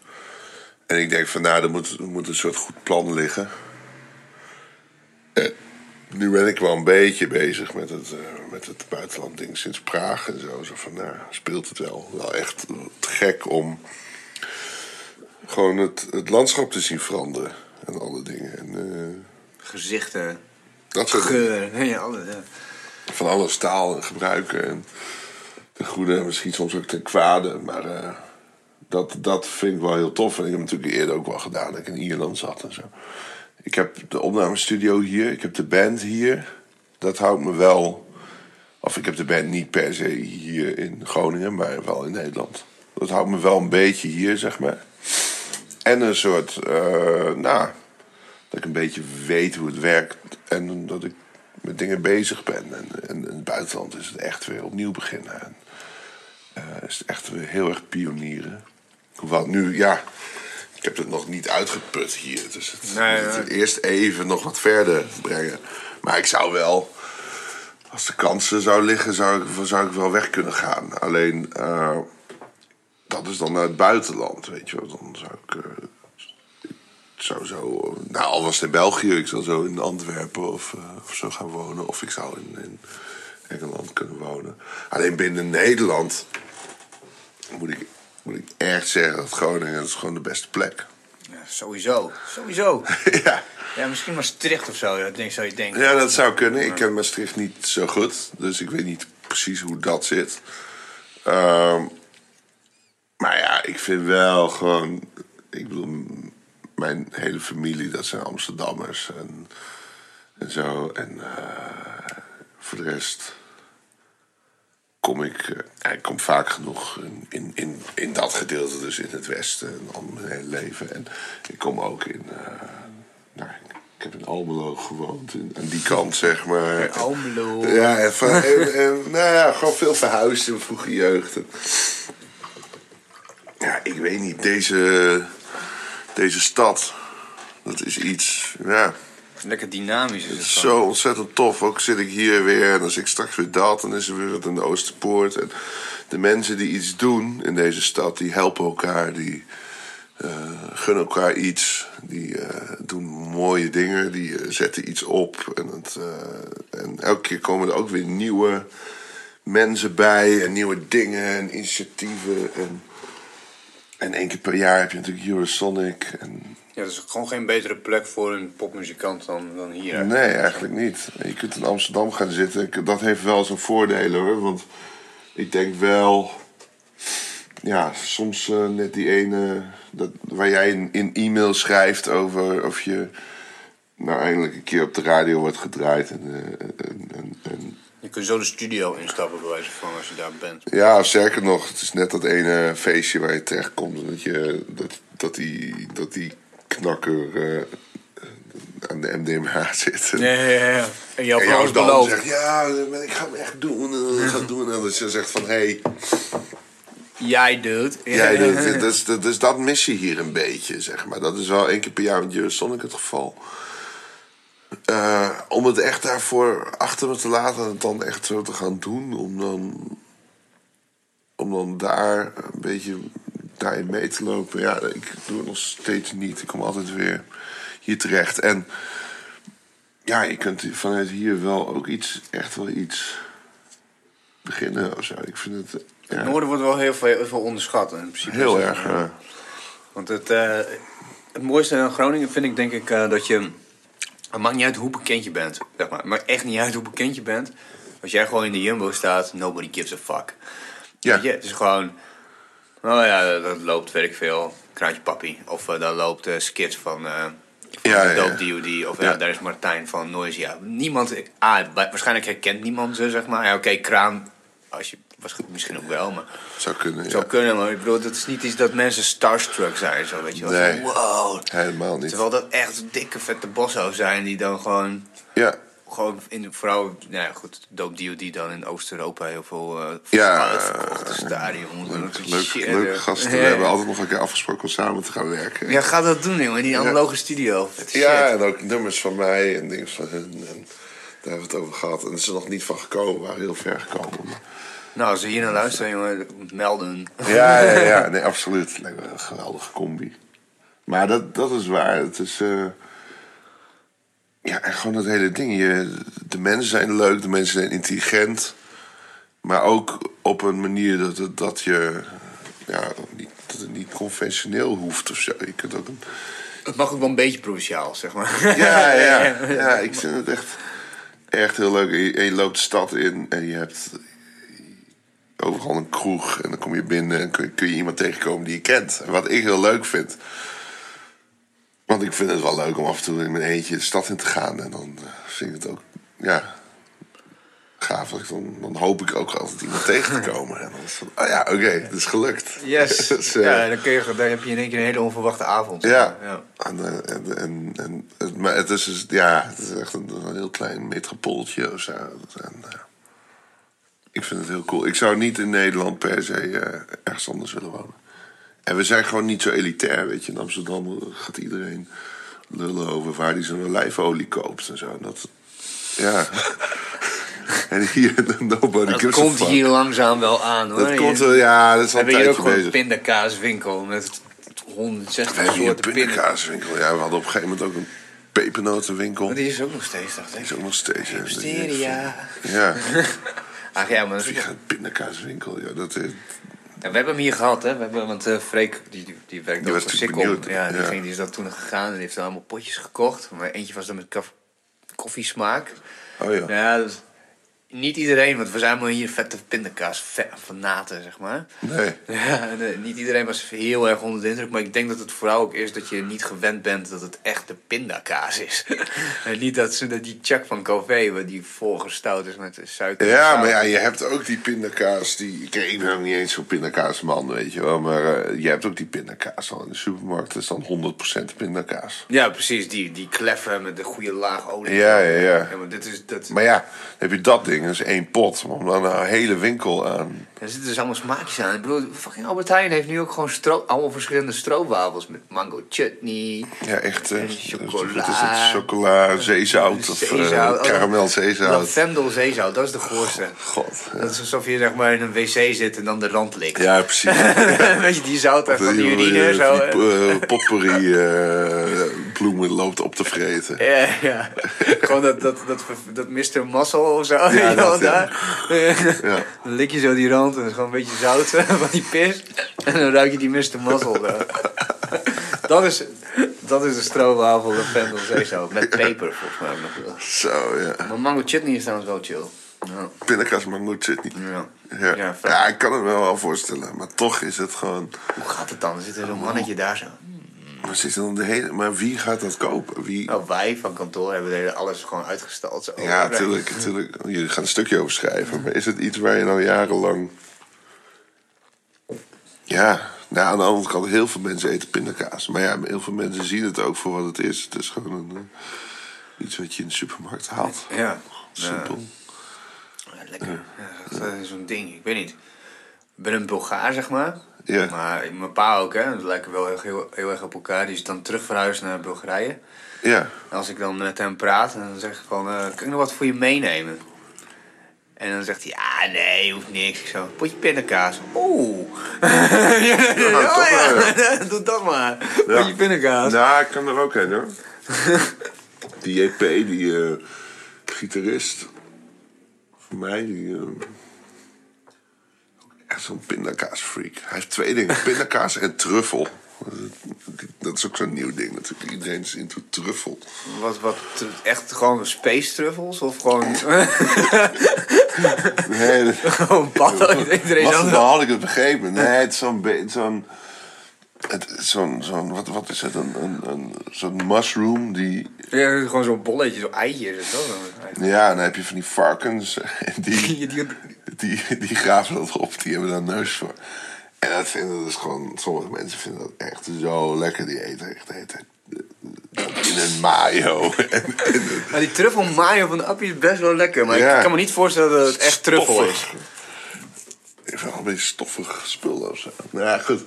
En ik denk van, nou, er moet, er moet een soort goed plan liggen. Nu ben ik wel een beetje bezig met het, eh, met het buitenland ding sinds Praag en zo. Zo van, nou, speelt het wel. Wel echt te gek om gewoon het, het landschap te zien veranderen. En alle dingen. En, eh, Gezichten, dat soort ja. Ja. van alles taal gebruiken. En ten goede en misschien soms ook ten kwade. Maar eh, dat, dat vind ik wel heel tof. En ik heb natuurlijk eerder ook wel gedaan dat ik in Ierland zat en zo. Ik heb de opnamestudio hier, ik heb de band hier. Dat houdt me wel. Of ik heb de band niet per se hier in Groningen, maar wel in Nederland. Dat houdt me wel een beetje hier, zeg maar. En een soort, eh, nou, dat ik een beetje weet hoe het werkt. En dat ik met dingen bezig ben. En, en in het buitenland is het echt weer opnieuw beginnen. En, eh, is het echt weer heel erg pionieren. Hoewel nu, ja, ik heb het nog niet uitgeput hier. Dus het, Nee, het nee. eerst even nog wat verder brengen. Maar ik zou wel, als de kansen zou liggen, zou ik, zou ik wel weg kunnen gaan. Alleen, eh, dat is dan naar het buitenland, weet je wel. Dan zou ik, ik zou zo, nou al was het in België, ik zou zo in Antwerpen of, eh, of zo gaan wonen. Of ik zou in, in Engeland kunnen wonen. Alleen binnen Nederland moet ik, moet ik echt zeggen dat Groningen dat is gewoon de beste plek. Ja, sowieso. Sowieso. ja. Ja, misschien Maastricht of zo, dat denk, zou je denken. ja, dat zou kunnen. Ik ken Maastricht niet zo goed, dus ik weet niet precies hoe dat zit. Ehm, maar ja, ik vind wel gewoon. Ik bedoel, mijn hele familie, dat zijn Amsterdammers en, en zo. En eh, voor de rest kom ik, eh, ik kom vaak genoeg in, in, in, in dat gedeelte, dus in het westen, en al mijn hele leven. En ik kom ook in. eh, nou, ik heb in Almelo gewoond, in, aan die kant zeg maar. Almelo. Ja, en, van, en, en, nou ja, gewoon veel verhuisd in mijn vroege jeugd. En- ja, ik weet niet, deze, deze stad, dat is iets, ja, Lekker dynamisch is het zo ontzettend tof. Ook zit ik hier weer en zit ik straks weer dat, dan is er weer wat in de Oosterpoort. En de mensen die iets doen in deze stad, die helpen elkaar, die eh, gunnen elkaar iets, die eh, doen mooie dingen, die eh, zetten iets op. En, het, en elke keer komen er ook weer nieuwe mensen bij en nieuwe dingen en initiatieven. En, en één keer per jaar heb je natuurlijk Eurosonic. En, Ja, dat is gewoon geen betere plek voor een popmuzikant dan, dan hier. Nee, eigenlijk niet. Je kunt in Amsterdam gaan zitten. Dat heeft wel zijn voordelen hoor. Want ik denk wel. Ja, soms eh, net die ene. Dat, waar jij in, in e-mail schrijft over of je. Nou, eindelijk een keer op de radio wordt gedraaid. En, eh, en, en, en Je kunt zo de studio instappen, bij wijze van, als je daar bent. ja, sterker nog, het is net dat ene feestje waar je terechtkomt. en Dat, je, dat, dat, die, dat die knakker eh, aan de MDMA zit. En- Ja, ja, ja. En jouw En vrouw jouw is dan beloofd. zegt, ja, ik ga hem echt doen. eh, Ik ga het doen. En dat je zegt van, hé, hey, Jij doet. jij doet. Dus, dat- dus dat mis je hier een beetje, zeg maar. Dat is wel één keer per jaar met Eurosonic het geval. Eh, om het echt daarvoor achter me te laten en het dan echt zo te gaan doen. Om dan, om dan daar een beetje daarin mee te lopen. Ja, ik doe het nog steeds niet. Ik kom altijd weer hier terecht. En ja, je kunt vanuit hier wel ook iets, echt wel iets beginnen of zo. Ik vind het Het ja, noorden wordt wel heel veel, heel veel onderschat. In principe heel het- erg. ja. Want het, eh, het mooiste aan Groningen vind ik denk ik eh, dat je... Het maakt niet uit hoe bekend je bent. Zeg maar. Het maakt echt niet uit hoe bekend je bent. Als jij gewoon in de Jumbo staat, nobody gives a fuck. Ja. Weet je, het is gewoon... Oh ja, dat loopt, weet ik veel, Kraantje Papi. Of eh, daar loopt eh skits van... van Ja, ja, Dope DOD. Of ja. Daar is Martijn van Noisia. Niemand... Ah, wa- waarschijnlijk herkent niemand ze, zeg maar. Ja, oké, Kraan... Als je, misschien ook wel, maar... Zou kunnen, Zou ja. kunnen, maar ik bedoel, dat is niet iets dat mensen starstruck zijn, zo weet je wel. Nee. Wow. Helemaal niet. Terwijl dat echt dikke vette bossen zijn die dan gewoon, Ja, gewoon in, vooral, nou ja goed, Dope DOD dan in Oost-Europa heel veel uh, Ja, uitverkochte stadions. leuk, shit, leuke eh. gasten. Ja. We hebben altijd nog een keer afgesproken om samen te gaan werken. Ja, ga dat doen, jongen, in die analoge studio. Ja, en ook nummers van mij en dingen van hun. En daar hebben we het over gehad. En er is er nog niet van gekomen. We waren heel ver gekomen. Maar- Nou, als ze hier naar luisteren, jongen, melden. Ja, ja, ja. Nee, absoluut. Het lijkt me een geweldige combi. Maar dat, dat is waar. Het is... eh, Ja, en gewoon dat hele ding. Je, de mensen zijn leuk, de mensen zijn intelligent. Maar ook op een manier dat, het, dat je... Ja, niet, dat het niet conventioneel hoeft of zo. Je kunt ook een... Het mag ook wel een beetje provinciaal, zeg maar. Ja, ja, ja. Ik vind het echt... echt heel leuk. En je, en je loopt de stad in en je hebt overal een kroeg. En dan kom je binnen en kun, kun je iemand tegenkomen die je kent. En wat ik heel leuk vind. Want ik vind het wel leuk om af en toe in mijn eentje de stad in te gaan. En dan eh, vind ik het ook, ja, gaaf. Dan, dan hoop ik ook altijd iemand tegen te komen. En dan is van, oh ja, oké, het is gelukt. Yes. Dus, eh, ja, dan, kun je, dan heb je in één keer een hele onverwachte avond. Ja. ja. En, eh, en, en, en, het, maar het is, dus- ja, het is echt een, een heel klein metropooltje of zo. En, ik vind het heel cool. Ik zou niet in Nederland per se ergens anders willen wonen. En we zijn gewoon niet zo elitair, weet je. In Amsterdam gaat iedereen lullen over waar hij zijn olijfolie koopt en zo. En dat, ja. en hier, nobody Dat gives komt hier langzaam wel aan hoor. Dat komt Je- wel, ja, dat is We al een hebben hier ook een pindakaaswinkel met 160 We hebben hier een soorten pindakaas. pindakaaswinkel. Ja, we hadden op een gegeven moment ook een pepernotenwinkel. Maar die is ook nog steeds, dacht ik. is ook nog steeds. hè. Hysteria. Ja, Ach ja, maar dat is- ja, een pindakaaswinkel. Ja, dat is, Ja, we hebben hem hier gehad, hè. We hebben, want eh Freek, die, die, die werkt Die ook was voor benieuwd, Ja, die, ja. Ging, die is dat toen gegaan en heeft dan allemaal potjes gekocht. Maar eentje was dan met koffiesmaak. oh ja. Ja, dus niet iedereen, want we zijn allemaal hier vette pindakaas fa- fanaten, zeg maar. Nee. Ja, niet iedereen was heel erg onder de indruk, maar ik denk dat het vooral ook is dat je niet gewend bent dat het echt de pindakaas is. en niet dat ze dat die Chuck van waar die volgestouwd is met suiker. Ja, maar ja, je hebt ook die pindakaas die... Kijk, ik ben ook niet eens zo'n pindakaasman, weet je wel. Maar eh, je hebt ook die pindakaas al in de supermarkt. Dat is dan 100% pindakaas. Ja, precies, die, die kleffe met de goede laag olie. Ja, ja, ja. maar dit is, dat, Maar ja, heb je dat ding, dat is één pot. Om dan een hele winkel aan... er zitten dus allemaal smaakjes aan. Ik bedoel, fucking Albert Heijn heeft nu ook gewoon stro allemaal verschillende stroopwafels met mango chutney. Ja, echt... eh, En wat chocola. is het? Chocola, zeezout of eh, Zeezout. Oh, karamel zeezout. Lavendel zeezout, dat is de goorste. God. ja. Dat is alsof je zeg maar in een wc zit en dan de rand likt. Ja, precies. Weet je, die zout van die Die- urine die- zo. die, eh, potpourri bloemen loopt op te vreten. Ja, ja. Gewoon dat, dat, dat, dat Mr. Muscle of zo. dat, ja. daar. Ja. Dan lik je zo die rand en dan is gewoon een beetje zout van die pis. En dan ruik je die Mr. Zo. Dat is, dat is de stroopwafel lavendel zeezout. Met peper volgens mij ook nog wel. Zo, ja. Maar mango chutney is trouwens wel chill. Ja. Pindakaas mango chutney. Ja. Ja. Ja, Ja, ik kan het me wel voorstellen. Maar toch is het gewoon... Hoe gaat het dan? Er zit er zo'n mannetje daar zo. Maar, zit dan de hele, maar wie gaat dat kopen? Wie... Nou, wij van kantoor hebben de hele- alles gewoon uitgestald. Zo. ja, tuurlijk, tuurlijk. Jullie gaan een stukje over schrijven. Maar is het iets waar je nou jarenlang... Ja, nou, aan de andere kant, heel veel mensen eten pindakaas. Maar ja, heel veel mensen zien het ook voor wat het is. Het is gewoon een, eh, iets wat je in de supermarkt haalt. Ja. Simpel. Ja, lekker. Ja, dat is zo'n ding. Ik weet niet. Ik ben een Bulgaar, zeg maar. Ja. Maar mijn pa ook, hè. Dat lijken wel heel, heel, heel erg op elkaar. Die is dan terug verhuisd naar Bulgarije. Ja, En als ik dan met hem praat, dan zeg ik van... eh, kan ik nog wat voor je meenemen? En dan zegt hij, ja, nee, hoeft niks. Ik zo, potje pindakaas. Oeh. ja, oh, ja. Doe dat maar. Ja. Potje pindakaas. Nou, ik kan er ook heen hoor. die JP, die eh, gitarist van mij, die. eh, zo'n pindakaasfreak. Hij heeft twee dingen: pindakaas en truffel. Dat is ook zo'n nieuw ding natuurlijk. Iedereen is into truffel. Wat, wat, echt gewoon space truffles? Of gewoon, Nee, gewoon padden? Iedereen was dan had ik het begrepen. Nee, het is zo'n. zo'n wat, wat is het? Een, een, een, zo'n mushroom die Ja, gewoon zo'n bolletje, zo'n eitje is het toch? Ja, dan heb je van die varkens. En die, Die- die- die, die graven dat op. Die hebben daar neus voor. En dat vinden dus gewoon... Sommige mensen vinden dat echt zo lekker. Die eten echt tijd dat in een mayo. En, en Maar die truffel mayo van de appie is best wel lekker. Maar Ja. ik kan me niet voorstellen dat het echt truffel is. Ik vind wel een beetje stoffig spul of zo. Nou ja, goed.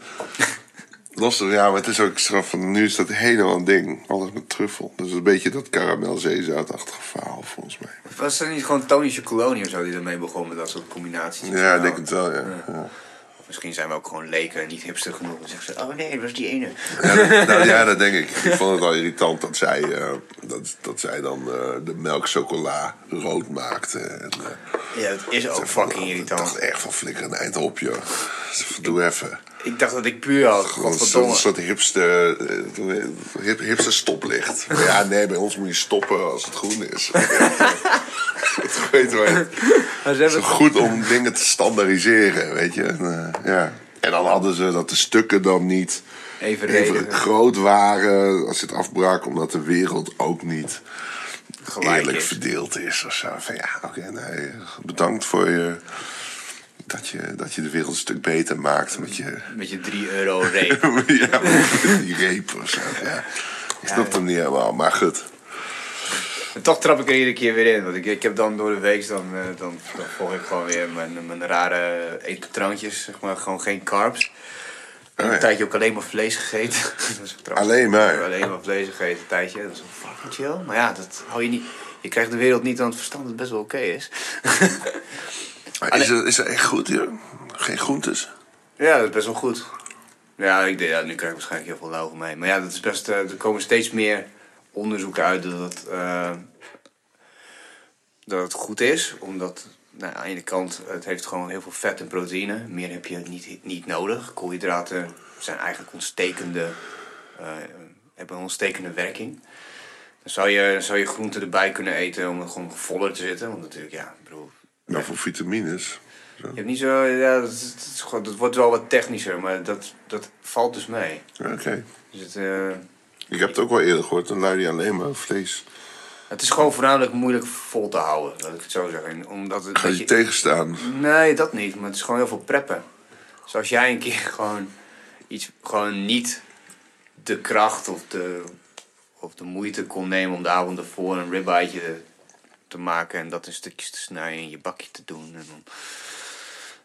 Er- ja, maar het is ook zo van... Nu is dat helemaal een ding. Alles met truffel. Dus een beetje dat karamel-zeezoutachtige verhaal, volgens mij. Was er niet gewoon Tony Chocoloni of zo die ermee begon met dat soort combinaties? Ja, ik denk het wel, ja. ja. Misschien zijn we ook gewoon leken en niet hipster genoeg. Dan zeggen ze, oh nee, dat was die ene. Ja, dat, nou, ja, dat denk ik. Ik vond het wel irritant dat zij, eh, dat, dat zij dan eh, de melk chocola rood maakte. En, eh, Ja, dat is ook van, fucking Ik dacht irritant. echt van flikker een eind op, joh. Doe even. Ik dacht dat ik puur had, Gewoon Een soort, soort hipster, eh, hip, hipster stoplicht. Maar ja, nee, bij ons moet je stoppen als het groen is. Ik weet wel. Het is goed om dingen te standaardiseren, weet je. En, eh, ja. en dan hadden ze dat de stukken dan niet even even groot waren als het afbrak, omdat de wereld ook niet Gelijk eerlijk is. verdeeld is of zo. Van ja, oké, nee, bedankt voor je. Dat je, dat je de wereld een stuk beter maakt met je, Met je 3 euro reep. ja, met die reep of zo. Ja. Ik snap hem niet helemaal, maar goed. En toch trap ik er iedere keer weer in. Want ik, ik heb dan door de week, dan, eh, dan, dan volg ik gewoon weer mijn, mijn rare eetpatroontjes. Zeg maar, gewoon geen carbs. En Oh, een tijdje ook alleen maar vlees gegeten. Alleen maar? Alleen maar vlees gegeten, een tijdje. Dat is wel fucking chill. Maar ja, dat hou je niet... Je krijgt de wereld niet aan het verstand dat het best wel oké is. Is, het, is het echt goed hier? Geen groentes? Ja, dat is best wel goed. Ja, ik denk, ja, nu krijg ik waarschijnlijk heel veel lauw van mij. Maar ja, dat is best, eh, er komen steeds meer onderzoeken uit dat het, eh, dat het goed is. Omdat nou, aan de ene kant, het heeft gewoon heel veel vet en proteïne. Meer heb je niet, niet nodig. Koolhydraten zijn eigenlijk ontstekende, eh, hebben een ontstekende werking. Dan zou je, zou je groenten erbij kunnen eten om er gewoon voller te zitten. Want natuurlijk, ja, ik bedoel, Nou, voor vitamines. Zo. je hebt niet zo, ja, dat, is- dat, is gewoon, dat wordt wel wat technischer, maar dat, dat valt dus mee. Oké. Dus het, eh, Ik heb het ook wel eerder gehoord, dan lui je alleen maar vlees. het is gewoon voornamelijk moeilijk vol te houden, laat ik het zo zeggen. Omdat het, Ga dat je je- tegenstaan? nee, dat niet, maar het is gewoon heel veel preppen. Dus als jij een keer gewoon iets, gewoon niet de kracht of de, of de moeite kon nemen om de avond ervoor een ribeye te maken en dat in stukjes te snijden en in je bakje te doen. En dan,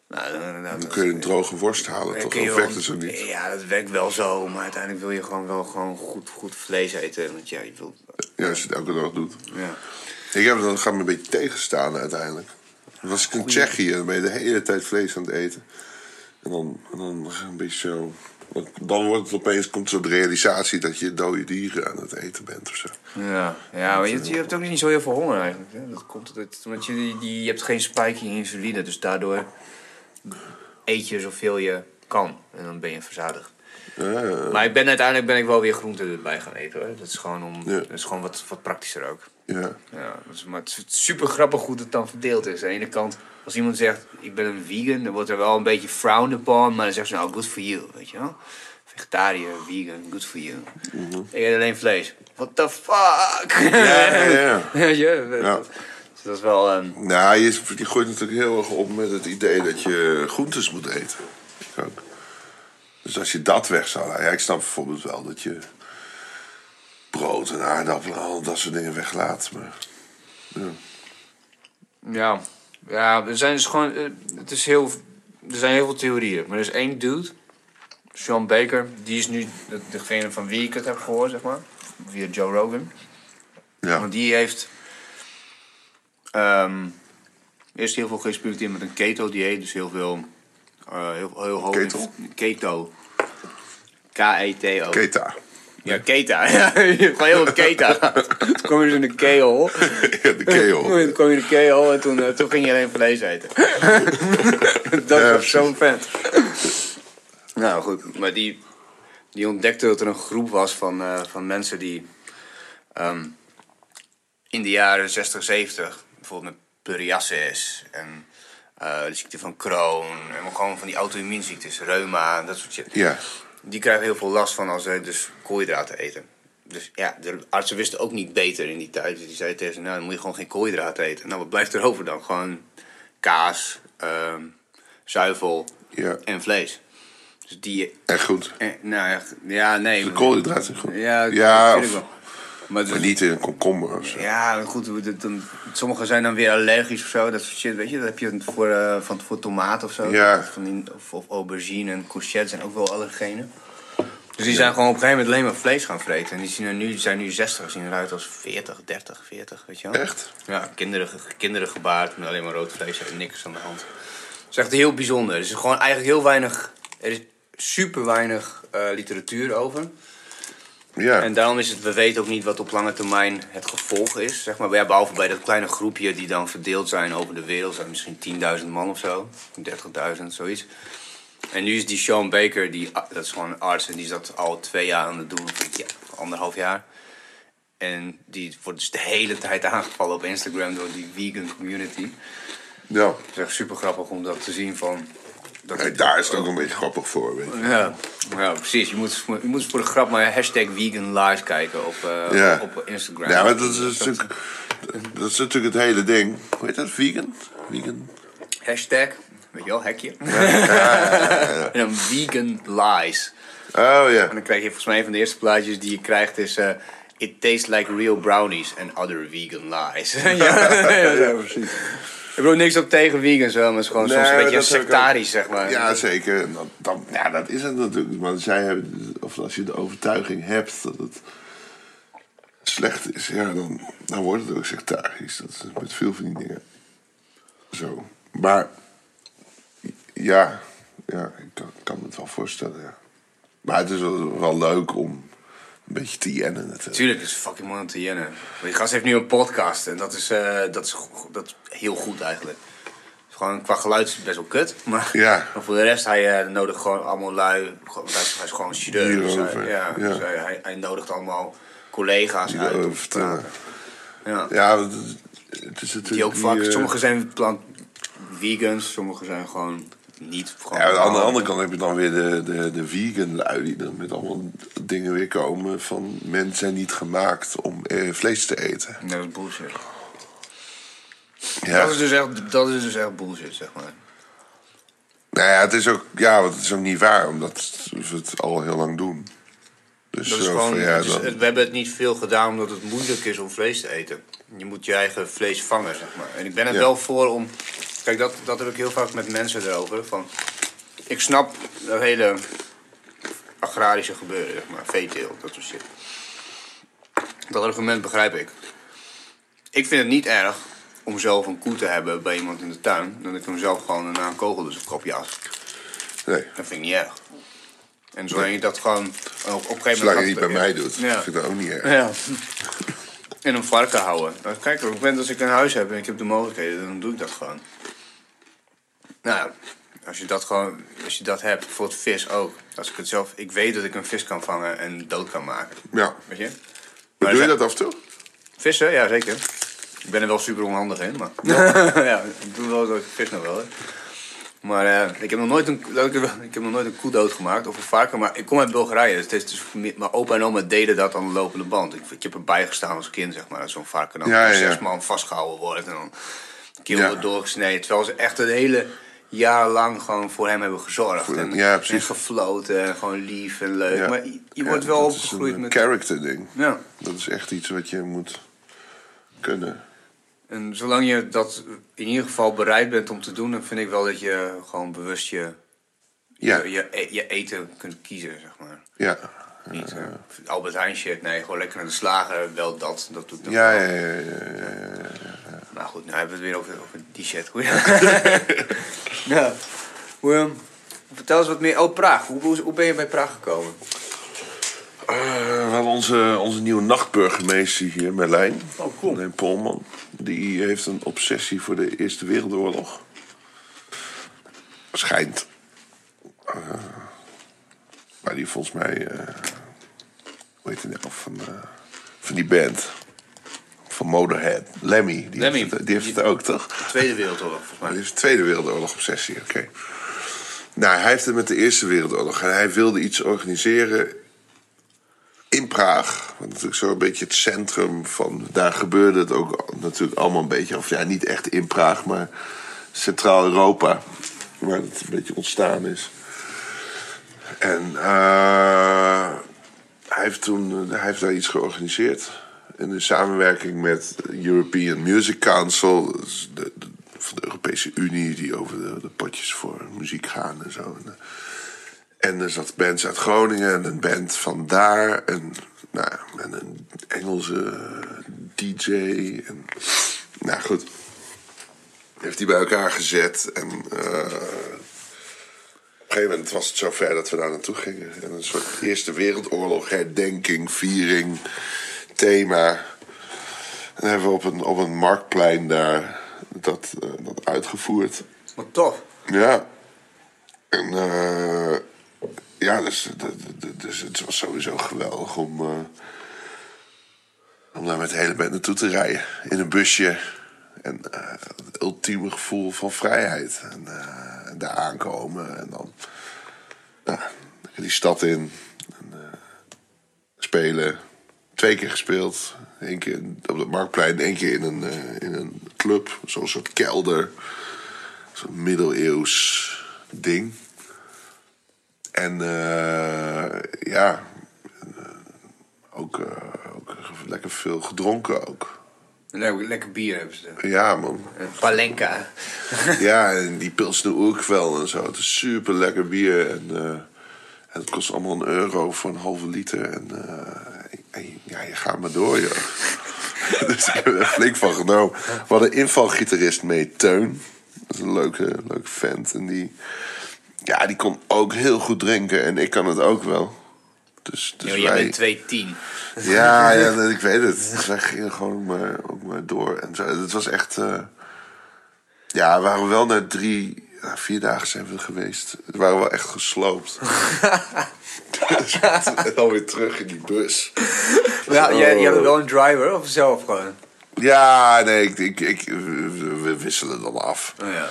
nou, dan, Dan kun je een droge worst halen, toch? Of werkt het zo niet? Ja, dat werkt wel zo, maar uiteindelijk wil je gewoon wel gewoon goed, goed vlees eten. Want ja, je wilt. Ja, als je het elke dag doet. Ja. Ik heb dan gaat me een beetje tegenstaan uiteindelijk. Dan was ik in Tsjechië, dan ben je de hele tijd vlees aan het eten. En dan, en dan een beetje zo... want Dan wordt het opeens, komt zo de realisatie dat je dode dieren aan het eten bent of zo. Ja, ja maar je, je hebt ook niet zo heel veel honger eigenlijk. Hè? Dat komt omdat, je, die, die, je hebt geen spike in insuline, dus daardoor eet je zoveel je kan. En dan ben je verzadigd. Ja, Maar ik ben, uiteindelijk ben ik wel weer groenten erbij gaan eten hoor. Dat is gewoon, om, dat is gewoon wat, wat praktischer ook. ja. Ja, maar het is super grappig hoe het dan verdeeld is. Aan de ene kant, als iemand zegt, ik ben een vegan, dan wordt er wel een beetje frowned upon, maar dan zeggen ze, nou, good for you, weet je wel. Vegetariër, vegan, good for you. Ik eet alleen vlees. What the fuck? Ja, ja, ja. Dus dat is wel... ehm, Nou, je, je gooit natuurlijk heel erg op met het idee dat je groentes moet eten. Ook. Dus als je dat weg zou laten... Ja, ik snap bijvoorbeeld wel dat je brood en aardappelen en al dat soort dingen weglaat. Maar ja. ja. ja, er zijn dus gewoon... eh, het is heel... Er zijn heel veel theorieën, maar er is één dude, Sean Baker, die is nu de- degene van wie ik het heb gehoord, zeg maar. Via Joe Rogan. ja. Want die heeft ehm, eerst heel veel geëxperimenteerd met een keto-dieet. Dus heel veel... eh, heel, heel hoog Keto? Keto. K-E-T-O. Keta. Ja, keta. Ja, gewoon heel veel keta. toen kwam je dus in de keel. Ja, de keel. Toen kwam je in de keel en toen, eh, toen ging je alleen vlees eten. dat Ja, was zo'n vent. nou goed, maar die, die ontdekte dat er een groep was van, eh, van mensen die ehm, in de jaren 60, 70, bijvoorbeeld met psoriasis en eh, de ziekte van Crohn en gewoon van die auto-immuunziektes, reuma en dat soort shit. Ja. Die krijgen heel veel last van als ze dus koolhydraten eten. Dus ja, de artsen wisten ook niet beter in die tijd. Dus die zeiden tegen ze, nou dan moet je gewoon geen koolhydraten eten. Nou, wat blijft er over dan? Gewoon kaas, ehm, zuivel Ja. en vlees. Dus die... Echt goed. Eh, nou ja, ja, nee. De koolhydraten zijn goed. Ja, dat Ja, of- wel. Maar, Maar niet in een komkommer of zo. ja, goed. Dan, sommigen zijn dan weer allergisch of zo. Dat soort shit, weet je. Dat heb je voor, eh, van, voor tomaat of zo. Ja. Van die, of, of aubergine en courgette zijn ook wel allergenen. Dus die zijn gewoon op een gegeven moment alleen maar vlees gaan vreten. En die zien er nu, zijn nu 60, zien eruit als 40, 30, 40, weet je wel. Echt? Ja, kinderen, kinderen gebaard met alleen maar rood vlees en niks aan de hand. Dat is echt heel bijzonder. Er is gewoon eigenlijk heel weinig... Er is super weinig eh, literatuur over. Ja. En daarom is het, we weten ook niet wat op lange termijn het gevolg is. Zeg maar, ja, behalve bij dat kleine groepje die dan verdeeld zijn over de wereld. zijn misschien 10.000 man of zo. 30.000, zoiets. En nu is die Sean Baker, die, dat is gewoon een arts en die dat al twee jaar aan het doen. Ja, anderhalf jaar. En die wordt dus de hele tijd aangevallen op Instagram door die vegan community. Ja. Het is echt super grappig om dat te zien van... Dat daar is het ook een beetje grappig voor. Weet je. Ja, ja precies. Je moet, je moet voor de grap maar hashtag vegan lives kijken op, eh, Ja. op Instagram. Ja, maar dat is, natuurlijk, dat is natuurlijk het hele ding. Hoe heet dat? Vegan? Vegan? Hashtag, weet je wel, hekje. en dan vegan lies. Oh ja. En dan krijg je volgens mij een van de eerste plaatjes die je krijgt is... eh, It tastes like real brownies and other vegan lies. ja, ja, precies. Ik bedoel niks op tegen vegans, wel, maar het is gewoon Nee, soms een beetje sectarisch, zeg maar. Ja, zeker. Dat, dan, ja, dat is het natuurlijk. Maar zij hebben, of als je de overtuiging hebt dat het slecht is, ja, dan, dan wordt het ook sectarisch. Dat is met veel van die dingen. Zo. Maar ja, ja ik kan, kan me het wel voorstellen, ja. Maar het is wel, wel leuk om een beetje te jennen natuurlijk. Tuurlijk, het is fucking mooi om te jennen. Maar die gast heeft nu een podcast en dat is, eh, dat is, dat is heel goed eigenlijk. Gewoon qua geluid is het best wel kut. Maar, Ja. maar voor de rest, hij eh, nodigt gewoon allemaal lui. hij is, hij is gewoon een chirurg. Dus hij, ja, ja. Dus hij, hij, hij nodigt allemaal collega's uit om erover te vertellen. praten. Ja. Ja, het is natuurlijk... Die ook vaak, eh, sommigen zijn plant vegans, sommigen zijn gewoon niet. Ja, aan de andere kant heb je dan weer de, de, de vegan lui die dan met allemaal dingen weer komen van mensen zijn niet gemaakt om eh, vlees te eten. Nee, dat is bullshit. Ja. Dat, is dus echt, dat is dus echt bullshit, zeg maar. Nou ja, het is ook, ja, want het is ook niet waar, omdat we het al heel lang doen. Dus Dat is zo gewoon, van, ja, het is- dan- we hebben het niet veel gedaan omdat het moeilijk is om vlees te eten. Je moet je eigen vlees vangen, zeg maar. En ik ben er Ja. wel voor om... Kijk, dat, dat heb ik heel vaak met mensen erover. Van, ik snap dat hele agrarische gebeuren, zeg maar. Veeteelt, dat soort shit. Dat argument begrijp ik. Ik vind het niet erg om zelf een koe te hebben bij iemand in de tuin... dan ik hem zelf gewoon na een kogel dus een kop jas. nee. Dat vind ik niet erg. En zolang je dat gewoon op, op een gegeven moment... Zolang je niet bij mij doet, Ja. vind ik dat ook niet erg. Ja. En een varken houden. Nou, kijk, op het moment als ik een huis heb en ik heb de mogelijkheden, dan doe ik dat gewoon. Nou, als je dat gewoon, als je dat hebt, voor het vis ook. Als ik het zelf, ik weet dat ik een vis kan vangen en dood kan maken. Ja. Weet je? Doe je dat af en toe? Vissen, ja zeker. Ik ben er wel super onhandig in, maar. ja, ik doe wel zo, ik vis nog wel. Hè. Maar eh, ik, heb nog nooit een, dat ik, ik heb nog nooit een koe doodgemaakt of een varken. Maar ik kom uit Bulgarije. Dus het is dus, mijn opa en oma deden dat aan de lopende band. Ik, ik heb erbij gestaan als kind, zeg maar. Dat zo'n varken dan Ja, door ja, ja. zes man vastgehouden wordt. En dan keel Ja. wordt doorgesneden. Terwijl ze echt een hele jaar lang gewoon voor hem hebben gezorgd. Voor- en, ja, precies. en gefloten en gewoon lief en leuk. Ja. Maar je, je Ja, wordt wel dat is opgegroeid een met... character ding. Ja. Dat is echt iets wat je moet kunnen. En zolang je dat in ieder geval bereid bent om te doen, dan vind ik wel dat je gewoon bewust je, Ja, je, je, e- je eten kunt kiezen, zeg maar. ja. Niet eh, Albert Heijn shit, nee, gewoon lekker naar de slager, wel dat, dat doe ik dan Ja, wel. ja, ja, ja, ja, ja. Maar goed, nou hebben we het weer over, over die shit. Goed. ja. Hoe, ehm, vertel eens wat meer. Oh, Praag. Hoe, hoe, hoe ben je bij Praag gekomen? Eh, we hadden onze, onze nieuwe nachtburgemeester hier, Merlijn. Oh, cool. Merlijn Polman. Die heeft een obsessie voor de Eerste Wereldoorlog. Schijnt. Eh, maar die volgens mij... eh hoe heet die nou? Van, eh, van die band. Van Motorhead. Lemmy. Die Lemmy. Heeft het, die heeft het ook, toch? De Tweede Wereldoorlog, volgens mij. dit is de Tweede Wereldoorlog obsessie, oké. Nou, hij heeft het met de Eerste Wereldoorlog. En hij wilde iets organiseren in Praag. Wat natuurlijk zo een beetje het centrum van... Daar gebeurde het ook natuurlijk allemaal een beetje... Of ja, niet echt in Praag, maar Centraal-Europa. Waar het een beetje ontstaan is. En eh, hij, heeft toen, hij heeft daar iets georganiseerd. In samenwerking met European Music Council. is De, de- van de Europese Unie die over de, de potjes voor muziek gaan en zo. En, eh, en er zat bands uit Groningen en een band van daar. En, nou, en een Engelse DJ. En, nou goed. Heeft die bij elkaar gezet. En eh, op een gegeven moment was het zover dat we daar naartoe gingen. En een soort Eerste Wereldoorlog herdenking, viering, thema. En hebben we op een, op een marktplein daar dat, eh, dat uitgevoerd. Wat tof. Ja. En eh, ja, dus, dus het was sowieso geweldig om, eh, daar met de hele band naartoe te rijden. In een busje. En het ultieme gevoel van vrijheid. En daar aankomen. En dan nou, die stad in. En, spelen. Twee keer gespeeld. Eén keer op het Marktplein. één keer in een, eh, in een club. Zo'n soort kelder. Zo'n middeleeuws ding. En eh, ja, eh, ook, ook lekker veel gedronken ook. Lekker, bier hebben ze. Ja, man. Palenka. Ja, en die Pilsner Oerkwel en zo. Het is super lekker bier. En, en het kost allemaal een euro voor een halve liter. En, en ja, je gaat maar door, joh. dus ik heb er flink van genomen. We hadden invalgitarist mee, Teun. Dat is een leuke, leuke vent. En die, ja, die kon ook heel goed drinken. En ik kan het ook wel. Dus, dus Jo, jij wij- bent 210. ja, ja, ik weet het. Dus wij gingen gewoon maar, ook maar door. En zo. Het was echt... eh, ja, we waren wel na drie, vier dagen zijn we geweest. We waren wel echt gesloopt. dus en dan weer terug in die bus. Ja, jij, jij hebt wel een driver of zelf gewoon? Ja, nee, ik, ik, ik, we wisselen dan af. Oh, ja.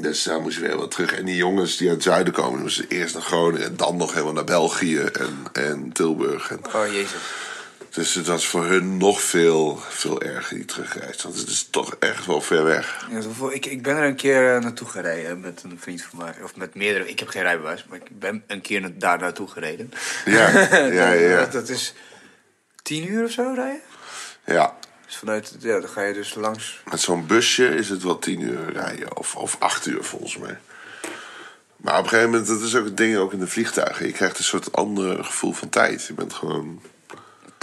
Dus daar moesten we weer wat terug. En die jongens die uit het zuiden komen, moesten eerst naar Groningen... en dan nog helemaal naar België en, en Tilburg. En, Oh, jezus. Dus het was voor hun nog veel, veel erger, die terugreis. Want het is toch echt wel ver weg. Ja, ik, ik ben er een keer eh, naartoe gereden met een vriend van mij. Of met meerdere. Ik heb geen rijbewijs, maar ik ben een keer na- daar naartoe gereden. Ja, ja, ja. Dat, dat is tien uur of zo rijden. Ja, Dus vanuit, ja, dan ga je dus langs. met zo'n busje is het wel tien uur rijden. Of, of acht uur volgens mij. Maar op een gegeven moment, dat is ook het ding ook in de vliegtuigen. Je krijgt een soort ander gevoel van tijd. Je bent gewoon...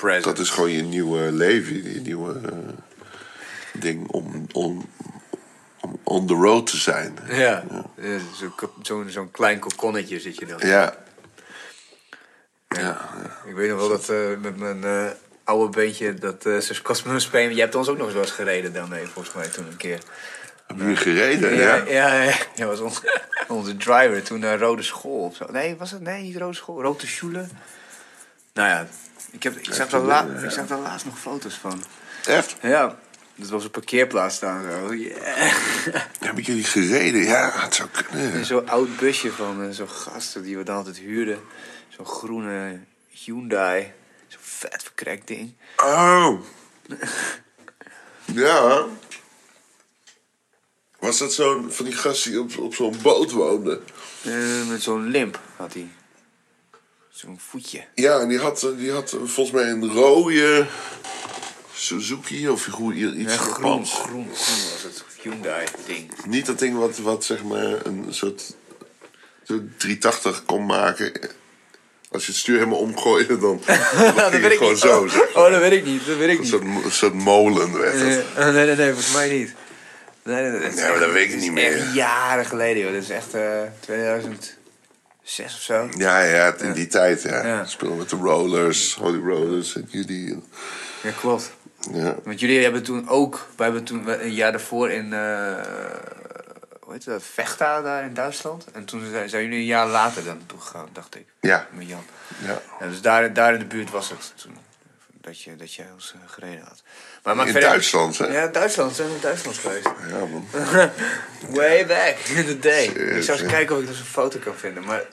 Present. Dat is gewoon je nieuwe leven, je nieuwe eh, ding om, om, om on the road te zijn. Ja, ja. zo'n zo'n klein kokonnetje zit je dan. Ja, Ja. Ik weet nog wel dat eh, met mijn eh, oude beentje, dat uh, Cosmo Spain, jij hebt ons ook nog eens wel eens gereden daarmee, volgens mij toen een keer. heb je gereden? Ja, Ja, ja, ja, ja was ons, onze driver toen naar Rode School of zo. Nee, was het? Nee, niet Rode School, Rode Schule. Nou ja, ik, heb, ik, zag daar la, ik zag daar laatst nog foto's van. Echt? Ja, dat was een parkeerplaats staan zo. Yeah. Hebben jullie gereden? Ja, het zou kunnen. En Zo'n oud busje van eh, zo'n gasten die we dan altijd huurden. Zo'n groene Hyundai. Zo'n vet verkrekt ding. Oh. Ja. Was dat zo'n van die gast die op, op zo'n boot woonde? Eh, met zo'n limp had hij voetje. Ja, en die had, die had volgens mij een rode Suzuki of iets ja, groen, groen, groen, was het Hyundai-ding. Niet dat ding wat, wat zeg maar een soort, soort 380 kon maken. Als je het stuur helemaal omgooide, dan, dan nou, dat weet gewoon niet. zo. Oh, dat weet ik niet. Dat weet ik niet. Een soort, molen werd. Nee, oh, nee, nee, nee, volgens mij niet. Nee, dat, maar dat weet ik niet meer. jaren geleden, joh. Dat is echt eh, 2000 zes of zo. Ja, ja in die tijd. Ja. ja. Met de Rollers, Holy Rollers en jullie. Ja, klopt. Ja. Want jullie hebben toen ook, wij hebben toen een jaar daarvoor in, eh, hoe heet het, Vechta daar in Duitsland. En toen zijn, zijn jullie een jaar later dan toegegaan dacht ik. Ja. Met Jan. Ja. ja dus daar, daar in de buurt was het toen, dat je, dat je ons eh, gereden had. Maar maakt In verder- Duitsland, hè? Ja, Duitsland. Zijn we in Duitsland geweest. Ja, man. Way back in the day. Ik zou eens kijken of ik dus een foto kan vinden. Maar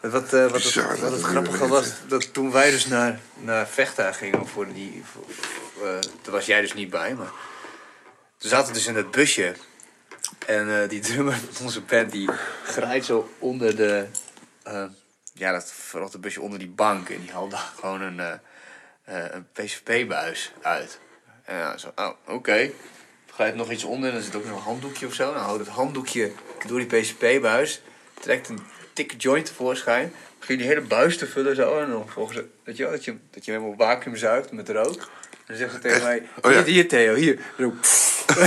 wat, eh, wat, Bizar het, wat het grappige was, dat toen wij dus naar, naar Vechta gingen voor die... Voor, eh, daar was jij dus niet bij, maar... We zaten dus in dat busje. En eh, die drummer van onze band, die grijpt zo onder de... ja, dat verrotte busje onder die bank. En die haalde gewoon een, een PCP-buis uit. En ja, zo, oh, oké. Glijdt nog iets onder en er zit ook nog een handdoekje of zo. Dan houdt het handdoekje door die PCP-buis. Trekt een dikke joint tevoorschijn. Begint die hele buis te vullen zo. En dan volgens weet je wel, dat je, dat je hem op vacuüm zuigt met rook. En dan zegt ze tegen mij, Oh, ja. hier, hier Theo, hier. Dan,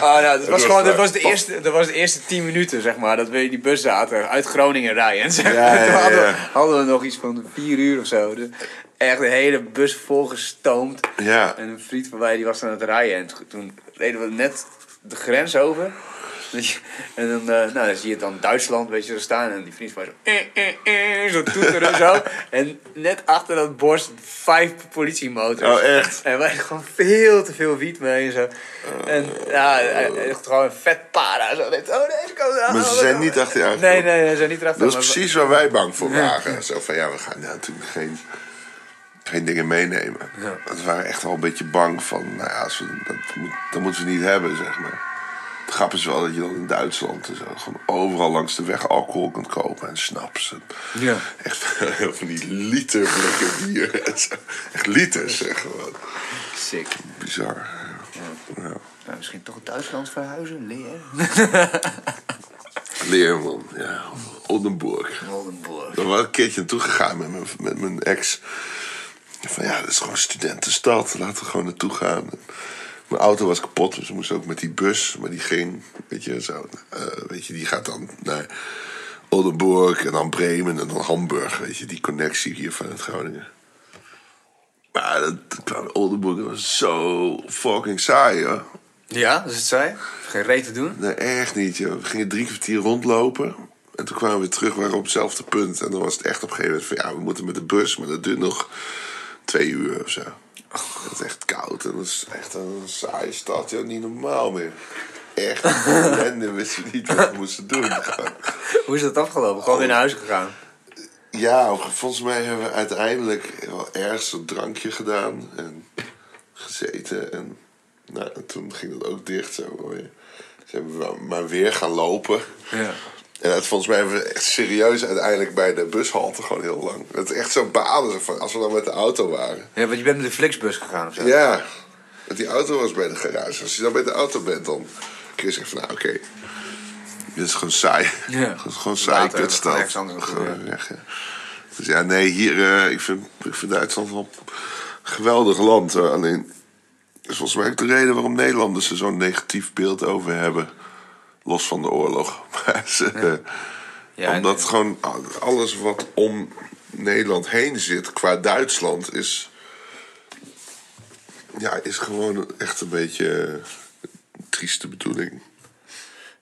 ah, nou, dat was gewoon, dat de eerste, dat was de eerste tien minuten, zeg maar, dat we in die bus zaten, uit Groningen rijden. Zeg. Ja, ja, Toen hadden, we, ja. hadden we nog iets van vier uur of zo. Dus echt de hele bus volgestoomd. Ja. En een vriend van mij die was aan het rijden. En toen reden we net de grens over. Je- En dan, eh, nou, dan zie je het dan Duitsland, weet je, zo staan. En die vriend van mij zo... Eh, eh, eh, zo toeteren en zo. En net achter dat borst vijf politiemotors. Oh, echt? En wij gewoon veel te veel wiet mee en zo. En ja, echt gewoon een vet para. Zo. Oh, deze kant. Maar ze zijn niet achter je Nee, nee, ze zijn niet erachter. Dat is precies waar wij bang voor waren. Zo van, ja, we gaan natuurlijk geen, geen dingen meenemen. Ja. Want we waren echt wel een beetje bang van, nou ja, als we, dat, moet, dat moeten we niet hebben, zeg maar. Het grap is wel dat je dan in Duitsland zo, gewoon overal langs de weg alcohol kunt kopen en snaps. En Ja. Echt van die liter blikken bier. Echt liters, zeg gewoon. Sick. Bizar. Ja. Nou, misschien toch Duitsland verhuizen, leer. Leerman, ja. Oldenburg. Oldenburg. Daar was een keertje naartoe gegaan met mijn, met mijn ex. Van ja, dat is gewoon studentenstad. Laten we gewoon naartoe gaan. Mijn auto was kapot, dus we moesten ook met die bus. Maar die ging, weet je, zo. eh, weet je, die gaat dan naar Oldenburg en dan Bremen en dan Hamburg. Weet je, die connectie hier vanuit Groningen. Maar dat, Oldenburg dat was zo fucking saai, hoor. Ja, dat is het zij. Geen reet te doen. Nee, echt niet, joh. We gingen drie kwartier rondlopen. En toen kwamen we terug, we waren op hetzelfde punt. En dan was het echt op een gegeven moment van... ja, we moeten met de bus, maar dat duurt nog twee uur of zo. Het is echt koud en dat is echt een saaie stad. Joh, niet normaal meer. Echt. En we wisten niet wat we moesten doen. Hoe is dat afgelopen? Gewoon weer naar huis gegaan. Ja, volgens mij hebben we uiteindelijk wel ergens een drankje gedaan. En gezeten. En nou, en toen ging dat ook dicht. Zo. weer. Zijn we maar weer gaan lopen. Ja. En het, volgens mij hebben we echt serieus uiteindelijk bij de bushalte gewoon heel lang. Het is echt zo van als we dan met de auto waren. Ja, want je bent met de Flixbus gegaan of zo. Ja, want die auto was bij de garage. Als je dan bij de auto bent, dan kun je zeggen van nou oké. Dit is gewoon saai. Ja. Gewoon, gewoon saai kutstad. Gewoon weg, ja. Dus ja, nee, hier, eh, ik, vind, ik vind Duitsland wel een geweldig land. hoor. Alleen, dat is volgens mij ook de reden waarom Nederlanders er zo'n negatief beeld over hebben. Los van de oorlog. Maar ze, Ja, omdat gewoon alles wat om Nederland heen zit qua Duitsland is. Ja, is gewoon echt een beetje een trieste bedoeling.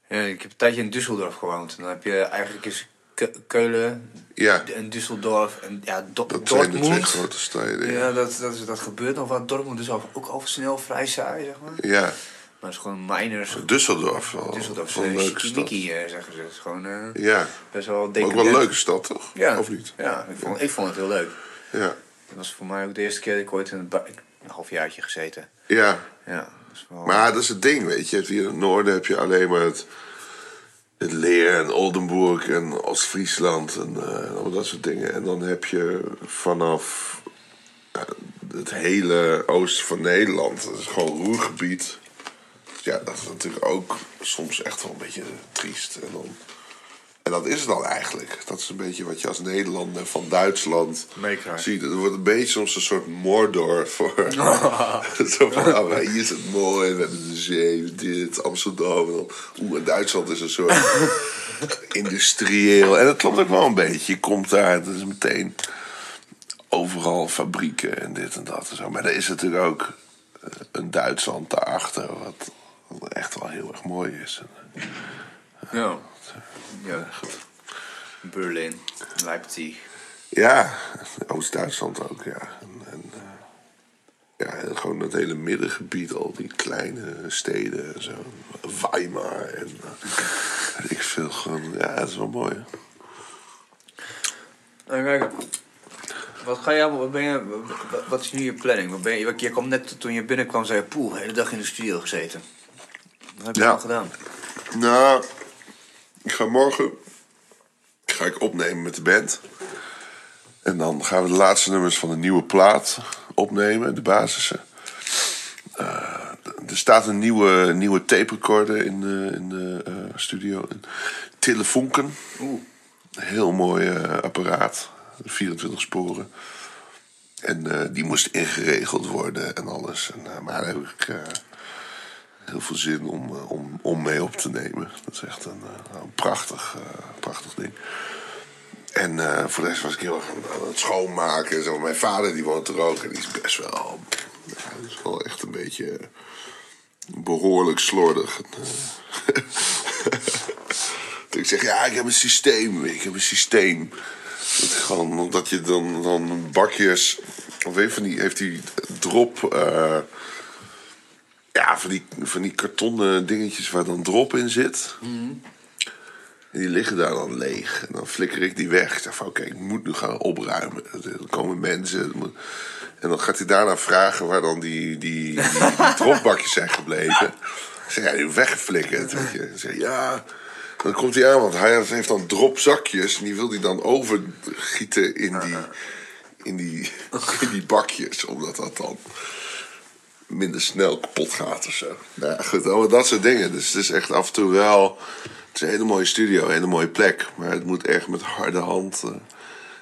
Ja, ik heb een tijdje in Düsseldorf gewoond. En dan heb je eigenlijk eens Ke- Keulen Ja, en Düsseldorf en ja, Do- dat zijn de twee Dortmund. grote steden. Ja, dat, dat, is- dat gebeurt nog wat. Dortmund is ook al snel vrij saai, zeg maar. Ja, Maar het is gewoon miners. Düsseldorf wel. Düsseldorf is wel een een leuke stad. eh, zeggen ze. Het is gewoon eh, Ja, best wel ook wel een leuke stad, toch? Ja, Of niet? Ja, ik vond, ik vond het heel leuk. Ja, Dat was voor mij ook de eerste keer dat ik ooit in een, een halfjaartje gezeten. ja. Ja, dat is wel... Maar dat is het ding, weet je. Hier in het noorden heb je alleen maar het, het Leer en Oldenburg en Oost-Friesland en eh, al dat soort dingen. En dan heb je vanaf eh, het hele oosten van Nederland, dat is gewoon roergebied. Ja, dat is natuurlijk ook soms echt wel een beetje triest. En, dan, en dat is het dan eigenlijk. Dat is een beetje wat je als Nederlander van Duitsland ziet. Het wordt een beetje soms een soort Mordor voor... Zo van, maar hier is het mooi, we hebben de zee, dit, Amsterdam. Oeh, en Duitsland is een soort industrieel. En dat klopt ook wel een beetje. Je komt daar, het is meteen overal fabrieken en dit en dat en zo. Maar er is natuurlijk ook eh, een Duitsland daarachter, wat, wat echt wel heel erg mooi is. En, Ja. ja. Berlin, Leipzig. Ja, Oost-Duitsland ook, ja. En, en, eh, ja, gewoon het hele middengebied, al die kleine steden en zo. Weimar en eh, ik veel. Gewoon, ja, dat is wel mooi. hè. Nou, kijk. Wat ga je allemaal, wat, ben je, wat, is nu je planning? Wat ben je, je kwam net toen je binnenkwam, zei je, poeh, de hele dag in de studio gezeten. Wat heb je Ja. al gedaan? Nou, ik ga morgen ga ik opnemen met de band. En dan gaan we de laatste nummers van de nieuwe plaat opnemen, de basissen. Eh, er staat een nieuwe, nieuwe tape recorder in de, in de eh, studio. Een Telefonken. Oeh. Heel mooi eh, apparaat. 24 sporen. En die moest ingeregeld worden en alles. En, maar daar heb ik heel veel zin om, eh, om, om mee op te nemen. Dat is echt een, eh, prachtig, eh, prachtig ding. En voor de rest was ik heel erg aan, het schoonmaken. en Zo. Mijn vader die woont er ook en die is best wel... Is wel echt een beetje behoorlijk slordig. En, Toen ik zeg, ja, ik heb een systeem. Ik heb een systeem. Dat gewoon, omdat je dan, dan bakjes... Of een van die, heeft die drop... ja, van die, van die kartonnen dingetjes waar dan drop in zit. En die liggen daar dan leeg. En dan flikker ik die weg. Ik zeg van, oké, ik moet nu gaan opruimen. Er komen mensen. En dan gaat hij daarna vragen waar dan die, die, die, die dropbakjes zijn gebleven. Ik zeg, ja, die weggeflikkerd. Weet je. Zeg, ja... Dan komt hij aan, want hij heeft dan dropzakjes. En die wil hij dan overgieten in die, in die, in die bakjes. Omdat dat dan minder snel kapot gaat of zo. Nou ja, goed, allemaal dat soort dingen. Dus het is echt af en toe wel... Het is een hele mooie studio, een hele mooie plek. Maar het moet echt met harde hand eh,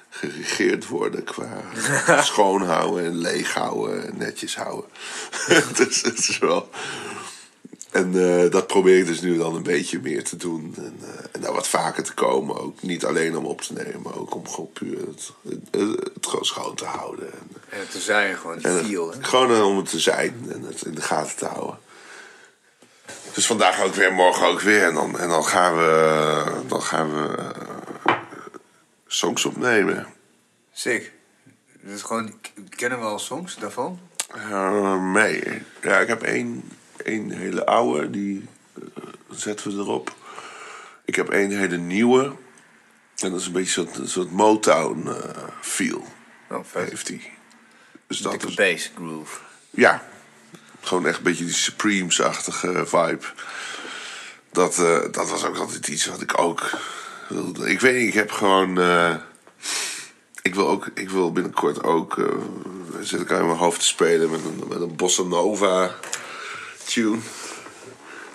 geregeerd worden... qua schoonhouden en leeghouden en netjes houden. dus het is wel... En eh, dat probeer ik dus nu dan een beetje meer te doen. En, eh, en daar wat vaker te komen. Ook niet alleen om op te nemen, maar ook om gewoon puur het, het, het gewoon schoon te houden. En, En te zijn gewoon, die en het- feel. hè. gewoon eh, om het te zijn en het in de gaten te houden. Dus vandaag ook weer, morgen ook weer. En dan, en dan gaan we, dan gaan we eh, songs opnemen. Sick. Is gewoon, kennen we al songs daarvan? Eh, nee, ja, ik heb één, één hele oude, die eh, zetten we erop. Ik heb één hele nieuwe. En dat is een beetje zo'n soort Motown eh, feel, Oh, vet. heeft hij. Dus dat Dikke is, bass groove. Ja, gewoon echt een beetje die Supremes-achtige vibe. Dat, eh, dat was ook altijd iets wat ik ook wilde. Ik weet niet, ik heb gewoon... ik, wil ook ik wil binnenkort ook... eh zit ik aan mijn hoofd te spelen met een, met een bossa nova tune.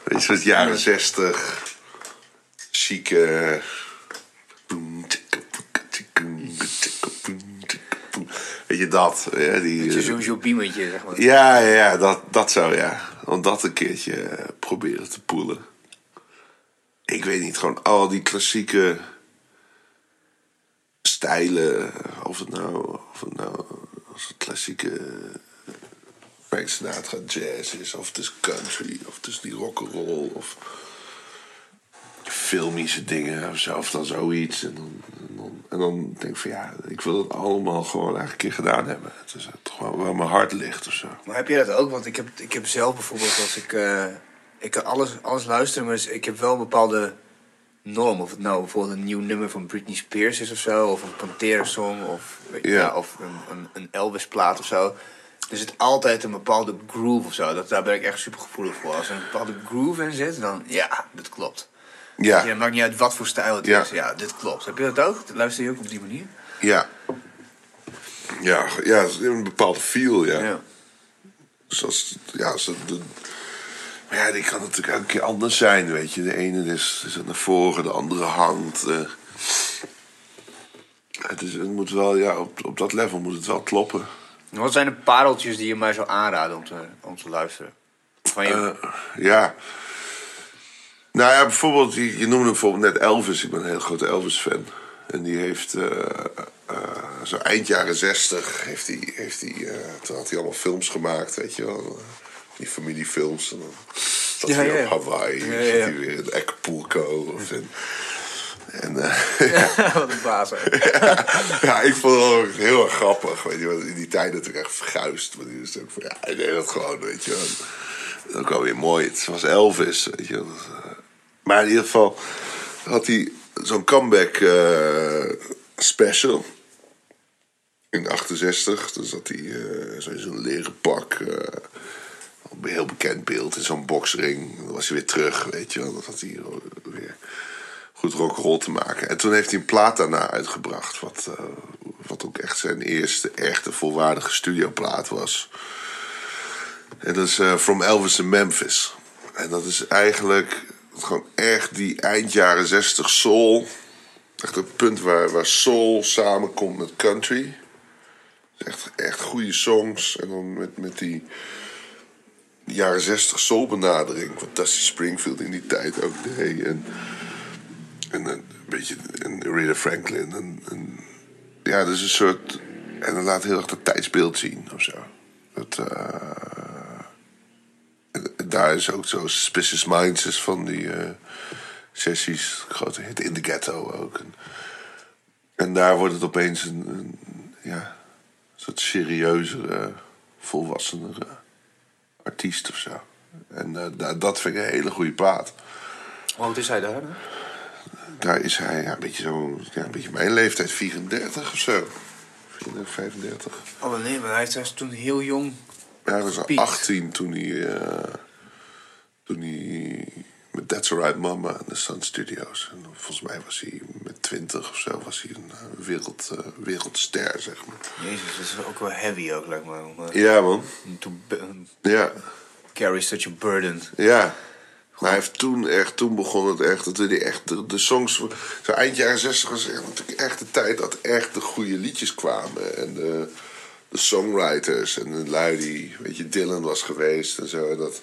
Weet je, soort jaren zestig. Chique... Weet je dat? Ja, die, eh, zo'n Jobiemetje, zeg maar. ja, ja, dat, dat zou ja. Om dat een keertje eh, proberen te poelen. Ik weet niet, gewoon al die klassieke stijlen. Of het nou, of het nou als het klassieke Frank Sinatra jazz is. Of het is country. Of het is die rock'n'roll. Of filmische dingen of zo. Of dan zoiets. En dan, en dan, en dan denk ik van ja, ik wil het allemaal gewoon eigenlijk een keer gedaan hebben. Het is het gewoon waar mijn hart ligt of zo. Maar heb je dat ook? Want ik heb, ik heb zelf bijvoorbeeld, als ik... eh, ik kan alles, alles luisteren, maar ik heb wel een bepaalde norm. Of het nou bijvoorbeeld een nieuw nummer van Britney Spears is of zo. Of een Pantera-song. Of, Ja. of een, een, een Elvis-plaat of zo. Er zit altijd een bepaalde groove of zo. Dat, daar ben ik echt super gevoelig voor. Als er een bepaalde groove in zit, dan ja, dat klopt. Ja, Ja, maakt niet uit wat voor stijl het Ja. is. Ja, dit klopt. Heb je dat ook? Luister je ook op die manier? ja. Ja, ja, een bepaalde feel, ja. Ja. Dus als, ja, als het, de- maar ja, die kan natuurlijk elke keer anders zijn, weet je. De ene is, is naar voren, de andere hangt. eh. het, is, het moet wel, ja, op, op dat level moet het wel kloppen. Wat zijn de pareltjes die je mij zou aanraden om te, om te luisteren? Van je, Eh, ja. Nou ja, bijvoorbeeld, je, je noemde bijvoorbeeld net Elvis. Ik ben een heel grote Elvis-fan. En die heeft, eh, eh, zo eind jaren zestig, heeft hij, heeft hij, toen had hij allemaal films gemaakt, weet je wel. Die familiefilms. En dan zat Ja, hij ja, op Hawaii, Ja, zat ja, ja. hij weer in Acapulco. Of in, en eh, wat een baas. ja, ik vond het heel erg grappig. Weet je, want in die tijd natuurlijk echt verguisd. Maar die is ook van, ja, hij deed dat gewoon, weet je. Dat ook wel weer mooi. Het was Elvis, weet je. eh, maar in ieder geval had hij zo'n comeback eh, special. In 68. Dus had hij in zo'n leren pak. een heel bekend beeld in zo'n boxring. Dan was hij weer terug, weet je wel. Dat had hij weer goed rock'n'roll te maken. En toen heeft hij een plaat daarna uitgebracht. Wat, eh, wat ook echt zijn eerste echte volwaardige studioplaat was. En dat is eh, From Elvis to Memphis. En dat is eigenlijk gewoon echt die eind jaren 60 soul. Echt het punt waar, waar soul samenkomt met country. Echt, echt goede songs. En dan met, met die jaren 60 soul benadering. Wat Springfield in die tijd ook deed. En, en een beetje en Rita Franklin. En, en, ja, dus een soort. En dat laat heel erg dat tijdsbeeld zien of zo. Dat, eh, daar is ook zo Suspicious Minds is van die. eh, sessies. Grote hit in de ghetto ook. En, en daar wordt het opeens een, een ja, soort serieuzere, volwassenere artiest of zo. En eh, da- dat vind ik een hele goede plaat. Hoe is hij daar? Daar is hij ja, een, beetje zo, ja, een beetje mijn leeftijd, 34 of zo. 34, 35. Oh nee, maar hij is- is toen heel jong. Ja, hij was al Piekt. 18 toen hij, eh, toen hij met That's Alright Mama in de Sun Studios. En volgens mij was hij met 20 of zo was hij een eh, wereld, eh, wereldster, zeg maar. Jezus, dat is ook wel heavy ook, lijkt me. Om, Ja, man. to Ja, carry such a burden. ja. Maar heeft toen echt, toen begon het echt, dat hij echt de, de songs, zo eind jaren 60 was natuurlijk echt de tijd dat echt de goede liedjes kwamen. En de, de songwriters en de lui die, weet je, Dylan was geweest en zo. En dat,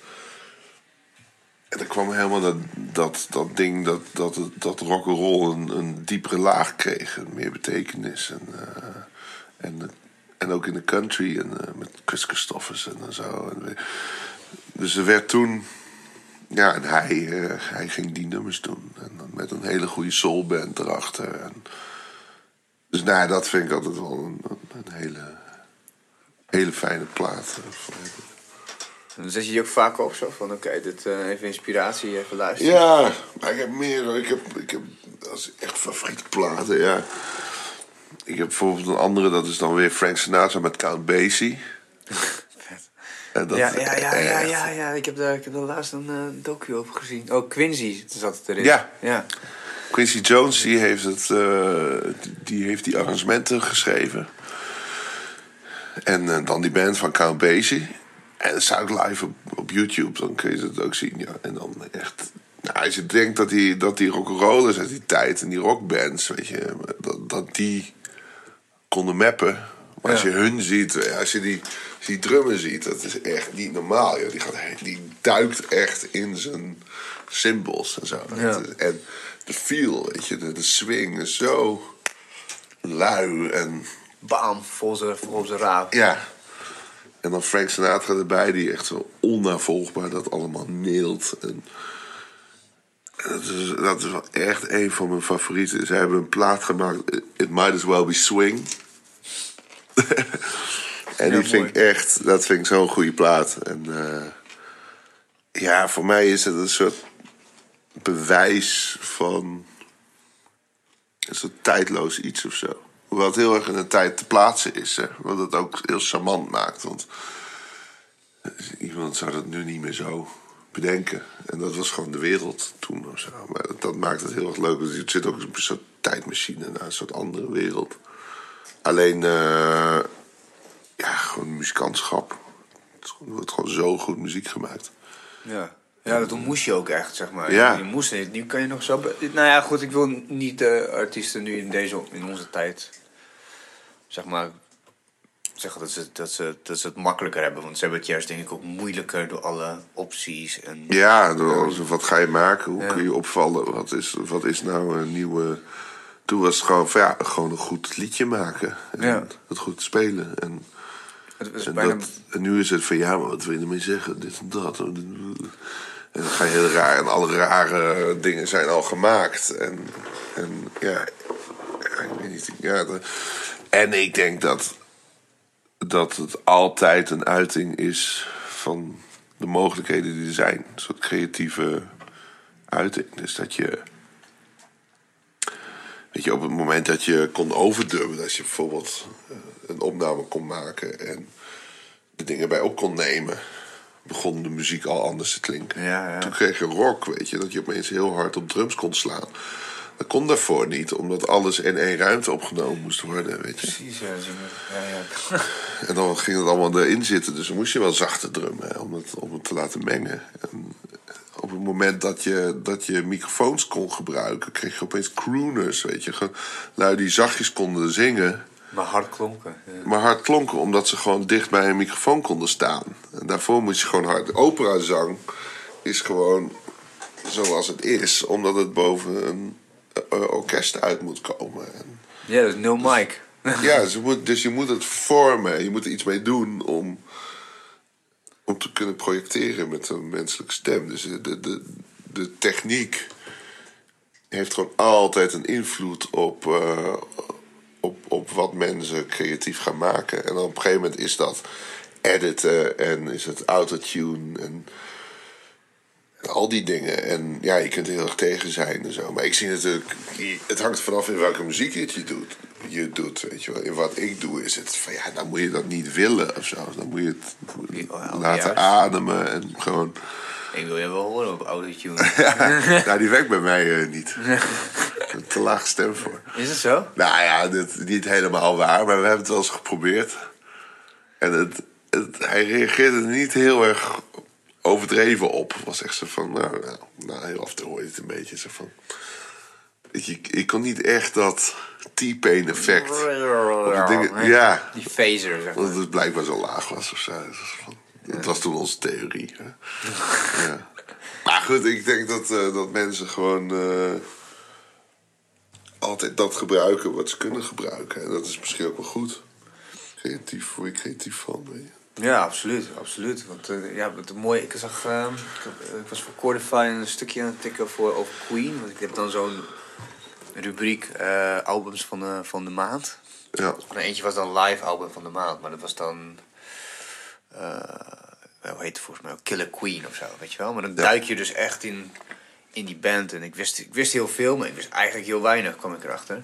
en er kwam helemaal dat, dat, dat ding dat, dat, dat rock'n'roll een, een diepere laag kreeg. Meer betekenis. En, eh, en, en ook in de country en eh, met Chris Christoffers en zo. En, dus er werd toen... Ja, en hij, eh, hij ging die nummers doen. En dan met een hele goede soulband erachter. En, dus nou, ja, dat vind ik altijd wel een, een, hele, hele fijne plaat. eh. Dan zet je die ook vaak op zo van, oké, dit eh, even inspiratie, even luisteren. Ja, maar ik heb meer. Ik heb, ik heb echt favoriete platen, ja. Ik heb bijvoorbeeld een andere, dat is dan weer Frank Sinatra met Count Basie. Dat ja, ja, ja, ja, echt- ja, ja. Ik heb daar, ik heb daar laatst een eh, docu over gezien. Oh, Quincy zat het erin. Ja. ja. Quincy Jones die heeft, het, eh, die- heeft die arrangementen geschreven. En eh, dan die band van Count Basie. En dat staat ook live op, op YouTube, dan kun je het ook zien. Ja. En dan echt... Nou, als je denkt dat die, dat die rock'n'rollers uit die tijd en die rockbands, weet je, dat, dat die konden mappen. Maar als Ja. je hun ziet, eh, als je die, die drummer ziet, dat is echt niet normaal. Joh. Die, gaat, die duikt echt in zijn symbols en zo. Ja. En de feel, weet je, de, de swing is zo lui en Bam, vol zijn, vol zijn raap. ja. En dan Frank Sinatra erbij, die echt zo onnavolgbaar dat allemaal neelt. En, en dat, is, dat is wel echt een van mijn favorieten. Ze hebben een plaat gemaakt, It Might As Well Be Swing. en die vind ik echt, dat vind ik zo'n goede plaat. En eh, ja, voor mij is het een soort bewijs van een soort tijdloos iets of zo. Hoewel het heel erg in een tijd te plaatsen is. Hè? Wat het ook heel charmant maakt. Want iemand zou dat nu niet meer zo bedenken. En dat was gewoon de wereld toen of zo. Maar dat, dat maakt het heel erg leuk. Het zit ook een soort tijdmachine naar een soort andere wereld. Alleen, eh, ja, gewoon muzikantschap. Het wordt gewoon zo goed muziek gemaakt. Ja. Ja, dat moest je ook echt, zeg maar. Ja. Je moest niet. Nu kan je nog zo... Nou ja, goed, ik wil niet de artiesten nu in, deze, in onze tijd... Zeg maar... Zeggen dat ze, dat, ze, dat ze het makkelijker hebben. Want ze hebben het juist denk ik ook moeilijker door alle opties. En, Ja, door alles, wat ga je maken? Hoe Ja. kun je opvallen? Wat is, wat is nou een nieuwe... Toen was het gewoon van ja, gewoon een goed liedje maken. En Ja. het goed spelen. En, het is en, bijna... dat, en nu is het van ja, maar wat wil je ermee zeggen? Dit en dat. En dan ga je heel raar. En alle rare dingen zijn al gemaakt. En, en ja, ik weet niet. Ja, de- en ik denk dat, dat het altijd een uiting is van de mogelijkheden die er zijn. Een soort creatieve uiting. Dus dat je. Weet je, op het moment dat je kon overdubben, dat je bijvoorbeeld eh, een opname kon maken en de dingen bij op kon nemen, begon de muziek al anders te klinken. Ja, ja. Toen kreeg je rock, weet je, dat je opeens heel hard op drums kon slaan. Dat kon daarvoor niet, omdat alles in één ruimte opgenomen moest worden, weet je. Precies, ja. ja, ja. En dan ging het allemaal erin zitten, dus dan moest je wel zachter drummen hè, om, het, om het te laten mengen. En op het moment dat je, dat je microfoons kon gebruiken, kreeg je opeens crooners, weet je. Lui die zachtjes konden zingen, Maar hard klonken. Ja. maar hard klonken, omdat ze gewoon dicht bij een microfoon konden staan. En daarvoor moest je gewoon hard. Operazang is gewoon zoals het is, omdat het boven een eh, orkest uit moet komen. En Ja, dat is no mic. ja, dus je, moet, dus je moet het vormen. Je moet er iets mee doen om, om te kunnen projecteren met een menselijke stem. Dus de, de, de techniek heeft gewoon altijd een invloed op, eh, op, op wat mensen creatief gaan maken. En dan op een gegeven moment is dat editen en is het autotune en, en al die dingen. En ja, je kunt er heel erg tegen zijn en zo. Maar ik zie natuurlijk, het hangt vanaf in welke muziek het je doet. Je doet, weet je wel. Wat ik doe is het van ja, dan moet je dat niet willen of zo. Dan moet je het Ja, laten juist. ademen en gewoon. Ik wil je wel horen op autotune. nou, die werkt bij mij eh, niet. Te laag stem voor. Is het zo? Nou ja, dit, niet helemaal waar, maar we hebben het wel eens geprobeerd. En het, het, hij reageerde er niet heel erg overdreven op. Het was echt zo van, nou, nou, nou heel af toe hoor je het een beetje zo van... Ik, ik kon niet echt dat T-pain effect. dingen- ja, Die phaser, zeg maar. omdat het blijkbaar zo laag was of zo. Het was, het toen onze theorie. Hè. ja. Maar goed, ik denk dat, eh, dat mensen gewoon eh, altijd dat gebruiken wat ze kunnen gebruiken. En dat is misschien ook wel goed. Creatief, word je creatief van. Weet je. Ja, absoluut, absoluut. Want eh, ja, wat een mooi, ik zag, ehm, ik was voor Cordify een stukje aan het tikken voor over Queen. Want ik heb dan zo'n rubriek eh, albums van de, van de maand. Ja, En eentje was dan live album van de maand, maar dat was dan, hoe heet het volgens mij ook, Killer Queen of zo, weet je wel. Maar dan duik je dus echt in, in die band. En ik wist, ik wist heel veel, maar ik wist eigenlijk heel weinig, kwam ik erachter.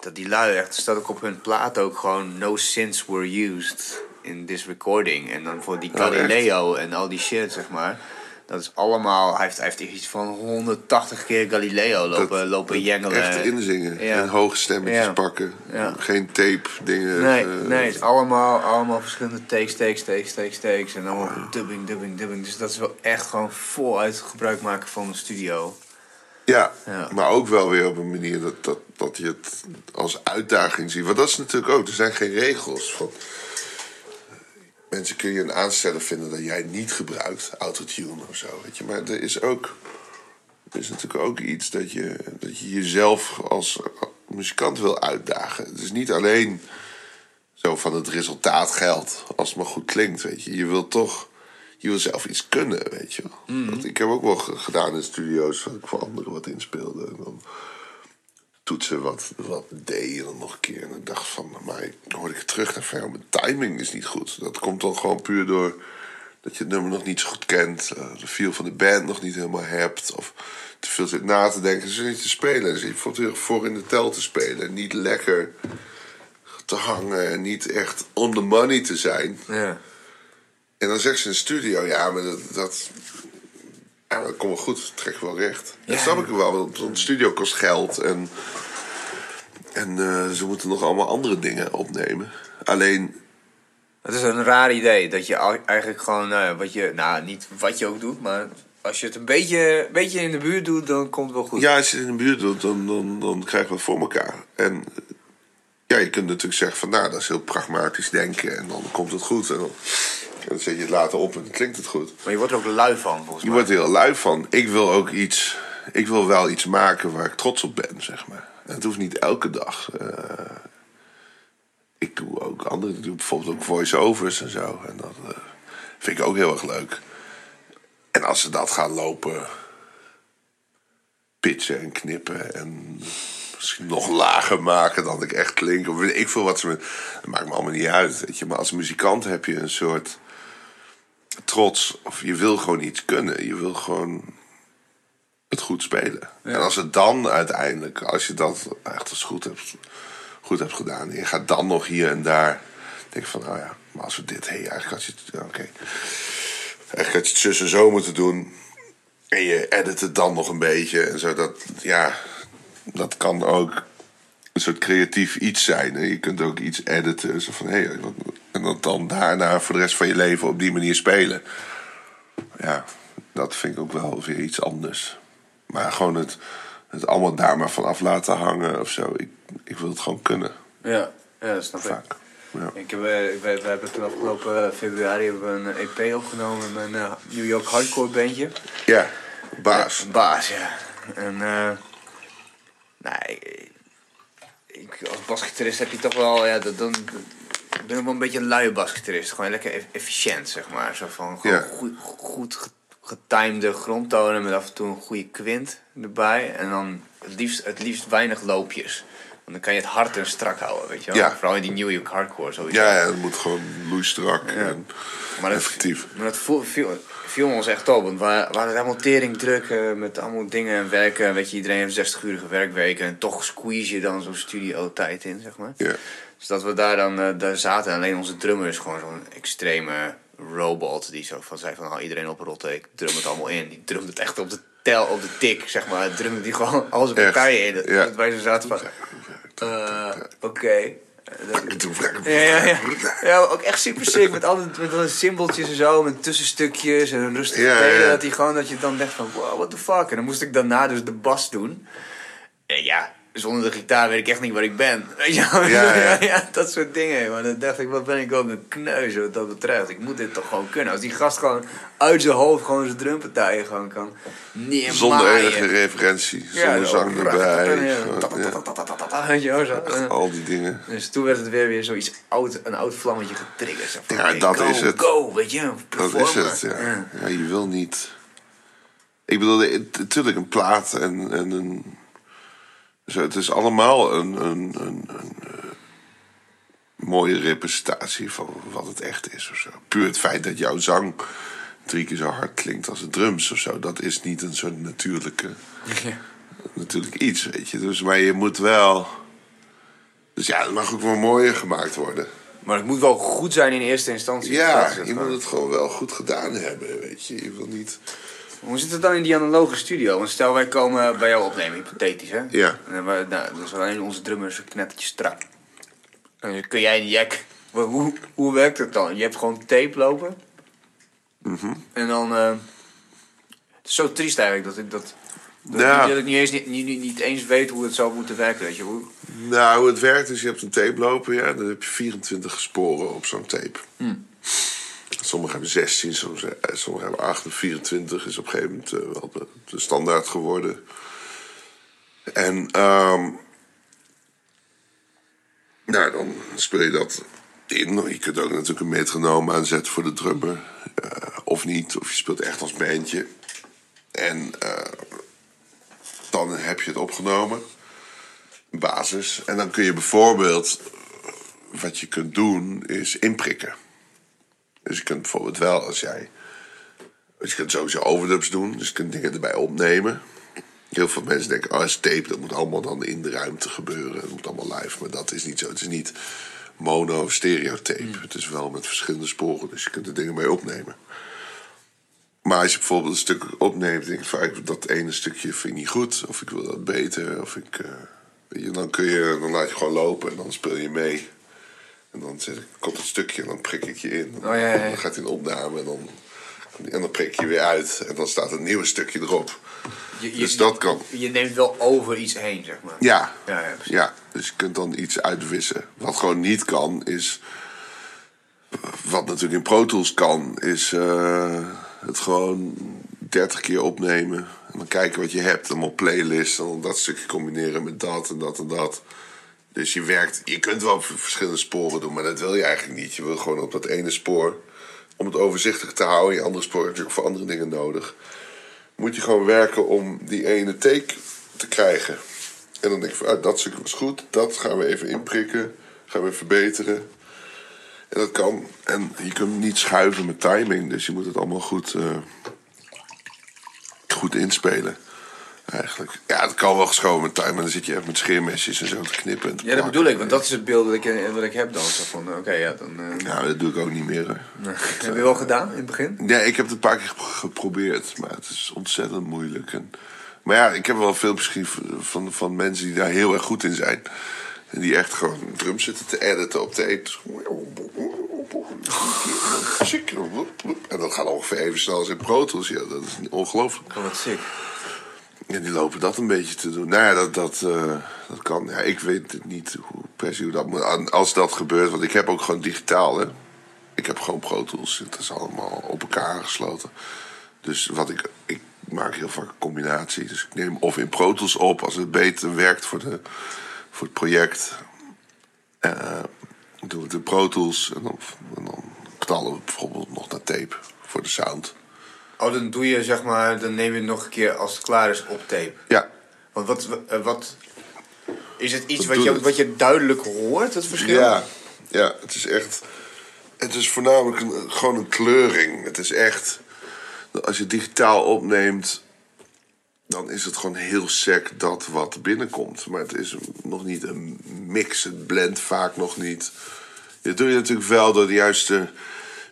Dat die lui echt, er staat ook op hun plaat ook gewoon, no synths were used in this recording. En dan voor die Oh? Galileo en al die shit, zeg maar. Dat is allemaal, hij heeft, hij heeft iets van 180 keer Galileo lopen, lopen jengelen. echt inzingen. Ja. En hoge stemmetjes Ja. pakken. Ja. Geen tape dingen. Nee, eh, nee, het is allemaal, allemaal verschillende takes, takes, takes, takes, takes. En allemaal dubbing, dubbing, dubbing. Dus dat is wel echt gewoon voluit gebruik maken van de studio. Ja, Ja. maar ook wel weer op een manier dat, dat, dat je het als uitdaging ziet. Want dat is natuurlijk ook, er zijn geen regels. Van, mensen kun je een aansteller vinden dat jij niet gebruikt, autotune of zo. Weet je. Maar er is ook, er is natuurlijk ook iets dat je, dat je jezelf als muzikant wil uitdagen. Het is niet alleen zo van het resultaat geldt, als het maar goed klinkt, weet je. Je wil toch, je wil zelf iets kunnen, weet je. Want ik heb ook wel ge- gedaan in studio's dat ik voor anderen wat inspeelde. En dan toetsen wat, wat deed dan nog een keer. En ik dacht van, maar ik hoorde ik terug en van, mijn timing is niet goed. Dat komt dan gewoon puur door dat je het nummer nog niet zo goed kent. eh, de feel van de band nog niet helemaal hebt. Of te veel zit na te denken, ze niet te spelen. Dan zit voor in de tel te spelen. Niet lekker te hangen en niet echt on the money te zijn. Ja. En dan zegt ze in de studio, ja, maar dat, dat, ja, dat komt wel goed, dat trek wel recht. Ja. Dat snap ik wel, want een studio kost geld en, en eh, ze moeten nog allemaal andere dingen opnemen. Alleen, Het is een raar idee dat je eigenlijk gewoon, nou ja, wat je, nou niet wat je ook doet, maar als je het een beetje, een beetje in de buurt doet, dan komt het wel goed. ja, als je het in de buurt doet, dan, dan, dan krijgen we het voor elkaar. En ja, je kunt natuurlijk zeggen van, nou, dat is heel pragmatisch denken en dan komt het goed. En dan, en dan zet je het later op en dan klinkt het goed. Maar je wordt er ook lui van, volgens Je mij. wordt er heel lui van. Ik wil ook iets. Ik wil wel iets maken waar ik trots op ben, zeg maar. En het hoeft niet elke dag. eh, ik doe ook andere. Ik doe bijvoorbeeld ook voice-overs en zo. En dat eh, vind ik ook heel erg leuk. En als ze dat gaan lopen. pitchen en knippen. En misschien nog lager maken dan ik echt klink. Of ik veel wat ze me. Dat maakt me allemaal niet uit. Weet je. Maar als muzikant heb je een soort trots. Of je wil gewoon iets kunnen. Je wil gewoon het goed spelen. En als het dan uiteindelijk, als je dat echt als goed hebt, goed hebt gedaan. En je gaat dan nog hier en daar. Denk van, nou ja, maar als we dit, hé, eigenlijk had je het, oké. Eigenlijk had je het zus en zo moeten doen. En je edit het dan nog een beetje. En zo, dat, ja, dat kan ook een soort creatief iets zijn. En je kunt ook iets editen. Zo van, wat- en dat dan daarna voor de rest van je leven op die manier spelen. Ja, dat vind ik ook wel weer iets anders. Maar gewoon het, het allemaal daar maar van af laten hangen of zo. Ik, ik wil het gewoon kunnen, Ja, ja dat snap ik. Ja. Ik heb, eh, we, we hebben toen afgelopen februari hebben we een EP opgenomen met een eh, New York hardcore bandje. ja, baas. Een baas, ja. En, eh nee, ik, als basgitarist heb je toch wel, ja, dat, dan, ik ben ook wel een beetje een luie basgitarist. Gewoon lekker eff- efficiënt, zeg maar. Zo van, gewoon Ja. goed, goed ge- getimede grondtonen met af en toe een goede kwint erbij. En dan het liefst, het liefst weinig loopjes. Want dan kan je het hard en strak houden, weet je wel. Ja. Vooral in die New York hardcore sowieso. Ja, ja, het moet gewoon loeistrak en Maar dat, effectief. Maar dat viel, viel, viel ons echt op. Want we we hadden helemaal tering druk eh, met allemaal dingen en werken. Weet je, iedereen heeft 60-urige werkweken. En toch squeeze je dan zo'n studio-tijd in, zeg maar. Ja. Dus dat we daar dan eh, daar zaten. En alleen onze drummer is gewoon zo'n extreme robot. Die zo van zei van nou, iedereen op rotte. Ik drum het allemaal in. Die drumt het echt op de tel, op de tik, zeg maar. Drumt die gewoon alles op elkaar in. Dat, Ja. dat wij zo zaten van... eh, Oké. Ja, ja, ja. ja, maar ook echt super sick. Met alle met alle en zo, met tussenstukjes en een rustige Ja, ja. Dat, die gewoon, dat je dan denkt van, wow, what the fuck. En dan moest ik daarna dus de bas doen. En ja, zonder de gitaar weet ik echt niet waar ik ben. Weet je wel? Ja, ja. ja, dat soort dingen. Maar dan dacht ik, wat ben ik ook een kneus wat dat betreft. Ik moet dit toch gewoon kunnen. Als die gast gewoon uit zijn hoofd gewoon zijn drumpartijen gewoon kan neermaaien. Zonder enige referentie, zonder zo. zang erbij. Al die dingen. Dus toen werd het weer weer zoiets oud, een oud vlammetje getriggerd. Van, Ja, dat is het. Go, weet je, Dat is het, ja. ja. Je wil niet... Ik bedoel, natuurlijk een plaat en, en een... Het is allemaal een, een, een, een eh, mooie representatie van wat het echt is. Of zo. Puur het feit dat jouw zang drie keer zo hard klinkt als de drums of zo. Dat is niet een soort natuurlijke... Natuurlijk iets, weet je. Dus, maar je moet wel... Dus ja, het mag ook wel mooier gemaakt worden. Maar het moet wel goed zijn in eerste instantie. Ja, je moet het gewoon wel goed gedaan hebben, weet je. Je wil niet... Hoe zit het dan in die analoge studio? Want stel wij komen bij jou opnemen, hypothetisch hè? Ja. En we, nou, dus alleen onze drummer is een knettertje strak. En dan kun jij jack... Hoe, hoe, werkt het dan? Je hebt gewoon tape lopen. Mhm. En dan... eh, het is zo triest eigenlijk dat ik dat... Dat, ik niet eens, niet, niet, niet eens weet hoe het zou moeten werken, weet je. Hoe, Nou, hoe het werkt is, je hebt een tape lopen, ja, dan heb je 24 sporen op zo'n tape. Sommigen hebben 16, soms- eh, sommigen hebben 8 en 24 is op een gegeven moment eh, wel de, standaard geworden. En ehm nou, dan speel je dat in. Je kunt ook natuurlijk een metronoom aanzetten voor de drummer. eh, of niet, of je speelt echt als bandje. En dan heb je het opgenomen basis. En dan kun je bijvoorbeeld, wat je kunt doen, is inprikken. Dus je kunt bijvoorbeeld wel, als jij. Je kunt sowieso overdubs doen, dus je kunt dingen erbij opnemen. Heel veel mensen denken, oh, is tape, dat moet allemaal dan in de ruimte gebeuren. Dat moet allemaal live, maar dat is niet zo. Het is niet mono of stereotape. Het is wel met verschillende sporen, dus je kunt er dingen mee opnemen. Maar als je bijvoorbeeld een stuk opneemt, denk je vaak dat ene stukje vind ik niet goed, of ik wil dat beter, of ik. eh, weet je, dan kun je, dan laat je gewoon lopen en dan speel je mee. En dan ik, komt het stukje en dan prik ik je in. Oh, ja, ja, ja. Dan gaat hij in opname en dan, en dan prik je weer uit. En dan staat een nieuwe stukje erop. je, je, Dus dat kan. Je neemt wel over iets heen, zeg maar. Ja. Ja, ja, dus je kunt dan iets uitwissen. Wat gewoon niet kan, is. Wat natuurlijk in Pro Tools kan, is eh, het gewoon 30 keer opnemen. En dan kijken wat je hebt, allemaal playlists. En dan dat stukje combineren met dat en dat en dat. Dus je werkt, je kunt wel v- verschillende sporen doen, maar dat wil je eigenlijk niet. Je wil gewoon op dat ene spoor, om het overzichtelijk te houden. Je andere spoor heb je ook voor andere dingen nodig. Moet je gewoon werken om die ene take te krijgen. En dan denk ik van, ah, dat stuk was goed, dat gaan we even inprikken, gaan we verbeteren. En dat kan. En je kunt niet schuiven met timing, dus je moet het allemaal goed, eh, goed inspelen. Eigenlijk. Ja, het kan wel geschoven met timing, dan zit je echt met scheermesjes en zo te knippen. en te Ja, dat bedoel ik, want dat is het beeld dat ik, eh, wat ik heb dan. Zo van, oké, ja, dan... eh, Ja, dat doe ik ook niet meer. hoor. Heb je wel gedaan in het begin? Ja, ik heb het een paar keer gepro- geprobeerd, maar het is ontzettend moeilijk. En, maar ja, ik heb wel veel misschien van, van mensen die daar heel erg goed in zijn. En die echt gewoon drums zitten te editen op tape. Dus En dat gaat ongeveer even snel als in Pro. Ja, dat is ongelooflijk. Oh, wat sick. En die lopen dat een beetje te doen. Nou ja, dat, dat, eh, dat kan. Ja, ik weet niet hoe, precies hoe dat moet. Als dat gebeurt, want ik heb ook gewoon digitaal, hè. Ik heb gewoon Pro Tools. Het is allemaal op elkaar aangesloten. Dus wat ik... Ik maak heel vaak een combinatie. Dus ik neem of in Pro Tools op als het beter werkt voor, de, voor het project. Doen we het in Pro Tools. En dan, en dan knallen we bijvoorbeeld nog naar tape voor de sound. Oh, dan doe je zeg maar, dan neem je het nog een keer als het klaar is op tape. Ja, Want wat, eh, wat is het iets Wat je, het? wat je duidelijk hoort, het verschil? Ja, ja, het is echt. Het is voornamelijk een, gewoon een kleuring. Het is echt. Als je digitaal opneemt, dan is het gewoon heel sec dat wat binnenkomt. Maar het is nog niet een mix. Het blendt vaak nog niet. Dat doe je natuurlijk wel door de juiste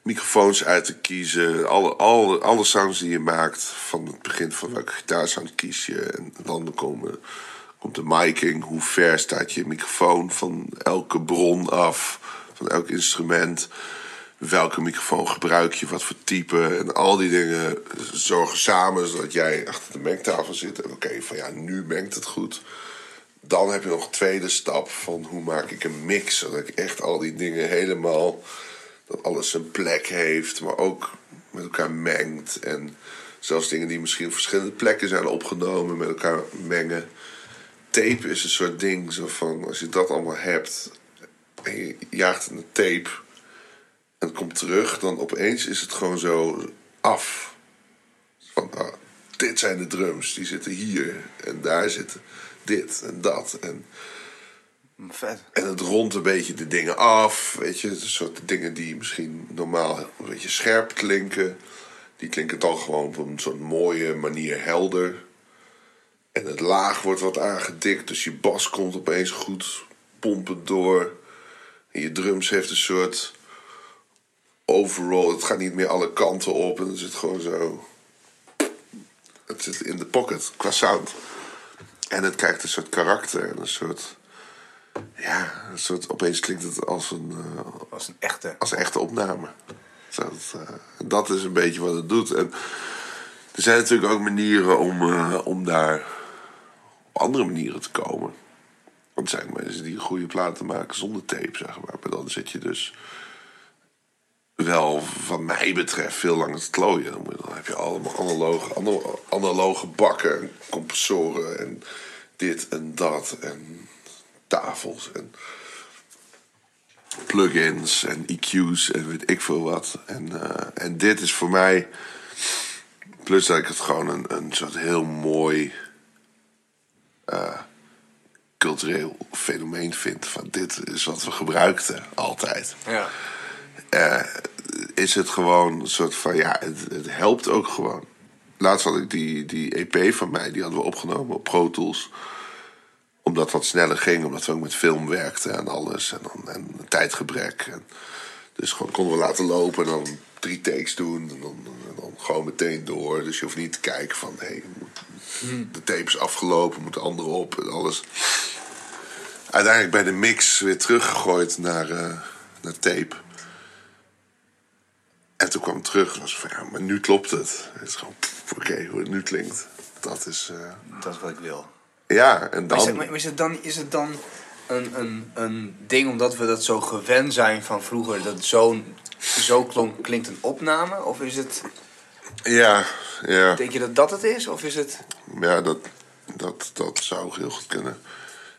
microfoons uit te kiezen. Alle, alle, alle sounds die je maakt. Van het begin van welke gitaarsound kies je. En dan komen, komt de miking. Hoe ver staat je microfoon van elke bron af. Van elk instrument. Welke microfoon gebruik je, wat voor type. En al die dingen zorgen samen zodat jij achter de mengtafel zit. En oké, van ja, nu mengt het goed. Dan heb je nog een tweede stap van hoe maak ik een mix. Zodat ik echt al die dingen helemaal... Dat alles zijn plek heeft, maar ook met elkaar mengt. En zelfs dingen die misschien op verschillende plekken zijn opgenomen met elkaar mengen. Tape is een soort ding zo van, als je dat allemaal hebt... en je jaagt een tape en het komt terug... dan opeens is het gewoon zo af. Van, ah, dit zijn de drums, die zitten hier. En daar zitten dit en dat. En En het rondt een beetje de dingen af. Weet je, een soort dingen die misschien normaal een beetje scherp klinken. Die klinken dan gewoon op een soort mooie manier helder. En het laag wordt wat aangedikt, dus je bas komt opeens goed pompend door. En je drums heeft een soort overall. Het gaat niet meer alle kanten op en het zit gewoon zo. Het zit in de pocket qua sound. En het krijgt een soort karakter en een soort. Ja, een soort, opeens klinkt het als een, eh, Als een echte. als een echte opname. Zo, dat, eh, dat is een beetje wat het doet. En er zijn natuurlijk ook manieren om, eh, om daar op andere manieren te komen. Want er zijn mensen die goede platen maken zonder tape, zeg maar. Maar dan zit je dus wel, wat mij betreft, veel langer te klooien. Dan, heb je allemaal analoge, analo- analoge bakken en compressoren en dit en dat en tafels en plugins en EQ's en weet ik veel wat. En, eh, en dit is voor mij, plus dat ik het gewoon een, een soort heel mooi eh, cultureel fenomeen vind. Van dit is wat we gebruikten altijd Ja. is het gewoon een soort van, ja, het, het helpt ook gewoon. Laatst had ik die, die EP van mij, die hadden we opgenomen op Pro Tools. Omdat dat sneller ging, omdat we ook met film werkten en alles. En, dan, en een tijdgebrek. En dus gewoon konden we laten lopen en dan drie takes doen. En dan, en dan gewoon meteen door. Dus je hoeft niet te kijken van, hé, de tape is afgelopen, moet de andere op en alles. Uiteindelijk bij de mix weer teruggegooid naar, eh, naar tape. En toen kwam ik terug en was van, ja, maar nu klopt het. Het is gewoon, oké, hoe het nu klinkt. Dat is, eh, Dat is wat ik wil. Ja, en Maar is, het, dan... maar is het dan, is het dan een, een, een ding omdat we dat zo gewend zijn van vroeger, dat zo klonk, klinkt een opname? Of is het, Ja, ja, denk je dat dat het is? Of is het... ja dat, dat, dat zou heel goed kunnen.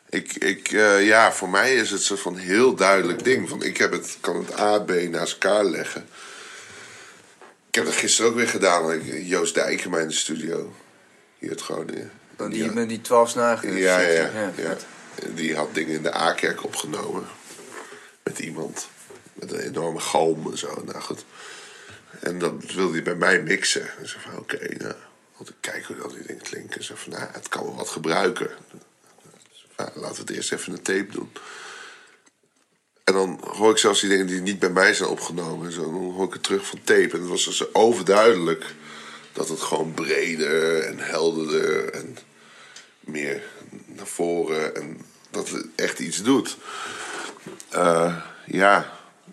Ik, ik, eh, ja, voor mij is het soort van heel duidelijk ding. Van, ik heb het, kan het A, B naast elkaar leggen. Ik heb dat gisteren ook weer gedaan. Joost Dijkema in de studio. Hier het Groningen. Dan Die met die 12 snagen. Ja, ja, ja. Die had dingen in de A-kerk opgenomen. Met iemand. Met een enorme galm en zo. Nou goed. En dat wilde hij bij mij mixen. En zei van, oké, nou, want ik kijk hoe dat die dingen klinken. Ze van, nou, het kan wel wat gebruiken. Nou, laten we het eerst even een tape doen. En dan hoor ik zelfs die dingen die niet bij mij zijn opgenomen. En zo, dan hoor ik het terug van tape. En het was dus overduidelijk dat het gewoon breder en helderder en meer naar voren. En dat het echt iets doet. Eh, ja,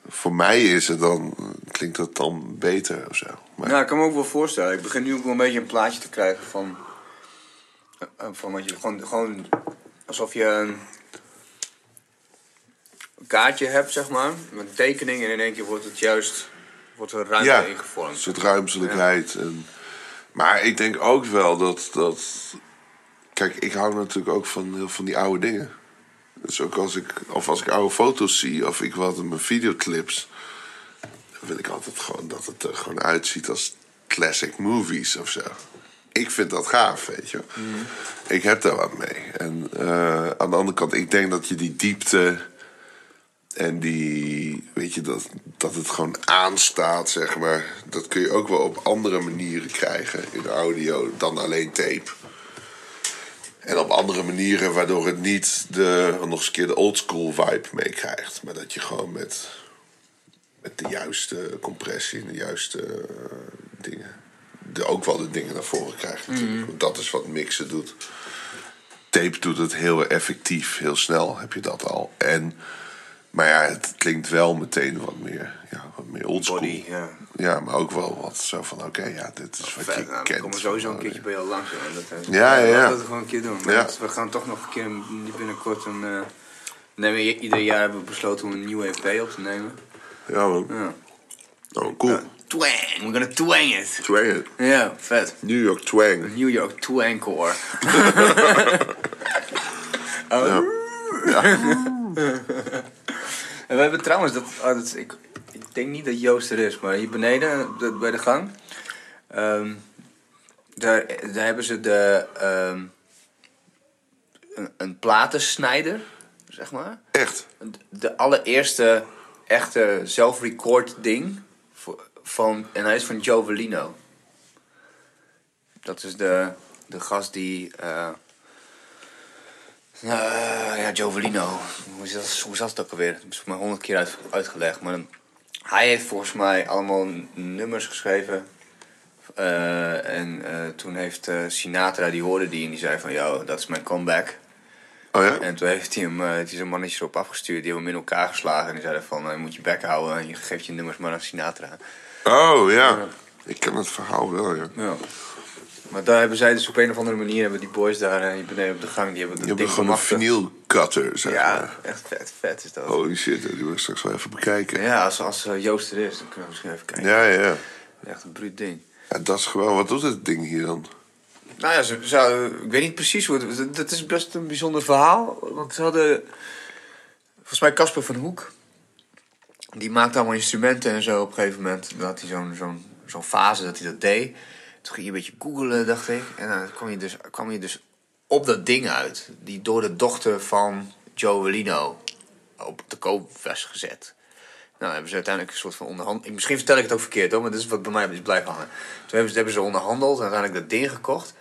voor mij is het dan, klinkt het dan beter of zo. Maar Nou, ik kan me ook wel voorstellen. Ik begin nu ook wel een beetje een plaatje te krijgen van... eh, Van wat je gewoon, gewoon alsof je een kaartje hebt, zeg maar, met een tekening en in één keer wordt het juist wordt er ruimte ja, ingevormd. een soort ruimselijkheid. En, maar ik denk ook wel dat, dat... Kijk, ik hou natuurlijk ook van, heel van die oude dingen. Dus ook als ik, of als ik oude foto's zie, of ik wat in mijn videoclips... dan wil ik altijd gewoon dat het er gewoon uitziet als classic movies of zo. Ik vind dat gaaf, weet je. Ik heb daar wat mee. En eh, aan de andere kant, ik denk dat je die diepte en die, weet je, dat, dat het gewoon aanstaat, zeg maar. Dat kun je ook wel op andere manieren krijgen in audio dan alleen tape. En op andere manieren waardoor het niet de, nog eens een keer de oldschool vibe meekrijgt. Maar dat je gewoon met, met de juiste compressie en de juiste eh, dingen. De, ook wel de dingen naar voren krijgt natuurlijk. Want dat is wat mixen doet. Tape doet het heel effectief, heel snel heb je dat al. En, maar ja, het klinkt wel meteen wat meer, ja, wat meer oldschool. Body, ja. Ja, maar ook wel wat zo van, oké, ja, dit is wat Vet, je nou, we kent. komen sowieso een keertje bij jou langs. hè. Dat, eh, Ja, ja, ja. Laten we dat gewoon een keer doen. Ja. We gaan toch nog een keer binnenkort een... nemen, we- ieder jaar hebben we besloten om een nieuwe EP op te nemen. Ja, man. Ja. Oh, cool. Twang, we're gonna twang it. Twang it. Ja, vet. New York Twang. New York Twangcore. En we hebben trouwens, dat, oh, dat, ik, ik denk niet dat Joost er is, maar hier beneden de- bij de gang, ehm, daar, daar hebben ze de, ehm, een, een platensnijder, zeg maar. Echt. De allereerste echte zelf-record ding van, en hij is van Joe Velino. Dat is de, de gast die. eh eh, ja, Joe Velino. Hoe, dat, hoe zat het ook alweer? Dat is voor mij honderd keer uit, uitgelegd. Maar dan- hij heeft volgens mij allemaal nummers geschreven. Eh, en eh, toen heeft Sinatra, die hoorde die en die zei van... Yo, dat is mijn comeback. Oh ja? En toen heeft hij hem, heeft hij zo'n mannetje erop afgestuurd. Die hebben hem in elkaar geslagen. En die zeiden van, je moet je bek houden. En je geeft je nummers maar aan Sinatra. Oh ja. Ik ken het verhaal wel, ja. Ja. Maar daar hebben zij dus op een of andere manier... hebben die boys daar eh, hier beneden op de gang... die hebben dat Je hebt ding gewoon een vinyl cutter, zeg Ja, maar. echt vet, vet is dat. Holy shit, die wil ik straks wel even bekijken. Ja, Ja, als, als eh, Joost er is, dan kunnen we misschien even kijken. ja, ja. Echt een bruut ding. dat is gewoon... Wat doet het ding hier dan? Nou ja, ze, ze- ik weet niet precies hoe het... Het is best een bijzonder verhaal. Want ze hadden... Volgens mij Casper van Hoek. Die maakte allemaal instrumenten en zo op een gegeven moment. Dan had hij zo'n zo'n zo'n fase dat hij dat deed. Toen ging je een beetje googelen, dacht ik. En dan kwam je dus, kwam je dus op dat ding uit. Die door de dochter van Joe Velino op de koop was gezet. Nou, hebben ze uiteindelijk een soort van onderhand... Misschien vertel ik het ook verkeerd hoor, maar dit is wat bij mij is blijven hangen. Toen hebben ze, hebben ze onderhandeld en uiteindelijk dat ding gekocht.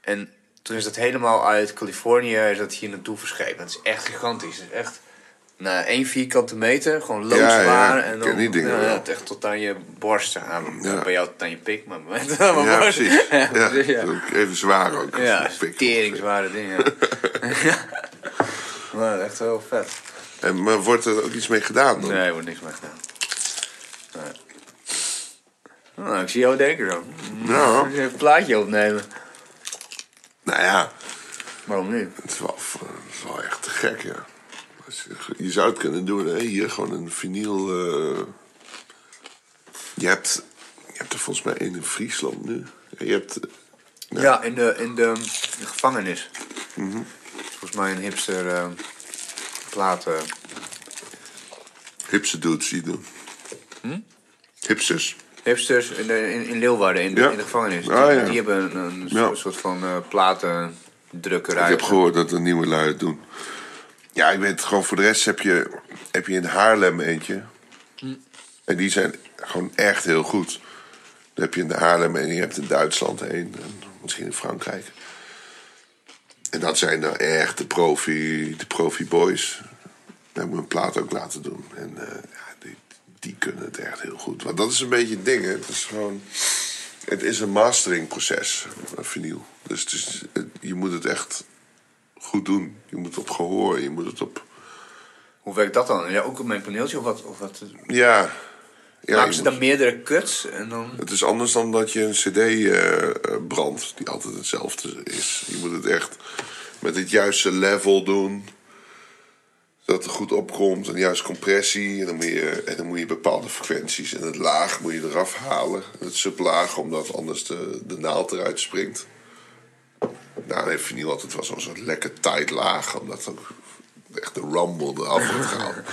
En toen is dat helemaal uit Californië is dat hier naartoe verscheept. Dat is echt gigantisch. Het is echt nou, één vierkante meter, gewoon loodzwaar. Ja, ja, en ik dan, die dingen ja, het echt tot aan je borst. Ja. Bij jou tot aan je pik, maar aan mijn Ja, borst. precies. Ja, precies, Even zwaar ook. Ja, teringzware dingen. maar echt wel vet. En, maar wordt er ook iets mee gedaan dan? Nee, er wordt niks mee gedaan. Nee. Nou, ik zie jou denken zo. Ja. Even een plaatje opnemen. Nou ja, Waarom niet? het is wel, het is wel echt te gek, ja. Als je- zou het kunnen doen, hè? Hier gewoon een vinyl... eh, Je, hebt, je hebt er volgens mij één in Friesland nu. Je hebt... Ja, in, de, in de, de gevangenis. Volgens mij een hipster eh plaat. eh. Hipse dudes die doen. Hm? Hipsters. hipsters in, in, in Leeuwarden, in de, Ja. in de gevangenis. Die, Ah, ja. die hebben een, een Ja. soort van eh platendrukkerij. Ik heb gehoord dat er nieuwe lui het doen. Ja, ik weet gewoon voor de rest heb je, heb je in Haarlem eentje. En die zijn gewoon echt heel goed. Dan heb je in Haarlem en je hebt in Duitsland een. En misschien in Frankrijk. En dat zijn dan echt de profi, de profi boys. We hebben een plaat ook laten doen. En eh, ja, die, die kunnen het echt heel goed. Want dat is een beetje het ding. Hè. Het is gewoon... Het is een masteringproces, vinyl. Dus het is, het- je moet het echt goed doen. Je moet het op gehoor, je moet het op... Hoe werkt dat dan? Ja, ook op mijn paneeltje of wat? Of wat? Ja, ja Maken ze moet- dan meerdere cuts en dan... het is anders dan dat je een cd eh, eh, brandt, die altijd hetzelfde is. Je moet het echt met het juiste level doen. Het er goed opkomt en de juiste compressie. En dan, moet je, en dan moet je bepaalde frequenties. En het laag moet je eraf halen. En het sublaag, omdat anders de, de naald eruit springt. Nou, heeft vinyl altijd wel zo'n soort lekker tight laag. Omdat dan echt de rumble eraf wordt gehaald.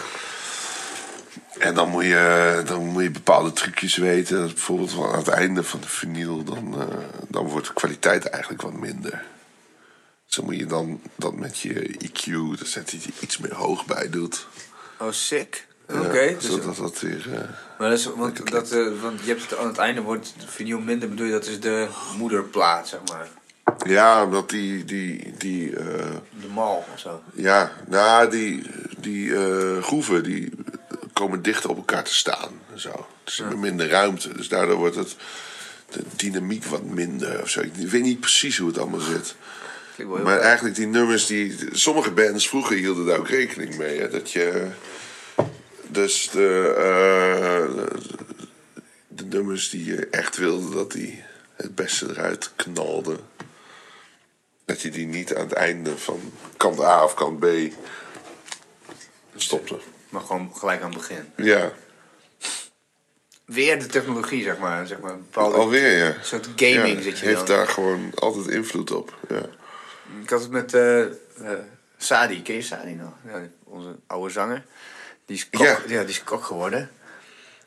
En dan moet, je, dan moet je bepaalde trucjes weten. Dat bijvoorbeeld van aan het einde van de vinyl, dan, eh, dan wordt de kwaliteit eigenlijk wat minder. Dus dan moet je dan dat met je EQ, dus dat je iets meer hoog bij doet. Oh, sick. Oké. Ja, dus- zodat dat weer... eh, maar dat is, want, dat, eh, want je hebt het aan het einde wordt de vinyl minder, bedoel je, dat is de moederplaat, zeg maar. Ja, omdat die... die, die eh, De mal of zo. ja, nou, die, die eh, groeven die komen dichter op elkaar te staan. En zo. Dus er minder ruimte. Dus daardoor wordt het de dynamiek wat minder of zo. Ik weet niet precies hoe het allemaal zit. Maar eigenlijk die nummers die. Sommige bands vroeger hielden daar ook rekening mee. Hè, dat je. Dus de, eh, de nummers die je echt wilde dat die het beste eruit knalden. Dat je die niet aan het einde van kant A of kant B stopte. Maar gewoon gelijk aan het begin. Ja, Weer de technologie, zeg maar. Zeg maar een bepaalde alweer ja. soort gaming Ja, zit je heeft dan. daar gewoon altijd invloed op. Ja. Ik had het met eh eh, Sadi. Ken je Sadi nog? Ja, onze oude zanger. Die is kok, Ja. ja. die is kok geworden.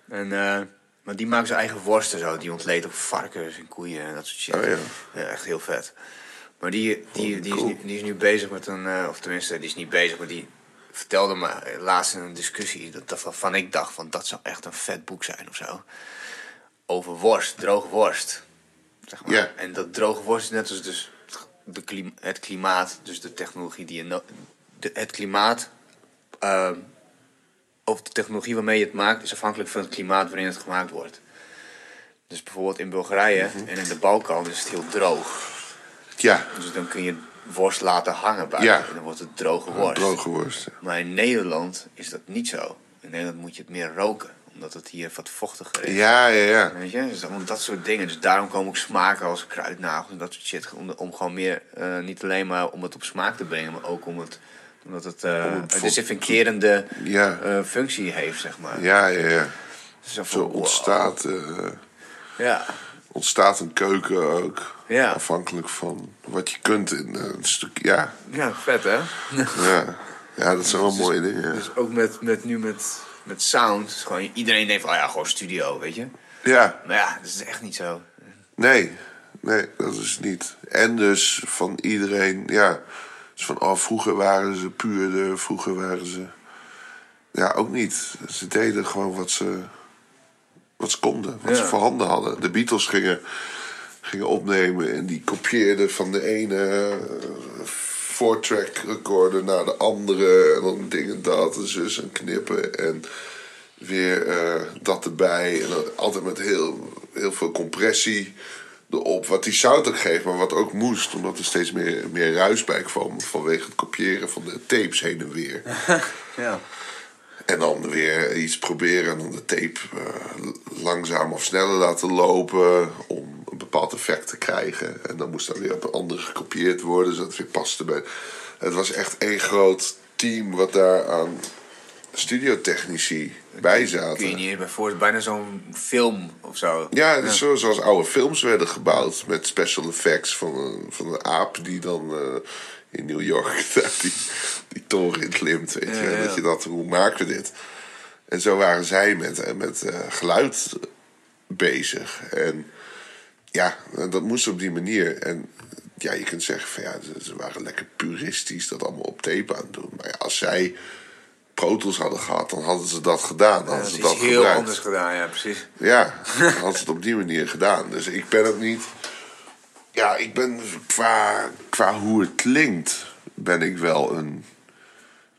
En, eh, maar die maakt zijn eigen worsten zo. Die ontleedt op varkens en koeien en dat soort shit. Oh, ja. Ja, echt heel vet. Maar die, die, die, is, nu, die is nu bezig met een... eh, of tenminste, die is niet bezig, maar die vertelde me laatst in een discussie... Dat, dat waarvan ik dacht van dat zou echt een vet boek zijn of zo. Over worst, droge worst. Zeg maar. En dat droge worst is net als dus de het klimaat, dus de technologie die je... no- de, het klimaat... ehm, of de technologie waarmee je het maakt... is afhankelijk van het klimaat waarin het gemaakt wordt. Dus bijvoorbeeld in Bulgarije Mhm. en in de Balkan is het heel droog. Ja, Dus dan kun je worst laten hangen buiten. Ja. En dan wordt het droge worst. droge worst. ja. Maar in Nederland is dat niet zo. In Nederland moet je het meer roken. Omdat het hier wat vochtiger is. Ja, ja, ja. Weet je? Dus allemaal dat soort dingen. Dus daarom komen ook smaken als kruidnagels en dat soort shit. Om, om gewoon meer, eh, niet alleen maar om het op smaak te brengen, maar ook om het, omdat het het een desinfecterende Ja. eh, functie heeft, zeg maar. Ja, ja, ja. Dus Zo van, ontstaat, Ja. Ontstaat een keuken ook. Ja. Afhankelijk van wat je kunt in eh, een stuk. Ja, ja, vet hè? ja. ja dat zijn wel mooie dingen. Ja. Dus ook met, met nu met, met sound. gewoon, iedereen denkt van, oh ja, gewoon studio, weet je. ja, Maar ja, dat is echt niet zo. nee. Nee, dat is niet. En dus van iedereen, ja. Dus van, oh, vroeger waren ze puurder, vroeger waren ze. Ja, ook niet. Ze deden gewoon wat ze, wat ze konden, wat ze voorhanden hadden. De Beatles gingen, gingen opnemen en die kopieerden van de ene four-track recorder naar de andere. En dan dingen dat en zus en knippen. En weer eh, dat erbij. En dan altijd met heel, heel veel compressie erop. Wat die sound ook geeft, maar wat ook moest. Omdat er steeds meer, meer ruis bij kwam. Vanwege het kopiëren van de tapes heen en weer. Ja. En dan weer iets proberen en dan de tape eh, langzaam of sneller laten lopen om een bepaald effect te krijgen. En dan moest dat weer op een andere gekopieerd worden, zodat het weer paste bij. Het was echt één groot team wat daar aan studiotechnici bij Kun je zaten. niet voorstellen, bijna zo'n film of zo. Ja, het is zo, zoals oude films werden gebouwd met special effects van een, van een aap die dan eh, in New York die, die toren in klimt. Weet je? Ja. Dat je dat, hoe maken we dit? En zo waren zij met, eh, met eh, geluid bezig. En ja, dat moest op die manier. En ja, je kunt zeggen van ja, ze, waren lekker puristisch dat allemaal op tape aan het doen. Maar ja, als zij Pro Tools hadden gehad, dan hadden ze dat gedaan. Dan Ja, hadden dat ze dat heel gebruikt. anders gedaan, ja, precies. Ja, dan had ze het op die manier gedaan. Dus ik ben het niet. Ja, ik ben qua, qua hoe het klinkt, ben ik wel een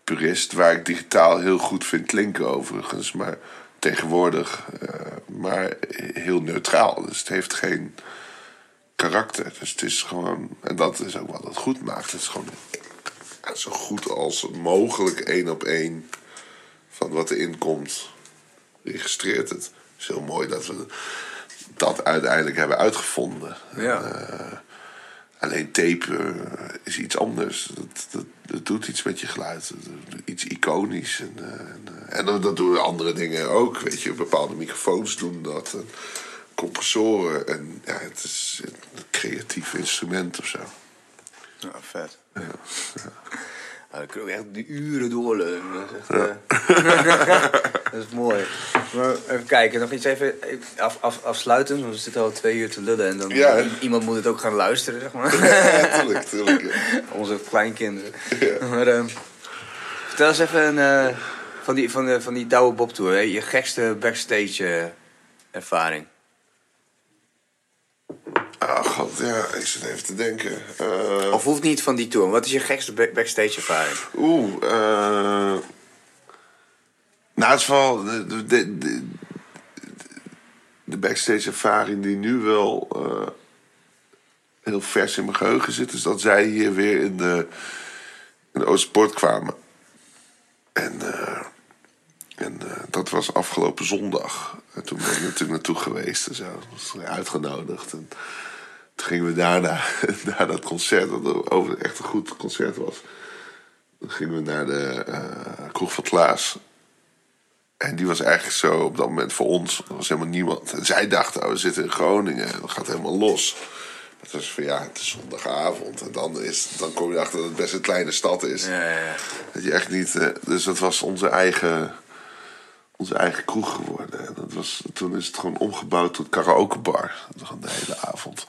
purist. Waar ik digitaal heel goed vind klinken, overigens. Maar tegenwoordig, eh, maar heel neutraal. Dus het heeft geen karakter. Dus het is gewoon. En dat is ook wat het goed maakt. Het is gewoon zo goed als mogelijk één op één van wat erin komt registreert het. Het is heel mooi dat we dat uiteindelijk hebben uitgevonden. Ja. Eh, alleen tape eh, is iets anders. Dat, dat, dat doet iets met je geluid. Iets iconisch. En, eh, en, en dat- doen andere dingen ook. Weet je, bepaalde microfoons doen dat. En compressoren. En ja, het is een creatief instrument of zo. Ja, vet. Ja, dan kunnen we echt die uren doorleunen. Dat is, echt, eh, dat is mooi. Maar even kijken, nog iets even af, af, afsluiten. Want we zitten al twee uur te lullen en dan Ja. iemand moet het ook gaan luisteren, zeg maar. Ja, tuurlijk, tuurlijk. ja. Onze kleinkinderen. Maar, ehm, vertel eens even een, eh, van die, van de, van die Douwe Bob Tour. Hè? Je gekste backstage eh, ervaring. Ah, god, ja, ik zit even te denken. Eh, Of hoeft niet van die tour. Wat is je gekste back- backstage ervaring? Oeh, eh. nou, het is de, de, de, backstage ervaring die nu wel eh, heel vers in mijn geheugen zit, is dat zij hier weer in de, in de Oostsport kwamen. En, eh, en dat was afgelopen zondag. En toen ben ik natuurlijk naartoe geweest en zo. Was uitgenodigd. En toen gingen we daarna, naar dat concert, dat over echt een goed concert was. Gingen we naar de eh, kroeg van Klaas. En die was eigenlijk zo op dat moment voor ons. Er was helemaal niemand. En zij dachten, oh, we zitten in Groningen. En dat gaat helemaal los. Het was van ja, het is zondagavond. En dan, is, dan kom je achter dat het best een kleine stad is. Ja, ja, ja. Dat je echt niet. eh, dus dat was onze eigen. Onze eigen kroeg geworden. En dat was, toen is het gewoon omgebouwd tot karaokebar. Gewoon de hele avond.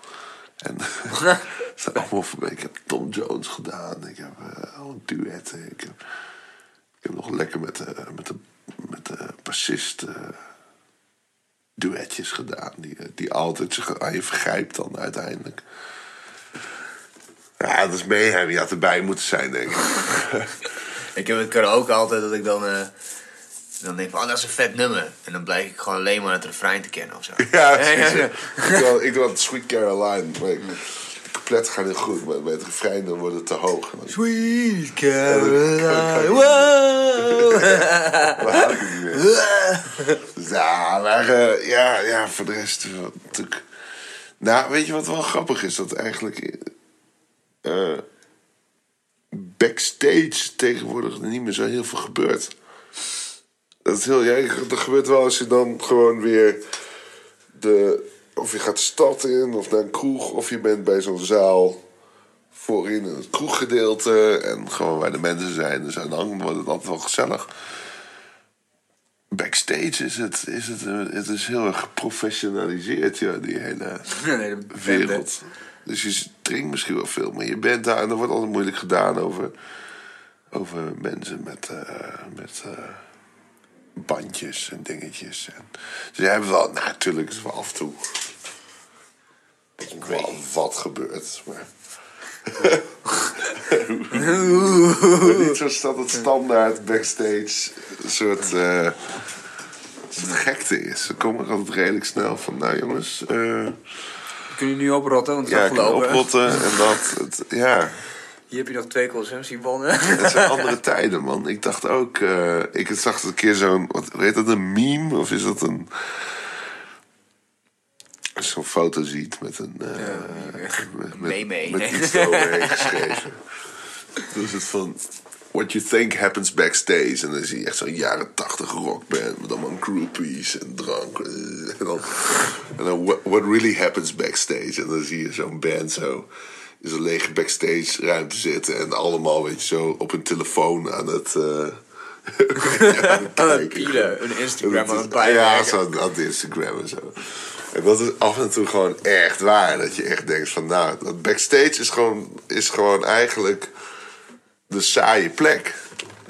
En allemaal voor- ik heb Tom Jones gedaan. Ik heb eh al duetten. Ik heb, ik heb nog lekker met de, met de, met de bassist eh, duetjes gedaan. Die, eh, die altijd zich aan je vergrijpt dan uiteindelijk. Ja, dat is mayhem. Je had erbij moeten zijn, denk ik. Ik heb het karaoke altijd dat ik dan, eh, dan denk van, oh, dat is een vet nummer. En dan blijf ik gewoon alleen maar het refrein te kennen of zo. Ja, ja, precies. ja. Ik doe ik doe altijd Sweet Caroline. Maar ik, de coupletten gaan heel goed, maar bij het refrein dan wordt het te hoog. En dan- Sweet Caroline, wow. haal ik het niet meer. Dus ja, maar eh, ja, ja, voor de rest eh, natuurlijk... Nou, weet je wat wel grappig is? Dat eigenlijk eh, backstage tegenwoordig niet meer zo heel veel gebeurt. Dat is heel, ja, dat gebeurt wel als je dan gewoon weer de... Of je gaat de stad in, of naar een kroeg, of je bent bij zo'n zaal voorin in het kroeggedeelte. En gewoon waar de mensen zijn. Dus dan wordt het altijd wel gezellig. Backstage is het, is het, het is heel erg geprofessionaliseerd, ja, die hele Nee, wereld. Dus je drinkt misschien wel veel, maar je bent daar en er wordt altijd moeilijk gedaan over, over mensen met, eh, met eh, bandjes en dingetjes. En, dus jij hebt wel, nou, natuurlijk is wel af en toe dat er wel wat gebeurt, maar. maar niet zo dat het standaard backstage een soort, eh, een soort gekte is. Dan kom ik altijd redelijk snel van, nou jongens, eh, Kun je nu oprotten, want het ja, is ik afgelopen. oprotten en dat. Het, ja, Hier heb je nog twee concerts gewonnen. het zijn andere tijden, man. Ik dacht ook, eh, ik zag een keer zo'n, wat heet dat, een meme? Of is dat een... Zo'n foto ziet met een... eh, met, met, iets eroverheen geschreven. Dan is het van... What you think happens backstage. En dan zie je echt zo'n jaren tachtig rockband met allemaal groupies en drank. En dan, en dan what, what really happens backstage. En dan zie je zo'n band zo in zo'n lege backstage ruimte zitten. En allemaal, weet je, zo op hun telefoon aan het... eh, aan het Aan het kijken. pielen, een Instagram aan is- het bijwerken. Ja, zo aan het Instagram en zo. En dat is af en toe gewoon echt waar. Dat je echt denkt van, nou, dat backstage is gewoon, is gewoon eigenlijk de saaie plek.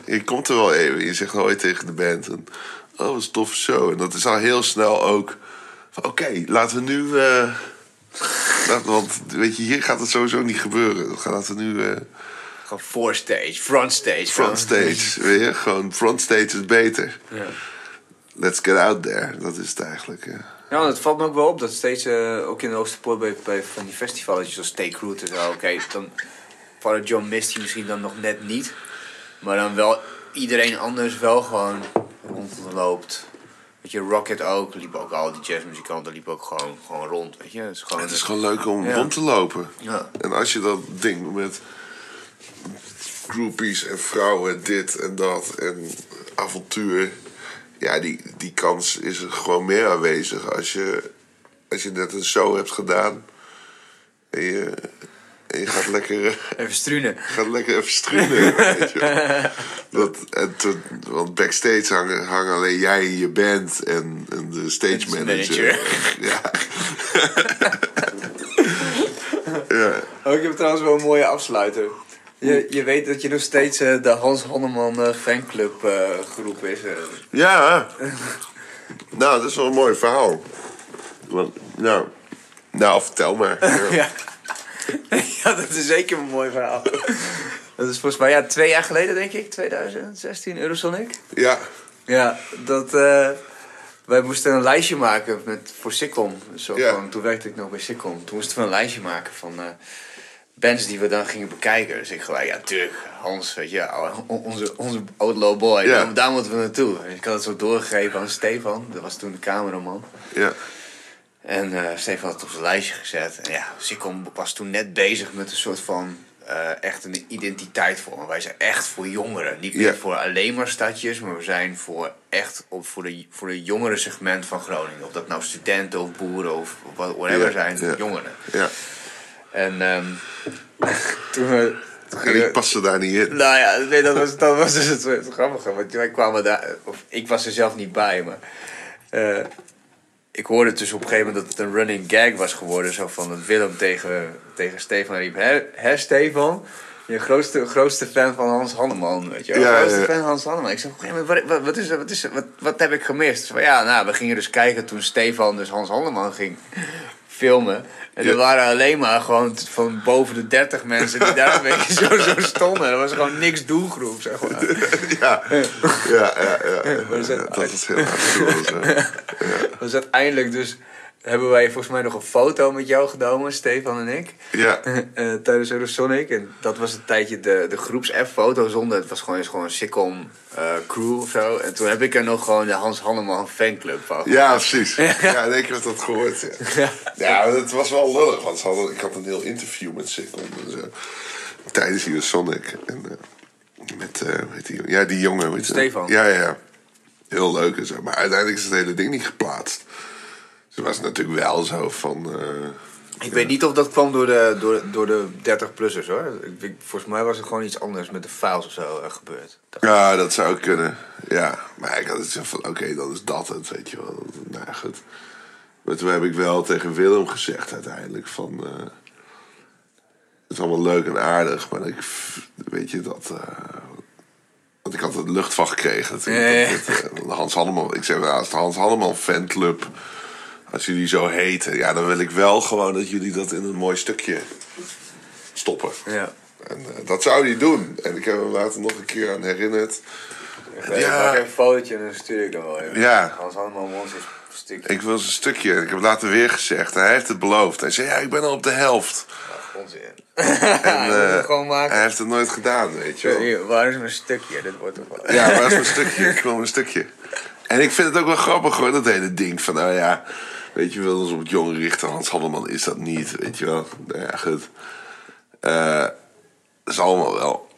Je komt er wel even, je zegt ooit tegen de band... En, oh, wat een toffe show. En dat is al heel snel ook oké, laten we nu... eh, want weet je, hier gaat het sowieso niet gebeuren. Laten we nu... eh, Gewoon voorstage, frontstage. Frontstage, weet je? Gewoon frontstage is beter. Ja. Let's get out there. Dat is het eigenlijk. Ja, het valt me ook wel op dat steeds, eh, ook in de Oosterpoort bij, bij van die festivals, zoals Take Root en zo, oké, dan Father John mist hij misschien dan nog net niet. Maar dan wel iedereen anders wel gewoon rondloopt. Weet je, Rocket ook, liep ook al die jazzmuzikanten liepen ook gewoon, gewoon rond, weet je. Het is gewoon, Het is gewoon leuk om Ja. rond te lopen. Ja. En als je dat ding met groupies en vrouwen, dit en dat en avontuur. Ja, die, die kans is er gewoon meer aanwezig als je, als je net een show hebt gedaan. En je, gaat lekker, eh, Even struinen. gaat lekker even struinen. weet je. Dat, en toen, want backstage hangen, hangen alleen jij en je band en, en de stage de manager. manager. Ja. ja. Oh, ik heb trouwens wel een mooie afsluiter. Je, je weet dat je nog steeds eh, de Hans Honneman eh, fanclub eh, groep is. Ja. Nou, dat is wel een mooi verhaal. Want, nou, nou, vertel maar. Ja. ja. dat is zeker een mooi verhaal. dat is volgens mij ja, twee jaar geleden, denk ik, 2016, Eurosonic. ja. Ja, dat. eh, wij moesten een lijstje maken met, voor Sikkom. Zo Ja. van, toen werkte ik nog bij Sikkom. Toen moesten we een lijstje maken van eh, bands die we dan gingen bekijken. Dus ik gelijk, ja, tuurlijk, Hans, weet je, onze, onze outlaw boy, Ja. daar, daar moeten we naartoe. En ik had het zo doorgegeven aan Stefan, dat was toen de cameraman. ja. En eh, Stefan had het op zijn lijstje gezet. En ja, Sikkom was toen net bezig met een soort van eh, echt een identiteit voor. Wij zijn echt voor jongeren. Niet meer voor alleen maar stadjes, maar we zijn voor echt op, voor, de, voor de jongere segment van Groningen. Of dat nou studenten of boeren of wat- whatever zijn, jongeren. ja. En ehm, toen we. toen En gingen- ik paste daar niet in. nou ja, nee, dat was, dat was dus het, het grappige. Want wij kwamen daar, of ik was er zelf niet bij, maar eh, ik hoorde dus op een gegeven moment dat het een running gag was geworden. Zo van dat Willem tegen, tegen Stefan riep: Hè, hè Stefan? Je grootste, grootste fan van Hans Hanneman, weet je wel? Ja, grootste ja, fan van Hans Hanneman. Ik zei, op een gegeven moment, wat, wat, wat, is, wat, is, wat, wat heb ik gemist? Van, ja, nou, we gingen dus kijken toen Stefan dus Hans Hanneman ging filmen. En Ja. er waren alleen maar gewoon van boven de 30 mensen die daar een beetje zo, zo stonden. Er was gewoon niks doelgroep, zeg maar. Ja, ja, ja. ja. Is dat- Dat is heel afschuwelijk. zo. Dus uiteindelijk dus hebben wij volgens mij nog een foto met jou genomen, Stefan en ik. Ja, eh, tijdens Eurosonic. En dat was een tijdje de, de groeps-F-foto zonder. Het was gewoon, is gewoon een sitcom eh, crew of zo. En toen heb ik er nog gewoon de Hans Hanneman fanclub van. ja, precies. Ja, in één keer had dat gehoord. Ja, ja het was wel lullig. Want hadden, ik had een heel interview met Sikkom. en zo. Tijdens hier Sonic. En, eh, met, weet die, ja, die jongen. Je. Stefan. Ja, ja. Heel leuk en zo. Maar uiteindelijk is het hele ding niet geplaatst. Het was natuurlijk wel zo van... eh, Ik weet niet of dat kwam door de, door, door de 30-plussers hoor. Ik, ik- volgens mij was het gewoon iets anders met de files of zo eh, gebeurd. Ja, dat zou kunnen. Ja, maar ik had het zo van, oké, dan is dat het, weet je wel. Nou goed. Maar toen heb ik wel tegen Willem gezegd uiteindelijk van... eh, het is allemaal leuk en aardig, maar ik, weet je, dat... want ik had het lucht van gekregen. Toen, dat, Hans Hanneman, ik zeg, nou, als de Hans Hanneman fanclub... Als jullie zo heten, ja, dan wil ik wel gewoon dat jullie dat in een mooi stukje stoppen. Ja. En eh, dat zou hij doen. En ik heb hem later nog een keer aan herinnerd. Ja. Even een fotootje en dan stuur ik hem wel even. Ja. Hans Hanneman Mons is een stuk. Ik wil een stukje. Ik heb het later weer gezegd. Hij heeft het beloofd. Hij zei, ja, ik ben al op de helft. Ach, onzin. En, Ja, eh, maken. Hij heeft het nooit gedaan, weet je wel. Hier, waar is mijn stukje? Dit wordt toch wel... Ja, dat is een stukje. Ik wil een stukje. En ik vind het ook wel grappig hoor, dat hele ding van, nou ja, weet je wel, ons op het jongen richten. Hans Halleman is dat niet, weet je wel. Nou ja, goed. Dat is allemaal wel.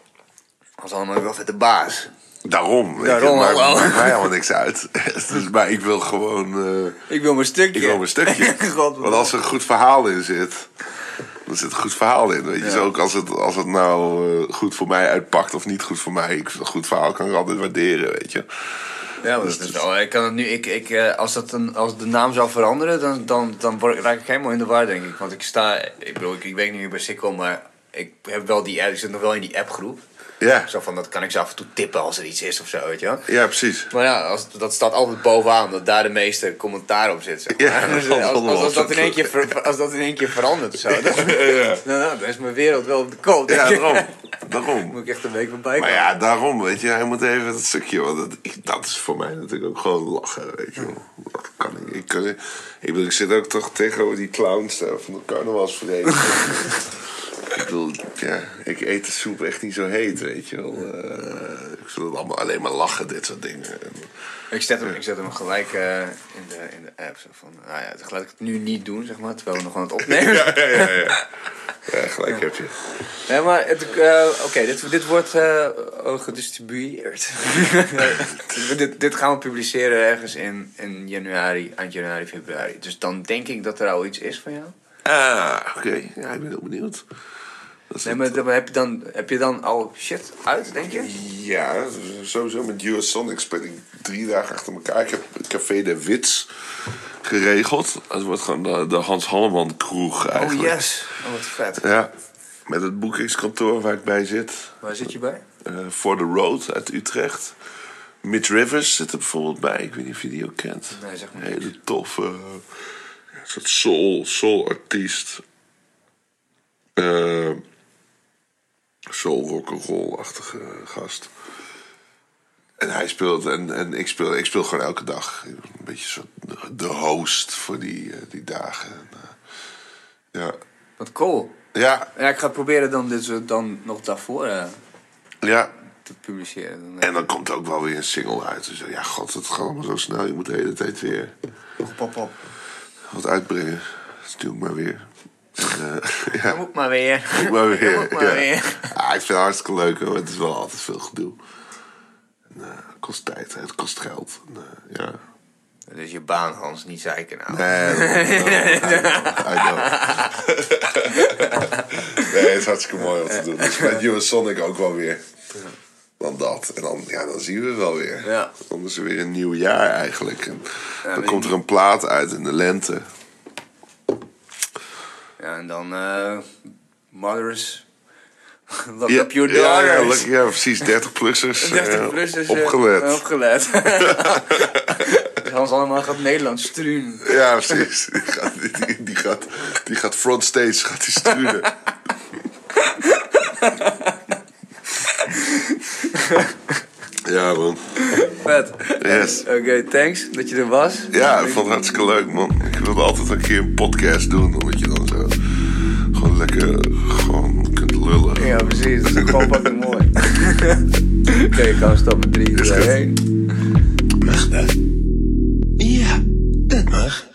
Hans Hanneman is wel vet de baas. Daarom. Daarom, maakt, maakt mij allemaal niks uit. dus, maar ik wil gewoon. eh, Ik wil mijn stukje. Ik wil mijn stukje. God, Want als er een goed verhaal in zit, dan zit een goed verhaal in. Weet je, Ja. zo ook als het, als het nou eh, goed voor mij uitpakt of niet goed voor mij. Ik, een goed verhaal kan ik altijd waarderen, weet je. Ja, maar dat is wel. Ik kan het nu. Ik, ik, eh, als, dat een, als de naam zou veranderen, dan, dan, dan raak ik helemaal in de war, denk ik. Want ik sta. Ik bedoel, ik, ik weet niet meer bij Sikko, maar ik heb wel die. Ik zit nog wel in die appgroep. Ja, Zo van dat kan ik ze af en toe tippen als er iets is of zo, weet je wel. ja precies. Maar ja, als, dat staat altijd bovenaan, dat daar de meeste commentaar op zit. Zeg maar. Ja, Dus, dat als, is als, als, dat in één keer ver- als dat in één keer verandert of zo, dan, Ja, nou, nou, dan is mijn wereld wel op de koop. ja daarom. daarom. Moet ik echt een week voorbij Maar komen. ja, daarom, weet je, hij moet even dat stukje, want dat, ik- dat is voor mij natuurlijk ook gewoon lachen, weet je. Dat kan ik. Ik, kan, ik, bedoel, ik zit ook toch tegenover die clowns daar van de carnavalsvereniging. Ik bedoel, ja, ik eet de soep echt niet zo heet, weet je wel. Eh, ik het allemaal alleen maar lachen, dit soort dingen. En, Ik zet hem, ik zet hem gelijk eh, in, de, in de app. Zo van, nou ja, laat ik het nu niet doen, zeg maar, terwijl we nog aan het opnemen. ja, ja, ja, ja. Ja, gelijk heb je. Nee, maar het, eh, oké, dit, dit wordt gedistribueerd. dit, dit gaan we publiceren ergens in, in januari, eind januari, februari. Dus dan denk ik dat er al iets is van jou. Ah, oké. Ja, ik ben heel benieuwd. Dat Nee, maar dan heb je dan, heb je dan al shit uit, denk je? Ja, sowieso met US Sonic speel ik drie dagen achter elkaar. Ik heb Café de Wits geregeld. Het wordt gewoon de, de Hans Halleman kroeg Oh eigenlijk. yes, oh wat vet. Ja, met het boekingskantoor waar ik bij zit. Waar zit je bij? eh For the Road uit Utrecht. Mitch Rivers zit er bijvoorbeeld bij. Ik weet niet of je die ook kent. Nee, zeg maar hele toffe, uh, soort soul, soul artiest. Eh soul rock'n'roll-achtige gast. En hij speelt en, en ik, speel, ik speel gewoon elke dag. Een beetje soort de- host voor die, eh, die dagen. En, eh, ja. Wat cool. Ja, Ja, ik ga proberen dan dit zo- dan nog daarvoor eh, ja. te publiceren. Dan, eh, En dan komt ook wel weer een single uit. Dus ja, god, het gaat allemaal zo snel. Je moet de hele tijd weer Pop, pop, pop. wat uitbrengen. Dus doe ik maar weer. En, eh, ja, Moet maar weer. maar. Moet maar ja. weer. Ja, ik vind het hartstikke leuk hoor. Het is wel altijd veel gedoe. En, eh, het kost tijd, het kost geld. En, eh, ja. Dus je baan, Hans, niet zeiken nou. Nee, I know, I know. nee, het is hartstikke mooi om te doen. Dus met US Sonic ook wel weer. Dan dat. En dan, ja, dan zien we het wel weer. Ja. Dan is er weer een nieuw jaar eigenlijk. En dan komt er een plaat uit in de lente. Ja, en dan eh Mothers. Look Ja, up your ja, ja, daughters. ja, precies. 30-plussers. 30 plus is eh, opgelet. opgelet. dus Hans allemaal gaat Nederlands struinen. Ja, precies. Die gaat, die, die gaat, die gaat frontstage gaat die struinen. ja, man. Vet. Yes. Oké, thanks dat je er was. Ja, ik vond het hartstikke leuk, man. Ik wilde altijd een keer een podcast doen, omdat je dan lekker gewoon kunt lullen. Ja, precies. Dat is gewoon fucking mooi. Oké, okay, ik stappen 3, 2, 1. Mag dat? Ja, dat mag.